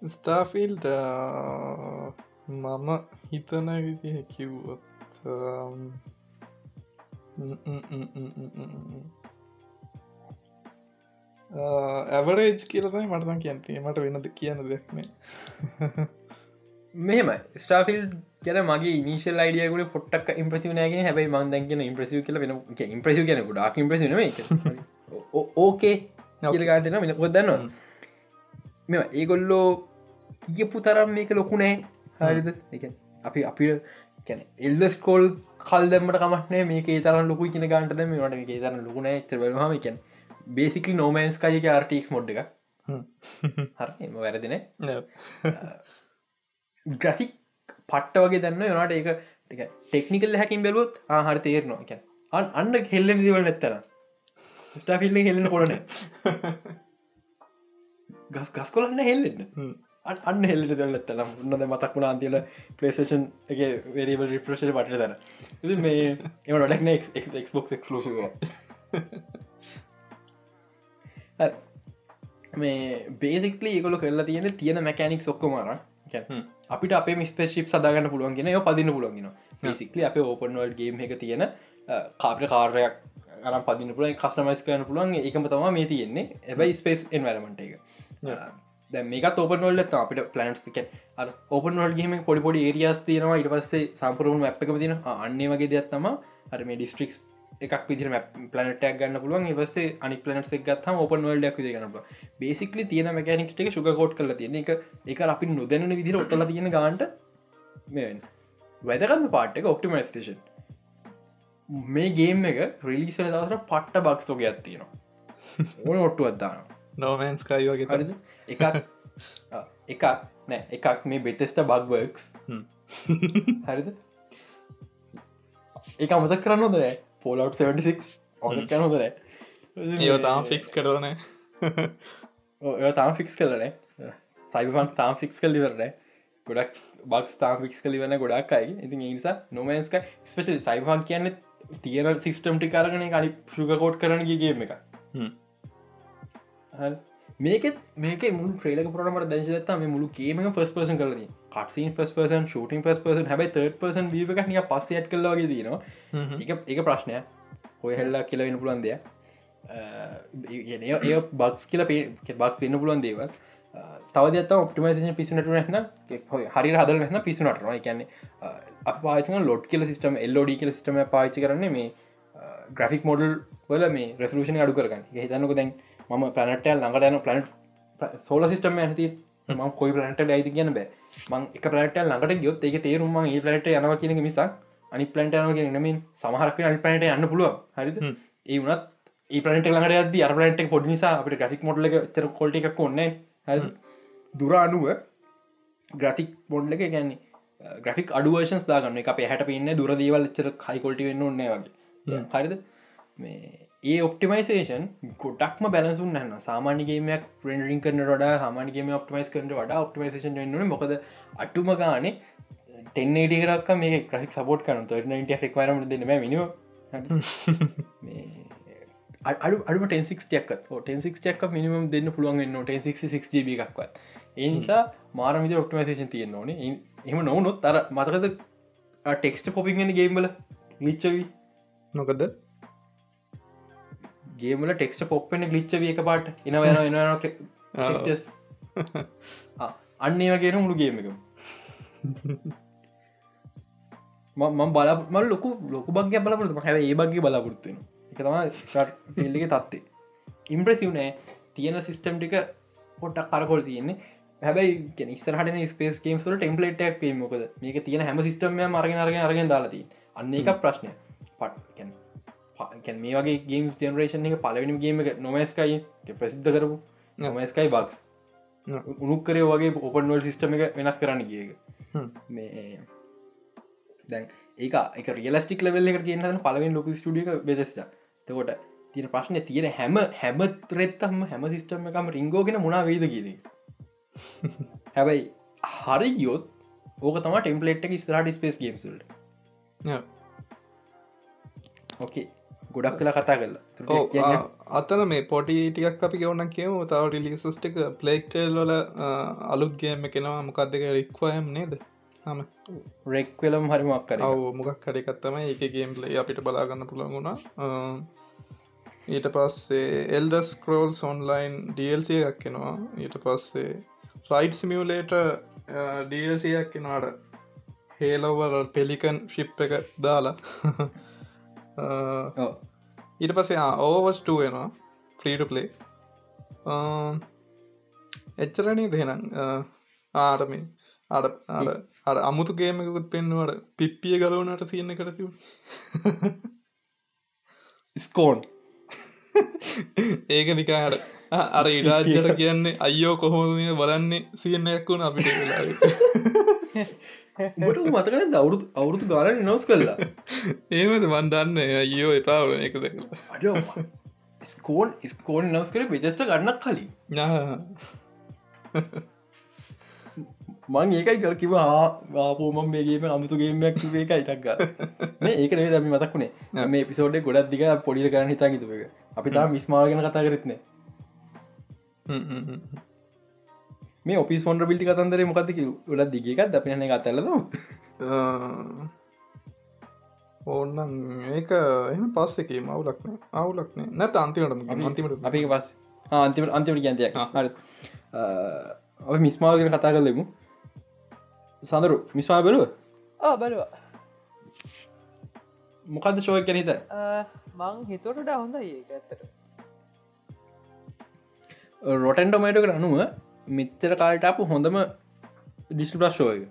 ස්ටාෆිල්ට මම හිතන විදිහ කිව්වොත් ඇවරේජ් කියලතයි මටතන් කියන්තේ මට වෙනද කියන්න දෙක්නේ මෙම ස්ටාෆිල් කියන මගේ නිශල් අයිඩියකුට පොට්ටක් ඉම්ප්‍රසිව නෑගෙන හැබයි මන්දගෙන ඉම්ප්‍රසිව කල වෙන ඉම්ප්‍රසිව කෙන ඩක් ඉම්ප්‍රසි ඕකේ නගටන මෙ කොදන්න මෙ ඒගොල්ලෝ කියපු තරම් මේක ලොකුනෑ හරිද? එක අපි අපි කැන එල්දස් කෝල් කල් දෙමට කමක්නේ මේක තරම් ලොකු කියන ගන්ට දම ට මේ තරම් ලොකුන තරම එකන් බේසිකලි නෝමන්ස් කයක ආර්ටික්ස් මොඩ් එක හර එම වැරදින ග්‍රෆික් පට්ට වගේ දන්න යනට ඒක ටෙක්නිකල් හැකින් බැලුවොත් ආහර තේරනවා එක අන් අන්න හෙල්ලෙන දිවල නැත්තර ස්ටාෆිල්ල හෙල්ලෙන කොලන ගස් ගස් කොලන්න හෙල්ලෙන්න අන්න හෙල්ලට දල්ලත්තනම් උන්නද මතක් වුණ අන්තිල පලේෂන් එක වේරිබල් රිප්‍රේෂ පට ඉ මේ එම ොඩක්න එක්බොක් එක්ලෝෂ මේ බේසික්ලි ඒකොල කරලා තියෙන තියෙන මැකැනික් ඔක්කොමර අපිට අපේ මිස්පේශිප් සදාගන්න පුළුවන්ගෙන ය පදින්න පුළුවන්ගෙන සික්ලි අප ඕපන්වල් ගේම් එක තියෙන කාපට කාර්යක් අර පදින පුලන් කස්ටමයිස් කරන පුළුවන්. එකම තම මේ තියෙන්නේ. ඇබයි ස්පේස් එන්වරමට එක. මේක ඔපනොල්ල අපිට පලන්ස් එක ඔපන නොල්ගේම පොඩිපොඩි ඒරියස් තියෙනවා. ඉට පස්සේ සම්පරුවන් ඇප්ක තින අන්නේ වගේ දෙයක්ත්තම අර මේ ඩිස්ට්‍රික්ස් එකක් විදිර පලනටක් ගන්න පුළුවන්. ඉවසේ අනි පලනට එක් ගත්ම ඔපන් වල්ඩක් ගන්න බේසිකලි තියන මැකනික්ට එක සුග කෝට් කල තියෙන. එක එක අපි නොදැන විදිර ඔත්තල තියෙන ගාන්ට වැදගන්න පාට් එක ඔක්ටිමස්ටේෂන් මේ ගේම් එක රිලිසන දසර පට්ට බක්ස්ෝක ඇත්තිනවා ඕන ඔට්ටු අත්දාන නෝමන්ස් කයි වගේ හරිද? එකක් [LAUGHS] එකක් නෑ එකක් මේ බෙතෙස්ට බක්වර්ක්ස් හරිද? එක අමතක් කරන්න හොද පෝලව් 76 ඕන කැන හොදර ඒ තාම ෆික්ස් කරන ඒ තාම ෆික්ස් කරන සයිබන් තාම් ෆික්ස් කල් ඉවරන ගොඩක් බක් තාම් ෆික්ස් කලිවන්න ගොඩක් අයි ඉතින් නිසා නොමන්ස්ක ස්පෙශල් සයිබන් කියන්න තියෙන සිිස්ටම්ටි කරගන අනි ශුකකෝට් කරන ගේම එක මේකෙත් මේක මුල් ්‍රේලක පරමට දැශත මේ මුළු game first person කරද cutscene first person shooting first person හැබයි තර්ඩ පර්සන් වීක නිය පස්සයට කල්ලගේ දනවා එක එක ප්‍රශ්නය හොය හෙල්ලා කියලවෙන්න පුළන් දෙයක්. ඒ බක්ස් කියල පේ බක්ස් වෙන්න පුලන් දේවල්. තවදත් ඔප්ටිමේෂන් පිසිනට න හරි හදල් වෙන්න පිසුනටනවා කියන්නේ අපාචන ලොඩ් කියල සිටම එල්ලෝඩි කියල සිටම පාචි කරන්නේ මේ ග්‍රෆික් මොඩල් වල මේ රෙසලූෂණ අඩු කරගන්න. හිතන්නක දැන් මම පලනටල් ළඟට යන පලනට් සෝල සිිටම ඇති ම කොයි පලට ඇති කියන බෑ. මං එක පලට ළඟට ගයොත් ඒක තේරුම ඒ පලට යනවා කියන මිසක් අනි පලට යන කියෙන නමින් සමහරක අනි පලට යන්න පුළුව හරිද? ඒ වනත් ඒ පලට ළඟට අද අරපලට පොඩි නිසා අපට ග්‍රෆික් මොඩල එක තර කොල්ට එකක් ඔන්න හ දුර අනුව ග්‍රෆික් මොඩ්ල එක ගැන්නේ ග්‍රෆික් අඩුවර්ෂන්ස් දාගන්න. එක අප හැට පන්න දුරදීවල් චර කයිකොල්ටි වෙන්න ඔන්න වගේ. හරිද? මේ ඒ ඔප්ටිමයිසේෂන් ගොඩක්ම බැලසුන් න්න සාමානිගේමයක් ප්‍රෙන්ඩරින් කරන ොඩ හමානිගේම ඔප්ටිමයිස් කරට වඩා ඔප්ටිමයිසේෂන් න්න මොකද අටුම ගානේ ටෙන්නේටරක් [LAUGHS] මේ ක්‍රසික් සපෝට් කරන ට රක්වරම දෙන්න මිනිම අඩු අඩු ටෙන්සික්ටයක් ටෙන්සික්ටයක් මිනිම දෙන්න පුළුවන් න්න ටෙන්සික් එකක්වත්. ඒ නිසා මාරමිද ඔක්ටමේෂන් තියෙන් ඕන. එම නොවනොත් අර මතකද? ටෙක්ස්ට පොපිගෙන ගේම්බල ලිච්චවී නොකද ගේමල ටෙක්ස්ට පොප්පෙන ගලිච්චව එක පාට [LAUGHS] එන එන අන්නේ වගේන මුළු ගේම එක ම බලමල් ලොකු ලොක බක් බලපුරතු හැ ඒ බගේ බලාපොරත්තුවෙන එක තම ස්ටර් පිල්ලිගේ තත්වේ ඉම්ප්‍රසිව්නෑ තියෙන සිිස්ටම් ටික පොට්ටක් කරකොල් තියන්නේ. හැබයි ඉස්සරහට ස්පේස් කේම්සල ටෙම්පලේටක් මොකද? මේක තියෙන හැම සිිටම මරගෙන අරගෙන අරගෙන දාලති අන්න එක ප්‍රශ්නය පට් මේ වගේ ගේම්ස් ජනරේෂන් එක පලවෙනි ගේම එක නොමස්කයි ප්‍රසිද්ධ කරපු නොමස්කයි බක්ස් උනුක්කරේ වගේ ඔපන්වල් සිිස්ටම එක වෙනස් කරන්න කියක මේ දැන් ඒක එක රියලස්ටික් ලවෙල්ල එක කියන්න පලවෙන් ලොක ස්ටිය බෙදස්ට තකොට තියෙන ප්‍රශ්නය තියෙන හැම හැම ත්‍රෙත්තම හැම සිිස්ටම එකම රිංගෝගෙන මුණා වේද කියද හැබැයි හරි ගියොත් ඕක තම ටෙම්පලේට් එක ස්රට ස්පේස් ගේම්සල්ට ඕකේ ගොඩක් කලා කතා කරලා. අතන මේ පොටි ටිකක් අපි ගවන්න කියව තව රිලිසස්ට එක පලේක්ටල් වල අලුත්ගේම කෙනවා මොකක් දෙක රික්වයම් නේද? හම රෙක්වෙලම් හරිමක් කර මොකක් කඩකත්තම එක ගේම්ලේ අපිට බලාගන්න පුළන් වුණා. ඊට පස්සේ එල්ඩස් කරෝල් සොන්ලයින් ඩල්සිය එකක් කෙනවා ඊට පස්සේ ෆ්ලයිට් සිමියලේට ඩල්සියක් කෙනාට හේලවර පෙලිකන් ශිප් එක දාලා [LAUGHS] ඊට පස්සේ ඕවස්ටුව වෙනවා. ෆ්‍රීට පලේ එච්චරනේ දෙනම් ආරමින් අඩ අඩ අමුතු ගේමකුත් පෙන්නුවට පිප්පිය ගලවනට සියන්න කරතිව ස්කෝන් ඒක නිකාට අර ඉරාජ්ජට කියන්නේ අයියෝ කොහොමද බලන්නේ? සියන්නයක් වුණ අපිට ට මතකන දවුරුදු අවුරුදු ගාලන නොස් කරලා ඒමද මන්දන්න අයියෝ එපාවන එක දැකලා ස්කෝන් ස්කෝන් නවස් කර විදෙස්ට ගන්නක් කලින්. මං ඒකයි කර කිව ආපෝමම් මේගේම අමුතුගේමයක් ඒකයි ටක්ග මේ ඒක නේ දමි මතක්ුණේ මේ පිසෝඩ් ගොඩක් දිග පොඩිට කරන්න හිතා කිතුක අපි තා මිස්මාගෙන කතා කරත්නේ මේ ඔපිස් ොන්ඩ පිටි කතන්දර මොකද ොඩ දිගේකත් අපින කතල්ලද ඕන්නන් ඒක එන පස්සෙකේ මවුලක්න අවුලක්න නැත අන්තිමට අන්තිමට අපි පස් අන්තිමට අන්තිමට ගැන්තියක් හරි. ඔ මිස්මාගෙන කතා කරලෙමු සඳරු මිස්වා බලුව? බලවා. මොකද ශෝය කැනහිත මං හිතොටට හොඳ ඒක ඇත්තට රොටන්ටමයිටකට අනුව මිත්තර කාල්ටපු හොඳම ඩිස්ප්‍රශ්ෝය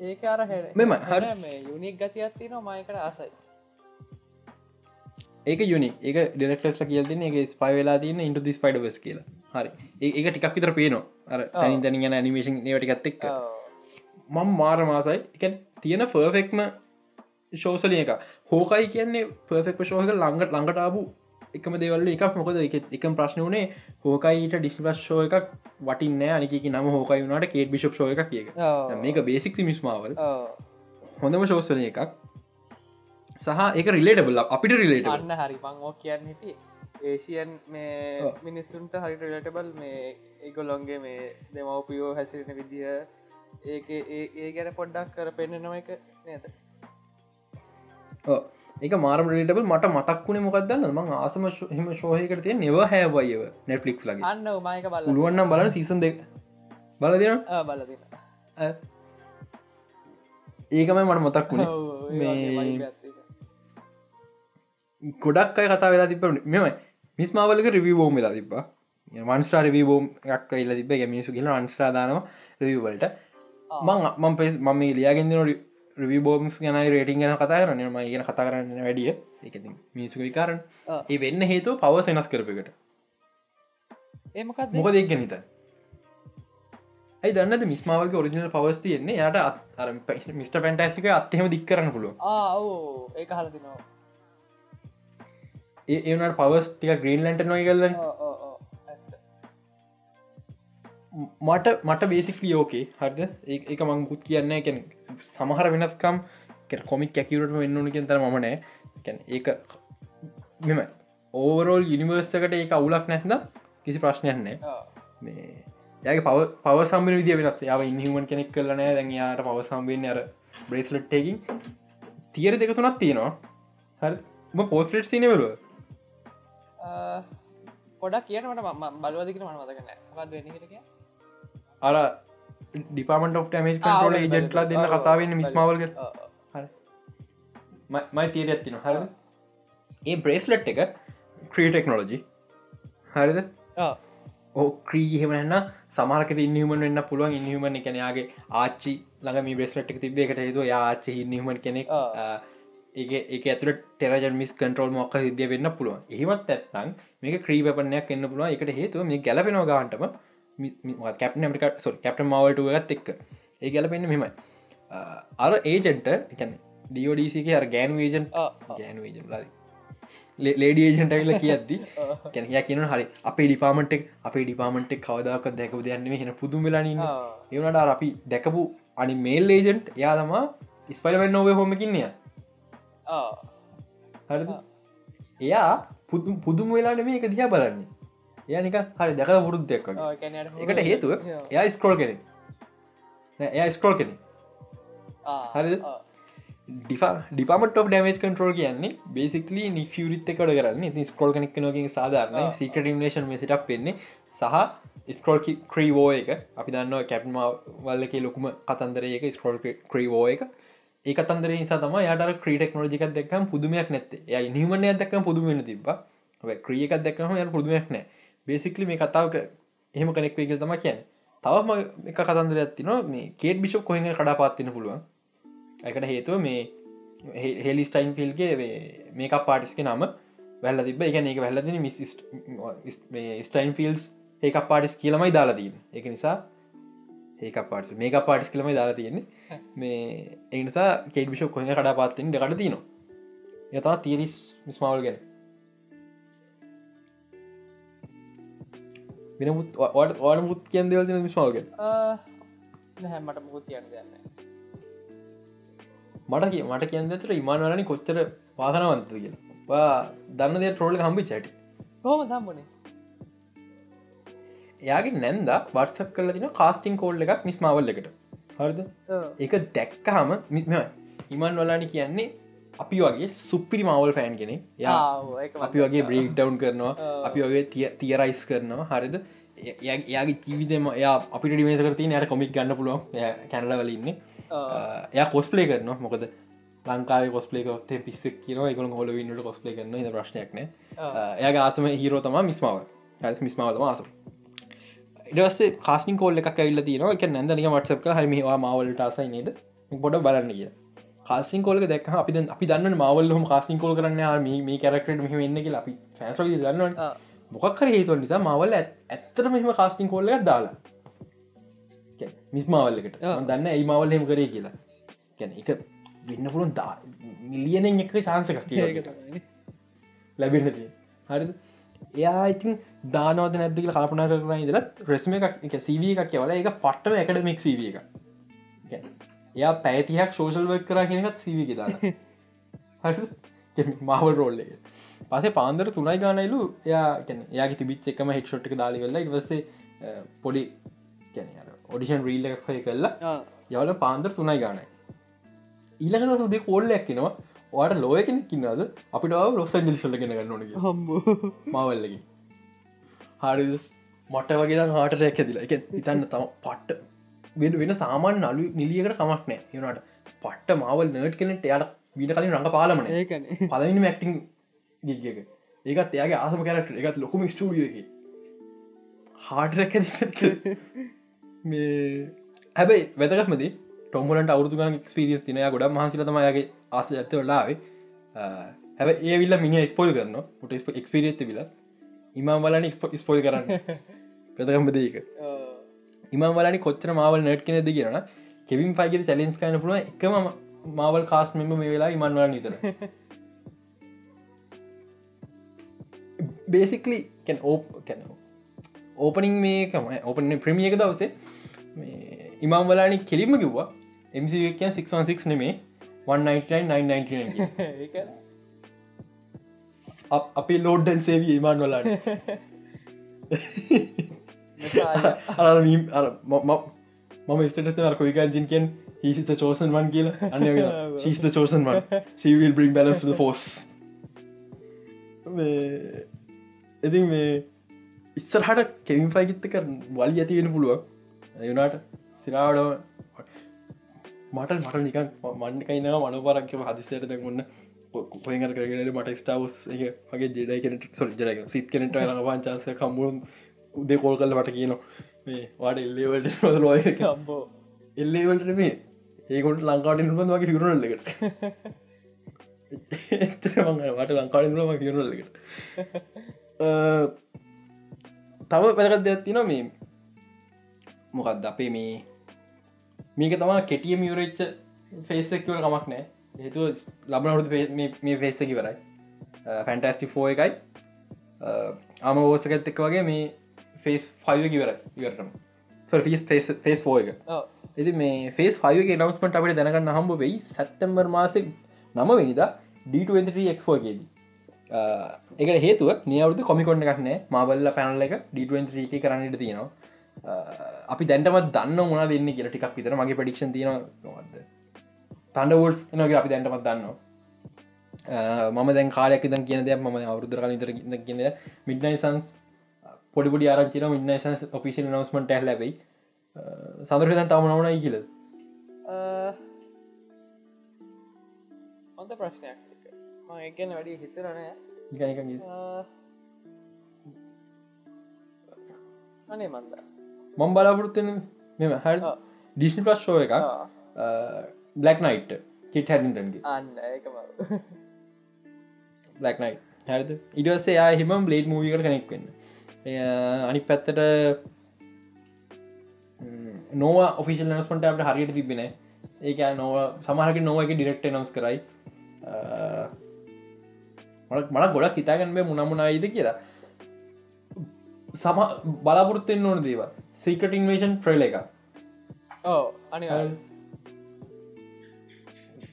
ඒක අර මෙම හර. මේ යුනික් ගතියක් තින මයකට ආසයි. ඒක යුනි ඒක ඩෙරක්ටස්ල කියල්තින එක ස්පයි වෙලා තියන්න ඉන්ට දිස් පයිඩ වෙස් කියලා. හරි. ඒක ටිකක් විතර පේනවා. අර තැනින් තැනි ගැන ඇනිමේෂන් නවටිකත් එක්ක. මං මාර මාසයි. එක තියෙන ෆර්ෆෙක්ම ශෝසලිය එක හෝකයි කියන්නේ පර්ෆෙක්ම ශෝහක ළඟට ළඟටාපු එකම දෙවල්ල එකක්. මොකද එක ප්‍රශ්න වනේ හෝකයිට ඩිස්ිපස් ශෝ එකක් වටින්න අනික නම හෝකයි වුණට කේට බිශප් ෝ එක කිය මේක බේසික් මිස්මාවල් හොඳම ශෝසලය එකක්. සහ එක රිලේටබල අපිට රිලේට අන්න හරි. මං ඕ කියන්න හිටිය. ඒසියන් මේ මිනිස්සුන්ට හරි රිලටබල් මේ ඒගොලොන්ගේ මේ දෙමවපියෝ හැසිරෙන විදිහ ඒක ඒ ගැන පොඩ්ඩක් කර පෙන්න්නනව එක නේද ඒක මාරම රිටබල් මට මතක් වුණේ මොකක්දන්න ම ආසම හෙම ශෝහයකට තිය නෙව හැවයව නෙට්ලික් ලගේ අන්න මයක බල පුළුවන්නම් බලන සීසන් දෙක. බල දෙන බල ඒකමයි මට මතක් වුණේ. ගොඩක් අය කතා වෙලා තිබ මෙම මිස්මාවලක රිවෝම් වෙලා තිබ මන්ස්ටා රිවෝම් එකක් ඉල්ල තිබ මිනිසු කියල අන්ස්ටාදානව රිවවලට මං මං පෙස් මම ලියගෙන්දන රිබෝම්ස් ගැන රේටිං ගැන කතා කරන්න ම ගෙන කතා කරන්න වැඩිය එක මිනිසු විකාරන් ඒ වෙන්න හේතු පව සෙනස් කරපකට ඒමකත් මොක දෙක් ගැනිත ඇයි දන්න මිස්මාවල්ක ඔරිිනල් පවස් තියන්නේ? යට අර මිට පැන්ටස්ටික අත්හෙම දික් කරන්න පුළුව ඒ හලදිනවා ඒනට පවස් ටික ග්‍රීන්ලන්ට නොයි කල්ලන්න මට මට බේසික්ලි ෝකේ හරිද? ඒක මංකුත් කියන්න කැන සමහර වෙනස්කම් කොමික් ඇකිවරට වෙන්නනු කෙතර මනෑ කැන ඒක මෙම ඕවරෝල් යනිවර්ස්කට ඒ අවුලක් නැත්ද කිසි ප්‍රශ්නයන්නේ මේ යගේ පව පව සම්බ විදිිය වෙනස්. යාව ඉනිහමන් කෙනෙක් කරලනෑ දැන් යාට පව සම්බෙන් අර බ්‍රේස්ලට්ටකින් තියර දෙක තුනත් තියෙනවා. හරි පෝස්ටේට් සිනවරුව පොඩක් කියනට ම බලවදිකට මන මතකන වෙන කිය අර ඩිපාමට of ටමේජ් කටරෝල ජෙන්ට්ලා දෙන්න කතාවන්න මිස්මාවල්ග මයි තීර ඇත්තින හර ඒ බ්‍රේස්ලට් එක ක්‍රී ටෙක්නෝලජි හරිද? ඕ ක්‍රී හෙමන්න සමාරකට ඉන්නහමන් වෙන්න පුළුවන්. ඉන්නහමන් එකනයාගේ ආච්චි ළඟ මේ බ්‍රේස්ලට් එක තිබේ එකට හේතු ආච්ච ඉන්නහමන් කෙනෙක් ඒ ඒක ඇතුර ටෙරජන් මිස් කන්ට්‍රෝල් මොක්ක සිද්ධිය වෙන්න පුළුවන්. එහිමත් ඇත්නම් මේක ක්‍රීපපනයක් එන්න පුළුවන්. එකට හේතුව මේ ගැලපෙනවා ගාන්ටම කැප්න මට සො කැප්ට මවල්ට ගත් එක්ක. ඒ ගැලපෙන්න්න මෙමයි අර ඒජන්ට එකැන ඩියෝඩසික අර ගෑනු ඒජන් ගෑනු ඒජන් ලරි ලේඩි ඒජන්ට ඇල්ල කියද්දි [LAUGHS] කැනය කියන හරි අපේ ඩිපාමටෙක් අපේ ඩිපාමටෙක් කවදක් දැකව දෙයන්න හෙන පුදුම වෙලානන්න ඒවනට අපි දැකපු අනි මේල් ඒජන්ට් එයා තමා ඉස්පලවෙන්න නොවේ හොමකින්නය හරි එයා පුදුම් පුදුම වෙලා නෙමේ එක දිහා බලන්නේ යනික හරි දැකල පුරුද්දක් එකට හේතුව එයා ස්කෝල් කෙනෙ එයා ස්කෝල් කෙනෙ හරි ඩිපමට ඩමේජ් කටරෝල් කියන්නේ බේසිකලි නිියරිත් එකට කරන්න. ති ස්කෝල් කනෙක් නොකින් සාධරන සිකට ඉම්නේෂන් සිටක් පෙන්නේ සහ ස්කෝල් ක්‍රීවෝ එක. අපි දන්න කැප්ම වල්ලක ලොකුම කතන්දරයක ස්කෝල් ක්‍රීවෝ එක. ඒ කතන්දර නිසා තම යට ක්‍රීටෙක්නෝජිකක් දෙක්කම් පුදුමයක් නැත්ත. ය නිවමනය දක්කම පුදුමෙන තිබ ක්‍රියකක් දක්කම ය පුදුමයක් නෑ බේසිකලි මේ කතාවක එහෙම කනෙක් වේගල් තම කියන්න. තවම එක කතන්දර ඇතිනවා මේ කේට බිෂප් කොහෙ කඩා පාත්තින පුළුවන්. එකට හේතුව මේ හෙලි ස්ටයින් ෆිල්ගේ මේක පාටිස්ක නම වැල්ල තිබ එක ඒක වැල්ලදින මිස් ස්ටයින් ෆිල්ස් ඒක පාටිස් කියලමයි දාලාදීන් එක නිසා ඒක පාට මේක පාටිස් කලමයි දාලා තියෙන්නේ. මේ එනිසා කේට බිෂප් කොහ කඩා පාත්තින් දෙකට තිනවා යතා තීරිස් මිස්මාවල් ගැන. වෙනමුත් වාට මුත් කියන් දෙවල්තින විශ්මාල්ග නැහැමට මුකුත් කියන්න දෙන්න මට කිය මට කියන්න ඇතර ඉමාන්වලනි කොච්චර වාහනවන්ත කියලා. දන්න දෙ ට්‍රෝල හම්බි චැටි කොහම දම්බනේ එයාගේ නැන්ද වර්සක් කල තින කාස්ටිං කෝල්ල එකක් මිස්මාවල් එකට. හරිද? ඒක දැක්ක හම මිත්ම ඉමන් වලානි කියන්නේ අපි වගේ සුපිරි මවල් ෆෑන් කෙනෙ යා අපි වගේ බ්‍රේක් ඩවන්් කරනවා. අපි වගේ තියරයිස් කරනවා. හරිද? එයාගේ ජීවිතම යා අපි ඩිමේස කරති නයට කොමික් ගන්න පුළුවන්. කැනල වලඉන්න එයා කොස්පලේ කරනවා. මොකද ලංකාව කොස්පලේ කොත්තේ පිස්සක් කියන එකක හොල වින්නට කොස්පලේ කරන ප්‍රශ්නයක්න එයා ආසම හිරෝ තම මිස්මාව හ මිස්මාවතම ආසම ඉඩස්සේ කාස්ටින් කෝල්ල එකක් ඇල්ල තියන එක නැදනික වටසක් හරිමවා මවලට ආසයි නේද? පොඩ බලන්න කිය කාසින් කොල දැක් අපි අපි දන්න මවල් හම කාසින් කොල් කරන්න මේ කැරක්ට මෙහ වෙන්න කියලා. අපි ෆැස දන්න මොකක්කර හේතුව නිසා මවල් ඇත්තට මෙහම කාස්ටිං කොල්ල දාලා. මිස් මවල්ලකට දන්න ඒ මවල් හෙම කරේ කියලා. ගැන එක වෙන්න පුළුවන් දා මිලියනෙන් එක චාන්සකක් ලැබෙනති හරිද? එයා ඉතින් දානවද නැද්දික කල්පනා කරන ඉදලත් රෙස්ම එකක් සීව එකක් කියවල එක පට්ටම එකඩමික් සීව එක එයා පැතිහක් ශෝෂල්වක් කර කෙනෙකත් සීවි හරි මාවල් රෝල්ල පසේ පාන්දර තුනයි ගානයිලු එයා එයාගේ තිබිච් එකම හෙක්ෂොට්ක දාලි වෙල්ලා ඉවසේ පොඩි ඔඩිෂන් රීල්ල එකක් හය කල්ලා යවල පාන්දර තුනයි ගානයි. ඊළඟ සුදේ කෝල්ලයක් කෙනවා වාට ලෝය කෙනෙක් කින්නද අපිට ලොස් ජලිසල්ල කෙන ගන්නන හම්බ. මවල්ලකි හරි මට වගේ හාට ඇැදිලා එක ඉතන්න තම පට්ට වෙන වෙන සාමාන් නලු නිලියකට කමක් නෑ. යනට පට්ට මවල් නර්ට් කෙනෙට යට විට කලින් රඟ පාලමන ඒකන. පලනි මැක්ටිං ගිගක ඒකත් එයාගේ ආසම කැරට එකත් ලොකුම ස්ටඩියක හාඩරැක [LAUGHS] මේ හැබැයි වැදගත්මති ටොම්මලට අවුදු ගන ක්ස්පිරියස් තිනය ගොඩ මහන්සිල තමයගේ ආස ඇත වෙලාවේ හැබ ඒ විල්ල මිනි ස්පොල් කරන්න ට එක්ස්පිරියත් විල ඉමම් වලන ස්පොල් කරන්න. පෙතකම්බ ඉමම් වලනි කොච්චර මාවල් නට් කෙනෙද කියරන කෙවින් පයිගර චලෙන්ස් කන පුළුව එකම මාවල් කාස් මෙම මේ වෙලා ඉමන්වල නිතර බේසිකලි කැන් ඕප කැන ඕපනින් මේකම ඕපන ප්‍රමිය එක දවසේ ඉමම් වලානි කෙලිම කිව්වා එමසිකය 616 නෙමේ 199 [LAUGHS] අපි ලෝඩ්ඩන් සේවී ඉමාන් වලාට අර මම ස්ටට කොයිකාජින්කෙන් හිසිත චෝසන් වන් කියල අන්න ශීස්ත චෝසන් වන් ශීවිල් බ්‍රින් බැලස් ෆෝස් ඉතින් මේ ඉස්සරහට කෙවින් පයිගිත්තක වලි ඇතිවෙන පුළුවන්. යුනාට සිරාවට මට මට නිකන් මන්කයින මනපරක්ක හදිසයට දැමුන්න පොයග කරගෙන මට ස්ටාවස් වගේ ජෙඩයි කෙනට සොල් ජරක සිත් කෙනට න පංචාස කම්මුණ උදේ කෝල් කල්ල මට කියන මේ වාට එල්ලේවට ලෝය කම්බෝ එල්ලේවලට මේ ඒකොට ලංකාට නිබඳ වගේ හිරුණල්ලකට මට ලංකාඩ ම හිරුණල්ලකට තව පැදකත් දෙයක් තින මේ. මොකක්ද අපේ මේ? මේක තමා කෙටියම යුරච්ච ෆේස්සක්වල කමක් නෑ හේතු ලබනහුද මේ ෆේස්සකි වරයි ෆැන්ටස්ටි ෆෝ එකයි. ආම ඕසකත් එක් වගේ මේ ෆේස් ෆයිව කිවර ඉවරටම ෆිස් ෆේස් ෆෝ එක ඇති මේ ෆේස් ෆයිගේ නවස්මට අපට දැනගන්න හම්බ වෙයි සැත්තම්බර් මාසෙක් නම වෙනිදා D23ක්ෝගේදී එකට හේතුව නියවුදු කොමිකොන්න එකක්නෑ මබල්ල පැනල්ල එක D23 කරන්නට තියෙනවා අපි දැන්ටමත් දන්න මුණ දෙන්න කියල ටිකක් විතර මගේ පඩික්ෂන් තියෙන නොවද තන්ඩවෝල්ස් එනගේ අපි දැන්ටමත් දන්නවා මම දැන් කාලයක් දන් කියන දෙයක් ම අවුදුර කලිතර කියන මිඩ්නයි සන්ස් පොඩිපුඩි ආරචින මින්නේෂන් ඔපිසිල් නවස්මට ඇහ ලැබයි. සඳර දැන් තම නවනයි කියල? හොඳ ප්‍රශ්නයක් එකන වැඩි හිතරනෑ අනේ මන්ද. මම් බලාපොරත්තුන මෙම හැ ඩිස්නි ප්‍රශ්ෝ එක බ්ලක් නයිට් කිට හැඩින්ටන්ගේ අන්න බ්ලක් නයි් හැද ඉඩස්සේ යා හිම බ්ලේඩ් මූවිකට කෙනෙක් වෙන්න අනි පැත්තට නොව ඔෆිසිල් නස්මට අපට හරියට තිබෙන ඒක නොව සමහක නොවක ඩිරෙක්ට නවස් කරයි. මට ගොඩක් හිතාගන්න මේ මුණමුණයිද කියලා. සම බලාපොරත්තෙන් ඕන දේව සීකට ඉන්වේෂන් ප්‍රල එක ඕ අනි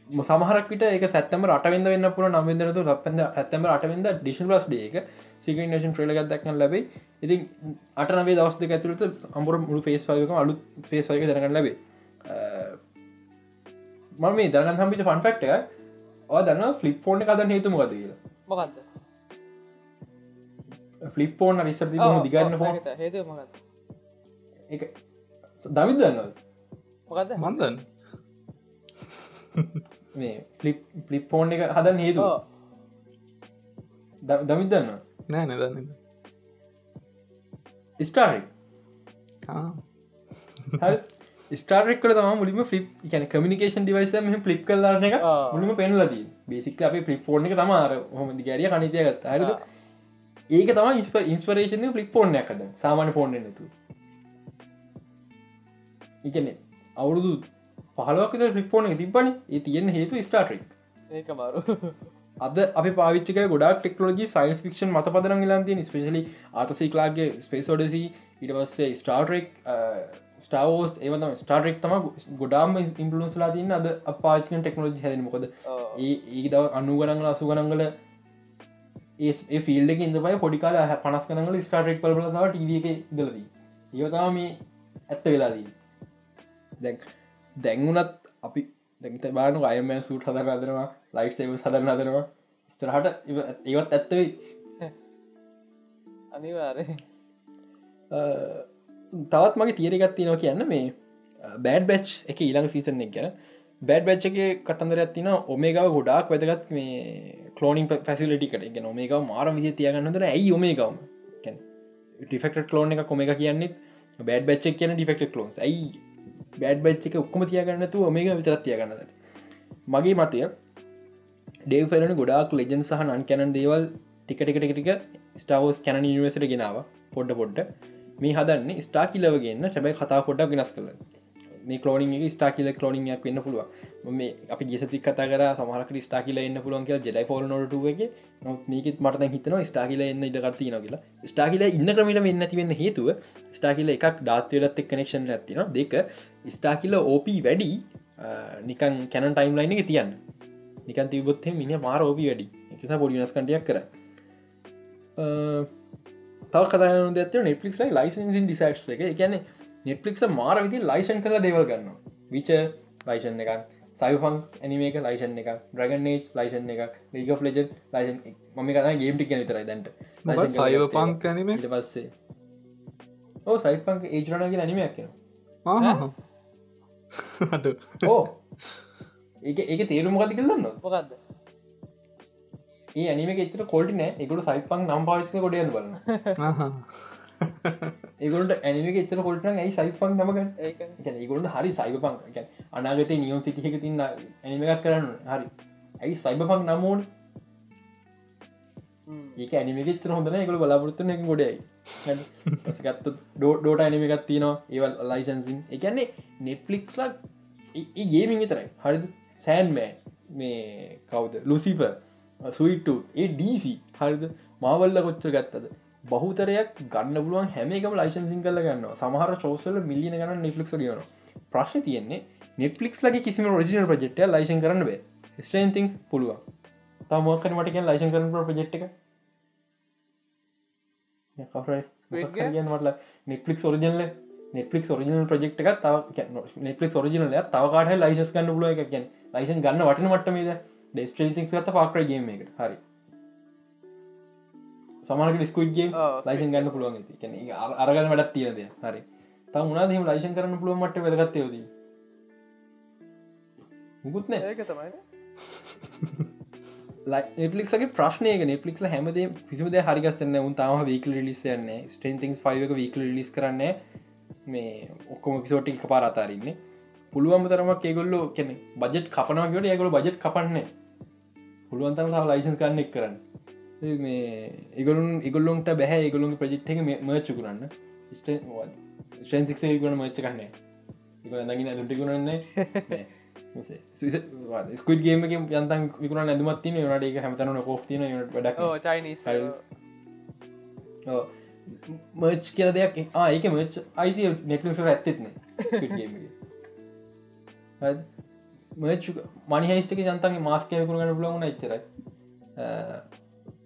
සමහරක්ට එක සැත්තම රටවෙද වන්න පුර නම්වෙදරතු ලපද ඇත්තම අටවෙද ඩිෂන් ලස් ඩේක සිකනේෂන් ්‍රල එකක් දක්න ලැබේ ඉතින් අටනවේ දවස් දෙක ඇතුරත අම්බර මුළු ෆේස් පයක අලු ෆේස් වයක දරගන්න ලැබේ මම මේ දරගන් හම්පිට ෆන්ෆෙක්ට ඔය දන්න ෆලිප් ෆෝන් එකදන්න හේතුම ගද කියලා? මොකක්ද ෆලිප්පෝන් රිස්සර දිගන්න ෆෝන් හේතු මොකක්ද එක දවිත් දන්නවද? මොකක්ද මන්දන් මේ ෆලිප් ෆලිප්පෝන් එක හදන්න හේතු දමිත් දන්න නෑ. නැදන්න ස්ටාරි ස්ටාරෙක් කල තම මුලිම ෆලිප් කියන කමිකේන් ඩිවයිස මෙ ෆලිප් කල්ලාන එක මුලිම පෙන්ලදී බේසික් අපේ ෆලිප්ෆෝර්න එක තමාර හොමදි ගැරිය කනිතය ගත්ත. හරිද? ඒක තම ඉස්පරේෂන ෆලිප්ෆෝර්න එකද සාමාන්‍ය ෆෝර්න නතු එකන අවුරුදු පහලක් එක තිබන ඒ තියෙන හේතු ස්ටාටරික් ඒක මාරු අද අපි පාවිච්චක ගොඩක් ටෙක්නෝජි සයින්ස් ෆික්ෂන් මත පදරන් ලන්තිය ස්පේශලි අතසිකලාගේ ස්පේසෝඩසි ඉට පස්සේ ස්ටාර්ටරෙක් ස්ටාවෝස් ඒවතම ස්ටාර්ටෙක් තම ගොඩාම ඉම්පලුන්ස්ලා තින්න අද අපාචන ටෙක්නෝජි හැදන මොකද ඒ දව අනු ගනංගල අසු ගනංගල ඒ ෆිල්ඩ ඉදපයි පොඩිකාල පනස් කනගල ස්ටාර්ටෙක් පල තව ටව එක දලදී ඒවතම මේ ඇත්ත වෙලාදී දැක් දැන්වුනත් අපි දැත බානු අයම සූට් හදර අදනවා ලයිට් සේව සදරන අදනවා ස්තරහට ඒවත් ඇත්තවෙයි අනිවාරය තවත් මගේ තීරගත් තිනවා කියන්න මේ බෑඩ් බැච් එක ඊළඟ සීසන එක ගැන. බෑඩ් බැච් එක කතන්දර ඇතින ඔමේගාව ගොඩක් වැදගත් මේ කලෝනිින් පැසිලිටිකට එක නොමේක මාර විදි තියගන්නදර ඇයි ඔමේගවම ටිෆෙක්ට කලෝන එක කොම එක කියන්නෙත්. බෑඩ් බච්චක් කියන ඩිෆෙක්ට කලෝන්ස් ඇයි බෑඩ් බච්ච එක ඔක්කම තියගන්නතු මේක විතරත් තියගන්නද මගේ මතය ඩේ ෆෙලන ගොඩාක් ලෙජන් සහ නන් කැනන් දේවල් ටික ටික ටික ටික ස්ටාවෝස් කැන නිවසට ගෙනාව. පොඩ්ඩ පොඩ්ඩ මේ හදන්න ස්ටා කිලවගන්න ටැබයි කතා පොඩ්ඩක් වෙනස් කළ. මේ කලෝනින් ස්ටා කියල කලෝනියක් වෙන්න පුළුව මේ අපි ගෙසති කතා කර සමහරක ස්ටා කියල එන්න පුළුවන් කිය ජෙඩයි ෆෝල් නොටුවගේ මේකත් මට හිතන ස්ටා කියල එන්න ඉඩකරති න කියලා. ස්ටා කියල ඉන්න ක්‍රමට වෙන්න තිවෙන්න හේතුව ස්ටා කියල එකක් ඩාත්වලත් එක් කනෙක්ෂන් ඇතින දෙක ස්ටා කියල ඕප වැඩි නිකන් කැන ටයිම් ලයින එක තියන්න. නිකන් තිබොත්හ මිනි මාර ඕපි වැඩි. එකස පොඩි වෙනස්කටියක් කර. තව කතන දෙත නෙට්ලික් ලයිසන්සින් ඩිසයිට් එක. ගැන නෙට්ලික් මාර විදි ලයිසන් කළ දෙවල් ගන්න විච ලයිසන් එකක් සයිෆන් ඇනිමේක ලයිසන් එක ්‍රගනේ් ලයිසන් එකක් ලීග ලජ ලයිසන් මම කන ගේම්ටි කන තරයි දැන්ට. සයිව පංක් ඇනිම පස්සේ ඕ සයිපංක ඒජරනගේ ඇනිමයක් කියන ඕ ඒ ඒක තේරුම ගති කලන්න මොකක්ද ඒ ඇනිම එතර කොල්ටි නෑ. එකුට සයිපං නම් පාචක කොඩියන්න බලන්න ඒගොට ඇනික එතර කොල්ටන ඇයි සයිපං නමක ඒගොට හරි සයිපං අනාගත නියම් සිටිහක තින්න ඇනිමක් කරන්න හරි. ඇයි සයිබපං නමෝන් ඒක ඇනිමක තර හොඳන එකකු බලාපොරත්තුන එක ගොඩයි ගත්ත ඩෝට ඇනිමකත් තියනවා. ඒවල් ලයිසන්සින් එකන්නේ නෙට්ලික්ස්ලක් ඒ ගේමින් විතරයි. හරි සෑන්මෑ මේ කවුද? ලුසිප සුයිට ඒ ඩීසි හරිද? මාවල්ල කොච්චර ගත්තද? බහතරයක් ගන්න පුළුවන් හැමකම ලයිසන්සින් කල ගන්න සමහර ශෝසල මිලියන ගන්න නිපලික් ගන ප්‍රශ්න තියන්නේ නෙට්ලික්ස් ලගේ කිසිම රජිනල් ප්‍රජෙක්්ට ලයිසන් කරන්න බේ. ස්ටේන් තිංස් පුළුවන්. තමක්කන මටක ලයිසන් කරන ප්‍රජෙක්් එක. නෙටලික් ෝරිජනල නෙටලික් ෝරිජනල් ප්‍රජෙක්් එක තව නෙටලික් ෝරිජනල තවකාට ලයිසස් ගන්න පුලුව එක ලයිසන් ගන්න වටන මටමේද ඩෙස්ට්‍රේතික් ගත පාක්‍රගේම එක හරි. සමහක ඩිස්කුයිගේ ලයිසන් ගන්න පුළුවන් ඇති අරගන්න වැඩත් තියද හරි. තම උනා දීම ලයිසන් කරන්න පුළුවන් මට වැදගත්තයෝදී මුකුත් නෑ. ඒක තමයි [LAUGHS] නෙටලික්ගේ ප්‍රශ්නයක නෙටලික් හැමදේ පිසිමද හරිගස්සන්න උන් තම වීකල ලිස්සයන්නේ ස්ටේන්තිං ෆයික වීකල ලිස් කරන්න මේ ඔක්කොම පිසෝටි එක පාරතාරන්නේ පුළුවන්ම තරමක් ඒගොල්ලෝ කෙනෙ බජෙට් කපනකට ඒගොල බජෙට් කපන්නේ පුළුවන්තම ලයිසන්ස් කරන්න එක් කරන්න. මේ ඒගොලුන් ඉගොල්ලුන්ට බැහැ ඒගොලුන් ප්‍රජෙක්් එක මර්චු කරන්න ස්ටන්සික්ේ ගුණ මච්ච කන්නේ දගින දුටිකුණන්නේ ස්කුඩ්ගේම යන්තන් විකුණ ඇදමත්තින නට එක හැමතන කෝතින වැඩක් මර්ච් කියල දෙයක් ඒක මච් අයිති නෙටලිට ඇත්තෙත්න මච් මනිහස්ටක ජන්තන්ගේ මාස්කය කරුගන්න බලගුණ එච්චරයි.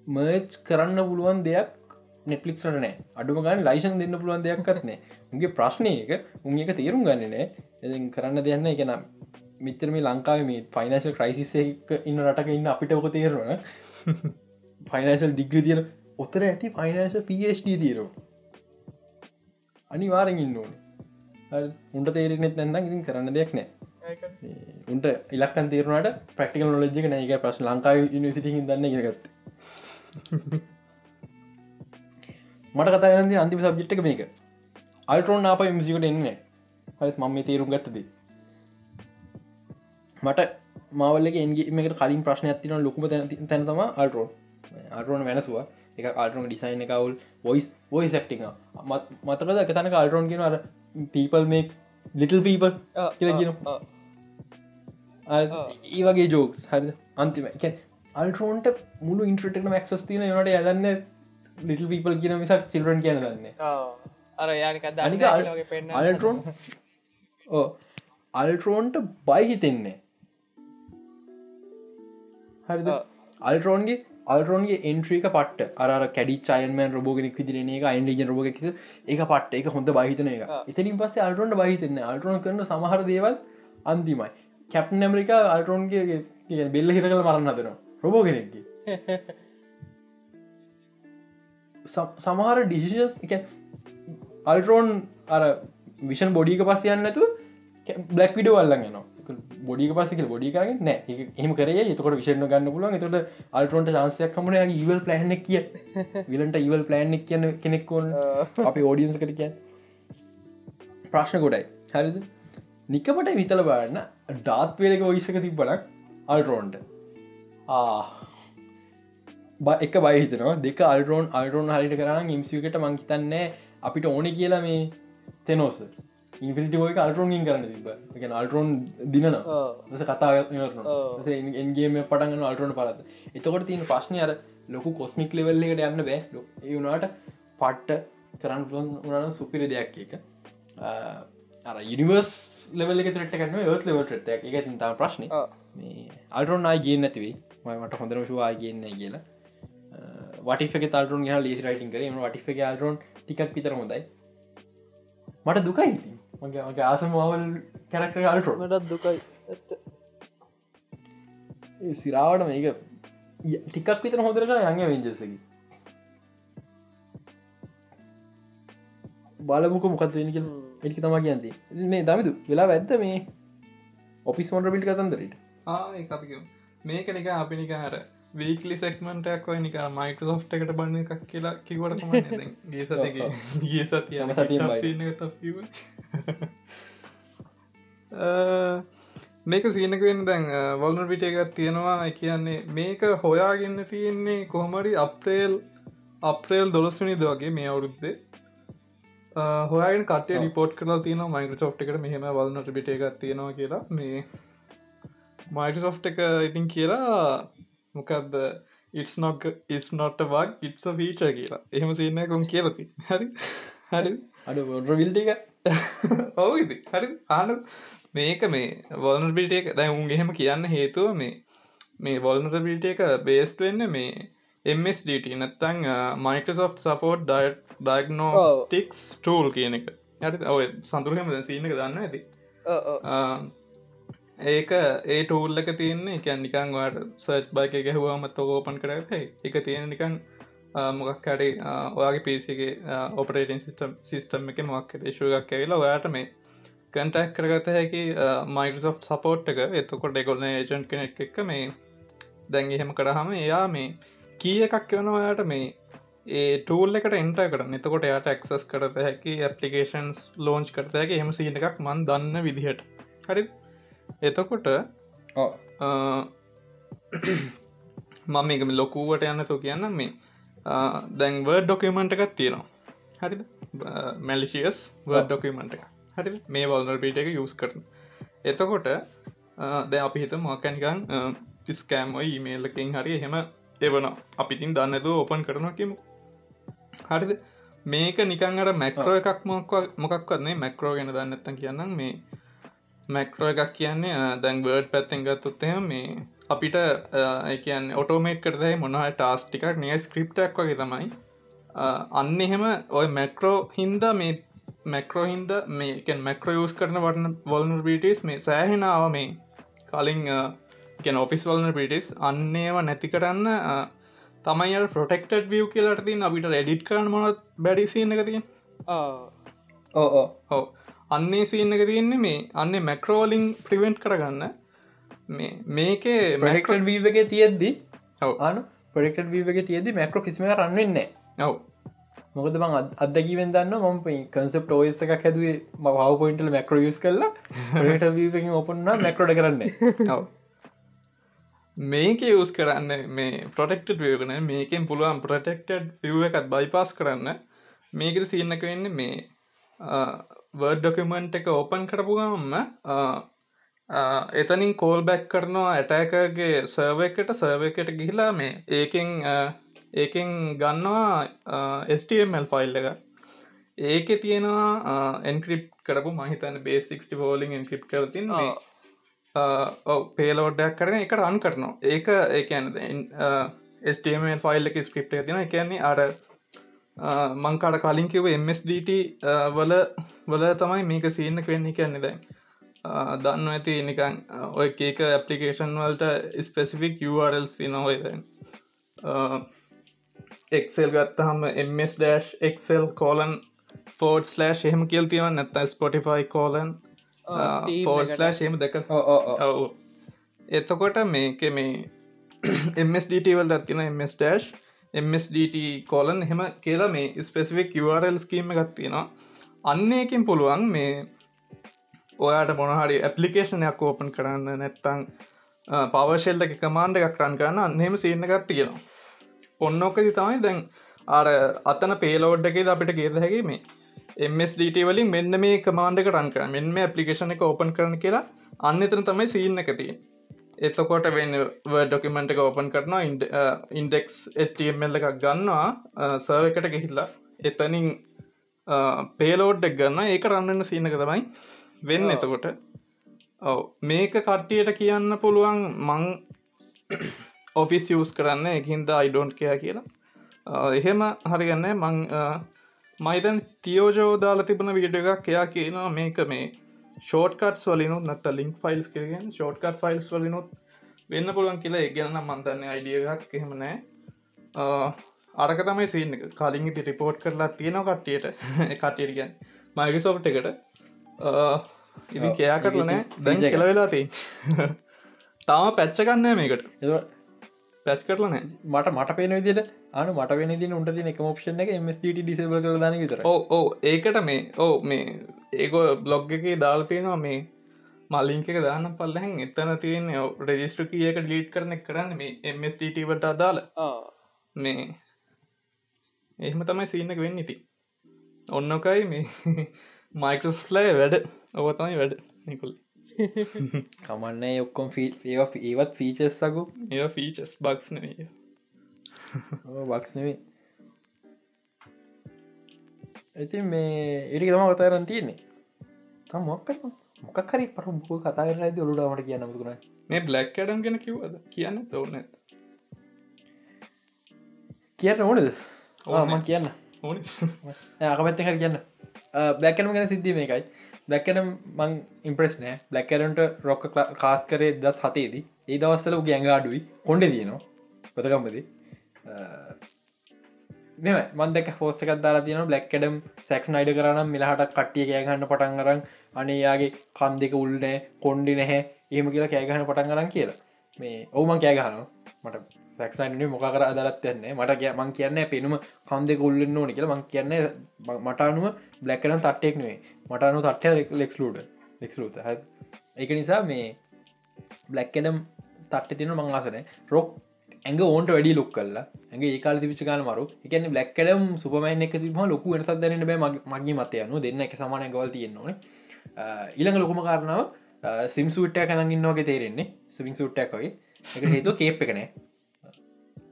මර්ච් කරන්න පුළුවන් දෙයක් නෙටලික් නෑ. අඩුම ගන්න ලයිසන් දෙන්න පුළුවන් දෙයක් කරනේ උගේ ප්‍රශ්නයක උන් එක තේරුම් ගන්නනෑ එ කරන්න දෙයන්න එක නම් මිතර මේ ලංකාව මේ ෆයිනශල් ක්‍රයිසිස එක ඉන්න රටක ඉන්න අපිට ඔක තේරන ෆයිනශල් ඩිග්‍රී තියන ඔත්තර ඇති ෆයිනශ පD තීරෝ අනිවාරෙන් ඉන්න ඕන. උන්ට තේරෙනෙත් නැන්න ඉතින් කරන්න දෙයක් නෑ උන්ට ඉලක්කන් තේරුණට ප්‍රක්ටිකල් නොලජික නෑක ප්‍රශ් ලංකාව නිසිටි දන්න ගත් මට කතාගන්න අන්තිම සබ්ජෙට්ක මේක. අල්ටරෝන් ආප මිසිකට එන්න හරිත් මම තේරුම් ගත්තදී මට මවල්ලක එන්ගේමකට කලින් ප්‍රශ්න ඇතින ලොකුම තැන තම අල්ටරෝන් අල්ටරෝන් වෙනසුව. එක අල්ටරෝන් ඩිසයින් එකවුල් වොයිස් වොයි සක්ටිං මතකද තැනක අල්ටරෝන් කියෙන අර පීපල් මේක් ලිටල් පීපල් කියලගෙන ඒ වගේ ජෝක්ස් හරි අන්තිම අල්ටරෝන්ට මුළු ඉන්ට්‍රටන මක්සස් තින නට යදන්න ලිටල් පීපල් කියන මිසක් චිල්රන් කියන දන්න. අර යානික අල්ටරෝන් ඕ අල්ටරෝන්ට බයිහිතෙන්නේ හරිද? අල්ටරෝන්ගේ අල්ටරෝන්ගේ එන්ට්‍රීක පට අර කැඩි චයන්මන් රෝගෙනෙක් විදිරන එක අයින්ජ රෝග එක පට එක හොඳ බහිතන එක. එතනින් පස්සේ අල්ටරෝන්ට බහිතන්න අල්ටරෝන් කරන සමහර දේවල් අන්තිමයි. කැප්න ඇමරිකා අල්ටරෝන්ගේ බෙල්ල හිර කළ මරන්න හදනවා. රොබෝගෙනෙක්ගේ [LAUGHS] සමහර ඩිසිෂස් එක අල්ටරෝන් අර විෂන් බොඩික පස්ස යන්නතු බ්ලක් විඩ වල්ලන්න නවා බොඩික පසික බොඩි කරන්න නෑ. එහම කරේ එතකොට විෂණ ගන්න පුළුවන්. එතට අල්ටරෝන්ට චන්සයක් කමන ඉවල් ප්ලෑන්ක් කිය. විලට ඉවල් ප්ලෑන්ක් කියන කෙනෙක්කොන් අපි ෝඩියන්ස් කර කිය ප්‍රශ්න ගොඩයි. හරිද? නිකමට විතල බාන්න ඩාත් වේලක ඔයිස්සක තිබ්බලක් අල්රෝන්ට එක බයිහිතනවා දෙක අල්රෝන් අල්රෝන් හරිට කරන්න ඉම්සිකට මංහිතන්නේ අපිට ඕන කියලා මේ තෙනෝස ඉන්ෆිටිෝක අල්ටරෝන්ගින් කරන්න තිබ එක අල්ටරෝන් දිනන ස කතා එන්ගේම පටගන්න අල්ටරෝන පලත එතකොට තියන ප්‍රශ්නය අර ලොකු කොස්මික් ලෙවල්ලකට යන්න බෑ ඒ වුණට පට්ට කරන්න උනන සුපිරි දෙයක් එක අර යනිවර්ස් ලෙවල ටට කන්න යොත් ලෙවට එක තම ප්‍රශ්න අල්ටරෝන් අයි ගේ නැතිවේ මට හොඳරම ශවා ගන්න කියලා වටික තල්රුන් හ ලි රයිටින් කරීම වටික අල්රෝන් ටිකක් පිතර හොඳයි මට දුකයි මගේ මගේ ආසමවල් කැරක්ට අල්ටරෝ මටත් දුකයි. ඇත්ත. සිරාවට මේක ටිකක් විතර හොදරට යඟ වෙන්ජසකි බලමුක මොකත් වෙනක එටි තම කියන්ති මේ දමිතු වෙලා ඇත්ත මේ ඔපිස් මොන්ට පිටි කතන්දරට ආ මේක නික අපි නික හර වීකලි සෙක්මටක් ඔය නික මයික සෝට් එකට බන්න එකක් කියලා කිවට ගේ සති ගේ සතිය මේක සීනකෙන් දැන් වල්න පිට එකත් තියෙනවා. කියන්නේ මේක හොයාගන්න තියෙන්නේ කොහමරි අප්‍රේල් අප්‍රේල් දොළස්වනි දවගේ මේ අවුරුද්දේ. හොයන් කට රිපෝට් කර තියන මයිකසෝ් එකට මෙහෙම වල්නට පිට එකත් තියෙනවා කියලා. මේ මයිටසෝ් එක ඉතින් කියලා මොකක්ද ඉස් නොක් ඉස් නොට වක් ඉත්ස ෆීච කියලා. එහෙම සින්න කොම් කියලති හරි? හරි? අඩ විල්ටික [LAUGHS] ඔවුදි හරි? ආන මේක මේ වොල්න පිට එක. දැ උන් එහෙම කියන්න හේතුව මේ මේ වොල්නට පිට එක බේස්ට වෙන්න මේ MSDT නැත්තං මයිකසෝ් සපෝට් ඩයිට් ඩයිගනෝස්ටික්ස් ටූල් කියන එක. යට ඔය සඳුරහම සිීනක දන්න ඇති ඒක ඒ ටූල් එක තියන්නේ එකන් නිකන් වාට සර්ච් බයික ගැහවාමත් ඕපන් කරත එක තියෙන නිකන් මොකක් කඩි ඔයාගේ පිසිගේ ඔපරේටන් සිිටම් සිිස්ටම් එක මොක් දේශුවක් ඇවිලා ඔයාට මේ කන්ටක් කරගත හැකි මයිකසෝ් සපෝට් එක. එතකොට එකොල්න ඒජන්් කෙනෙක් එක මේ දැන් එහෙම කරහම එයා මේ කී එකක් වන ඔයාට මේ ඒ ටූල් එකට එන්ට කරන්න. එතකොට යාට එක්සස් කරත හැකි ඇපලිකේන්ස් ලෝච් කරත හැකි එම සින එකක් මන් දන්න විදිහට. හරි එතකොට මම මේක ලොකුවට යන්නතු කියන්න මේ දැන් වර්ඩ ඩොකමෙන්ට් එකක් තියෙනවා. හරි මැලිසිියස් වර්ඩ ඩොකමෙන්ට් එක හරි මේ වල්නර් පිට එක යස් කරන. එතකොට ද අපි හිත මොකනිකන් පිස්කෑම්ම ඊමේල්ලකින් හරි එහෙම එවන අපිතින් දන්නතු ඕපන් කරනවා කිමු හරිද? මේක නිකංට මැක්‍රෝ එකක් මොක් මොකක් වන්නේ මැක්‍රෝ ගෙන දන්නත්තන් කියන්න මේ මැක්‍රෝ එකක් කියන්නේ දැන් බර්ඩ් පැත්තෙන් ගත්තුත්තය මේ අපිට එකන් ඔටෝමේට් කරදයි මොනහ ටාස් ටිකක් නිය ස්ක්‍රප්ටක් වගේ තමයි. අන්න එහෙම ඔය මැක්‍රෝ හින්ද මේ මැක්‍රෝ හින්ද මේකන් මැක්‍රෝ යස් කරන වටන වොල්න පිටස් මේ සෑහෙනාව මේ කලින් ඔෆිස් වල්න පිටිස් අන්නේව නැති කරන්න තමයි ප්‍රොටෙක්ටඩ විය් කියලට තින් අපිට රෙඩිට් කරන මොනත් බැඩිසින්න එක තිය ඕ ඕ අන්නේ සින්න එක තියෙන්නේ මේ අන්න මැක්‍රෝලිං ප්‍රිවෙන්ට් කරගන්න. මේ මේකේ මැක්ට වීව එක තියෙද්දි අනු පොඩෙක්ට වීව එක තියෙදදි මැක්‍රෝ කිසිම රන්වෙන්නේ ඔව. මොකද බං අදකිවෙන් දන්න මම කන්සප් ෝයස එකක් හැදුවේ ම හව පොයින්ටල මැක්‍රෝ යස් කරලා ට වීකින් ඔපන්න මැක්‍රෝඩ කරන්න ඔව. මේක යස් කරන්න මේ ප්‍රොටෙක්ට වයකන මේකෙන් පුළුවන් ප්‍රටෙක්ටඩ් ිය එකත් බයිපස් කරන්න. මේකට සින්නක වෙන්න මේ වර්ඩ ඩොකමෙන්ට් එක ඕපන් කරපුගම්ම එතනින් කෝල් බැක් කරනවා ඇටෑකගේ සර්ව එකට. සර්ව එකට ගිහිලා මේ ඒකෙන් ඒකෙන් ගන්නවා ස්ටML ෆයිල් එක. ඒක තියෙනවා එන්ක්‍රිප් කරපු මහිතන බේසික්ස්ටි හෝලිින් එන්ක්‍රිප් කරතින් පේලෝඩ්ඩක් කරන එක රන් කරනවා. ඒක ඒකන ස්ටML ෆයිල් එක ස්ක්‍රප් තින එකන්නේ අර මංකාඩ කලින් කිව MSDT වල වල තමයි මේක සීන්න වෙන්නේ කියන්නේ දැන්. දන්න ඇති නිකන් ඔය ඒක ඇපලිකේෂන් වලට ස්පෙසිෆික් URL නොහය එක්සෙල් ගත්තහම MS Excel colon forward slash එහෙම කියල් තියව නැත්ත ස්පොටිෆයි කෝලන් ෆෝඩ්ස්ලෑශ් එහෙම දෙක. එතකොට මේක මේ [CLEARS THROAT] MSDT වලට ඇතින MS MSDT කෝලන් හෙම කියලා මේ ස්පෙසිෆික් URL ස්කීම ගත්තියෙනවා අන්න එකින් පුළුවන් මේ ඔයාට මොනහරි ඇපලිකේෂනයක් ඕපන් කරන්න නැත්තං පවශෙල්ල එක කමාන්ඩ එකක් රන් කරන්න අන්නහෙම සින්න එකක් තියෙනවා. ඔන්නෝකති තමයි දැන් අර අතන පේලෝඩ් එකේ අපිට ගේද හැකි මේ MSDT වලින් මෙන්න මේ කමාන්ඩක රන් කර මෙන්න මේ ඇපලිකේෂන එක ඕපන් කරන කියලා අන්න එතන තමයි සීන්න එකති එතකොට වෙන්න ඩොකිමෙන්ට් එක ඕපන් කරනවා ඉන්ඩෙක්ස් HTML එකක් ගන්නවා සර්ව එකට ගෙහිල්ලා. එතනින් පේලෝඩ් එක් ගන්න ඒක රන්නන්න සීනක තමයි වෙන්න එතකොට. ඔව. මේක කට්ටියට කියන්න පුළුවන් මං ඔෆිස් යස් කරන්න එකින්ද අයිඩෝන්් කයා කියලා. එහෙම හරිගන්න මං මයිතන් තියෝජෝ දාලා තිබන විඩ එකක් එයා කියනවා මේක මේ ෂෝට්කටස් වලිනුත් නත්ත ලින්ක් ෆයිල්ස් කරගෙන ෂෝට්කට් ෆයිල්ස් වලිනුත් වෙන්න පුළුවන් කියලා ඒගැන මන්තන්න අයිඩිය එකක් එහෙමනෑ අරක තමයි සීන කලින් ඉති රිපෝට් කරලා තියෙන කට්ටියට. කට්ටියට ගැන් මයිකසෝප්ට එකට. ඉදි කයා කරලනෑ දැන් කෙලවෙලා තිී [LAUGHS] තාම පැච්චකන්නෑ මේකට පැස් කරලනෑ මට මට පේන විදිට අන මට වෙන ති උන්ට තින එක ඔප්ෂන එක මස්ට ඩිසබ ලාන විතර ඕ ඒකට මේ ඕ මේ ඒකෝ බ්ලොග් එක දාල්පයනවා මේ මලින්ක දාන්න පල්ලහැන්. එතන තියෙන රෙජිස්ට්‍ර කියක ඩීට් කරන කරන්න මේ එමස්ටට අදාල මේ එහෙම තමයි සීනක වෙන්න ඉති ඔන්නකයි මේ [LAUGHS] මයිකස්ලය වැඩ. ඔව තමයි වැඩ. නිකුල් [LAUGHS] කමන්න ඔක්කොම් ඒවත් ෆීචස්සකු ඒ ෆීචස් බක්ස් නේ බක්ස් නෙවේ ඇති මේ එඩි තම කතාරන් තියෙන්නේ. තම මොක්ක මොකක් හරි පර බෝ කතා කරනද ඔලුටමට කියන්න මුතුුණ මේ බ්ලක් ඩම් ගෙන කිවද කියන්න තවන කියන්න ඕනද? ඕම [LAUGHS] කියන්න. අකමැත්ත හර කියන්න. බ්ලක්කනම ගැන සිද්ධ මේකයි බ්ලක්කනම් මං ඉම්ප්‍රෙස් නෑ. බ්ලක්කරන්ට රොක්ක කාස් කරේ දස් හතේදී ඒ දවස්සල උගේ ඇඟාඩුයි කොන්ඩ දියනවා පතකම්පදී මෙම මන්දක පෝස්ටකත් දාලා තියෙන බ්ලක්කඩම් සැක්ස් නයිඩ කරනම් මිලහට කට්ටිය කෑගන්න පටන් කරන්න අනයාගේ කන් දෙක උල්නෑ කොන්්ඩි නැහැ. ඒම කියලා කෑගහන පටන් කරන්න කියලා. මේ ඔවුමන් කෑගහන මට සැක්නයින මොකර අදලත් යන්නේ. මට කිය මං කියන්න පෙනුම කන්දෙක උල්ලන්න ඕනි කියලා. මං කියන්න මටනුව බ්ලක්කන තට්ටෙක් නේ මටනු තට්ටය ලෙක්ස්ලූඩ ලෙක්ස්ලූත හ එක නිසා මේ බ්ලක්කඩම් තට්ට තින මං ආසන රොක් ඇඟ ඕන්ට වැඩි ලොක් කල්ලා ඇගේ ඒකාල තිවිච කාල මරු එකන බ්ලක්කඩම් සුපමයින් එක තිබම ලොකු වෙනසත් දැන බෑ මගේ මතයනු දෙන්න එක සමාන ගවල් තියෙන්නවන ඊළඟ ලොකුම කාරණාව සිම් සුට්ටය කනගන්නවාගේ තේරෙන්නේ. සුවින් සුට්ටයක්ගේ එක හේතු කේප් එකනෑ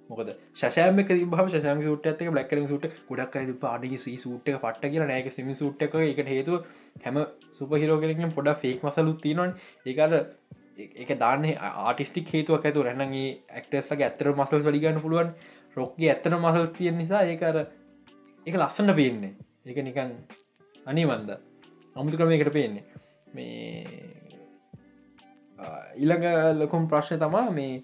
මොකද? ශයම බහ ශම සුට ඇක බ්ලක්කලින් සුට ගොඩක් අද පාඩි සී සුට්ක පට්ට කියලා නෑක සිමි සුට්ක එක හේතු හැම සුපහිරෝගෙලින් පොඩ ෆේක් මසලුත් තියනොන් ඒකට එක දාන්න ආටිස්ටික් හේතුවක් ඇතු රැනගේ ඇක්ටස්ලගේ ඇත්තර මසල් වලිගන්න පුළුවන්. රොක්ගේ ඇත්තන මසල්ස් තියෙන් නිසා ඒකර එක ලස්සන්න පේන්නේ. ඒක නිකන් අනිවන්ද? අමුතු ක්‍රමයකට පේන්නේ. මේ ඉළඟ ලොකුම් ප්‍රශ්න තමා මේ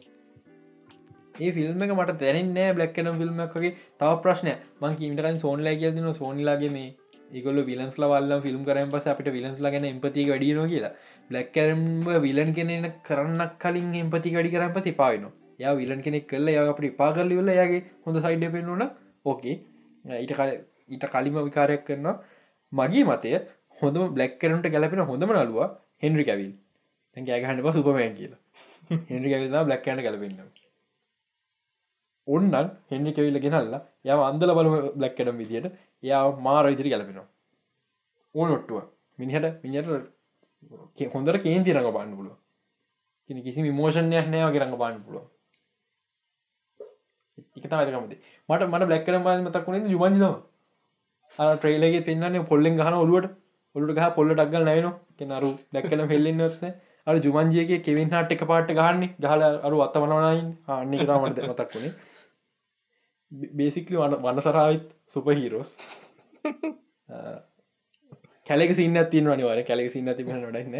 ඒ ෆිල්ම් එක මට තැරෙන්නේ බ්ලක්කන ෆිල්ම් එකගේ තව ප්‍රශ්නය මං ඉටරන් සෝන්ලා කියදන සෝනිලාගේ මේ ඒගොල විලන්ස් ලවල්ල ෆිල්ම් කරන පස අපිට විලන්ස් ලගෙන එම්පති වැඩියන කියලා. බ්ලක්කරම්ම විලන් කෙනෙන කරන්නක් කලින් එම්පති වැඩි කරන්න පති පාවෙන ය විලන් කෙනෙක් කල්ල ය අපට පාගල්ලිවල යාගේ හොඳ සයිඩ පෙන්වන ඕකේ ඊට කල ඊට කලිම විකාරයක් කරනවා. මගේ මතය හොඳම බ්ලක්කරට ගැලපෙන හොඳම නලුව හෙන්රි කැවිල් ගෑගහන්න ප සුපමෑන් කියලා. හෙන්රි කැවිල්ලා බ්ලක්කන්න ගැලපෙන්න්න ඔන්නන් හෙන්රි කෙවිල්ල ගෙනල්ලා යම අන්දල බල බ්ලක්කඩම් විදියට යා මාර ඉදිරි ගැලපෙනවා. ඕනොට්ටුව මිනිහට මිනිට හොඳර කේන්ති රඟ පාන්න පුළුව කියෙන කිසි විමෝෂණයක් නෑවගේ රඟ පාන්න පුළුව එක තමයිකමද මට මට බ්ලක්කන ම මතක්ුණේ ජුමන්ජිතම ට්‍රේලගේ පෙන්න්නේ පොල්ලෙන් ගහන ඔලුවට ඔලුට ගහ පොල්ල ඩක්ගල් නෑන කෙනරු දැක්කන හෙල්ලෙන්නත්ත අර ජුමන්ජයගේ කෙවින් හට එක පාට ගහන්නේ. ගහල අරු අත්තමනවනයින් අන්නේ තමට මතක්ුණේ බේසිකලි වන්න වන්න සරාවිත් සුප හිරෝස් කැලෙක සින්න තින් වනිවාර කැලෙක සින්න තිබෙන නොඩන්න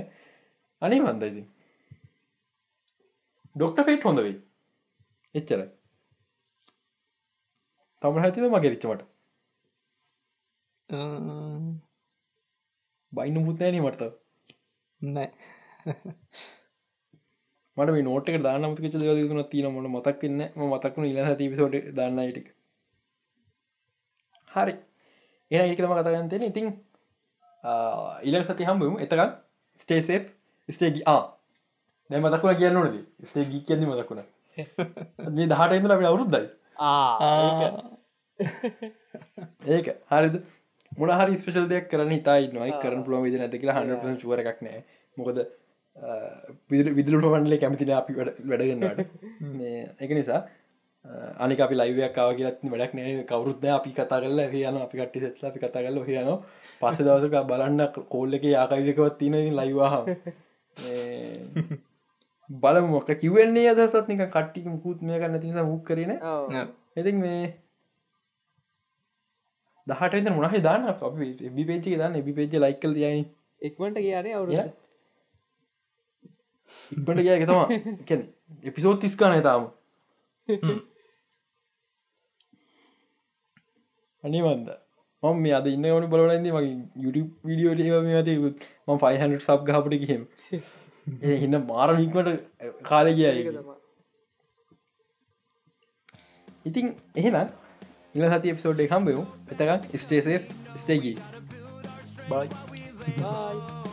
අනේ මන්දයිති ඩොක්ට ෆේට් හොඳ වෙයි. එච්චර තම හැතිව මගෙරිච්චමට බයින්න මුත්තෑන මට නෑ මට මේ නෝට දාන්න මතක දයුතුන තින මොට මතක්න්න මතක්ුණ ඉල තිපිසෝට දන්නයිටක හරි. එන ඒකතම කතාගන්තෙන ඉතින් ඉල සති හම්බම එතකත් ස්ටේසේ ස්ටේගි ආ. දැ මතකුණ කියන්න ඕනද? ස්ටේ ගී කියන්න මතකුණ [LAUGHS] මේ දහට ඉඳල අපි අවුරුද්දයි. [LAUGHS] ඒක. හරිද? මොන හරි ස්පේෂල් දෙයක් කරන හිතයි නොයි කරන පුළොම විදි නැති කියලා හන්ඩ චුවර එකක් නෑ මොකද විදුලට මන්ලේ කැමතින අපි වැඩගන්නට එක නිසා අනික අපි ලයිවයක්කාව කියලත් වැඩක් නෑ කවරුද්ද අපි කතා කරල යන අපි කට්ටි සෙටල අපි කතා කරල යන පස්ස දවසක බලන්න කෝල්ල එක ආකයිකවත් තින ලයිවාහ බල මොක කිවන්නේ අදසත් නික කට්ටික මුකුත් මේ කන්න තිස හුක් කරන එති මේ දහට මොනහ දාන්න අපි එබි පේචි දන්න එබි පේච ලයිකල් යයි එක්වට කියන අවුර ඉබට ගෑක තම එපිසෝත් තිස්කානය තාම. අනිවන්ද මම මේ අද ඉන්න ඕනු බලනද මගේ YouTube විඩියෝ ලේවමට ම 500 සබ් ගහපට කිහෙම හින්න මාරමික්මට කාලය කියයි ඉතින් එහෙනම් ඉල සති එපිසෝඩ් එකම්බයෝ එතකක් ස්ටේසේ ස්ටේගී බයි බයි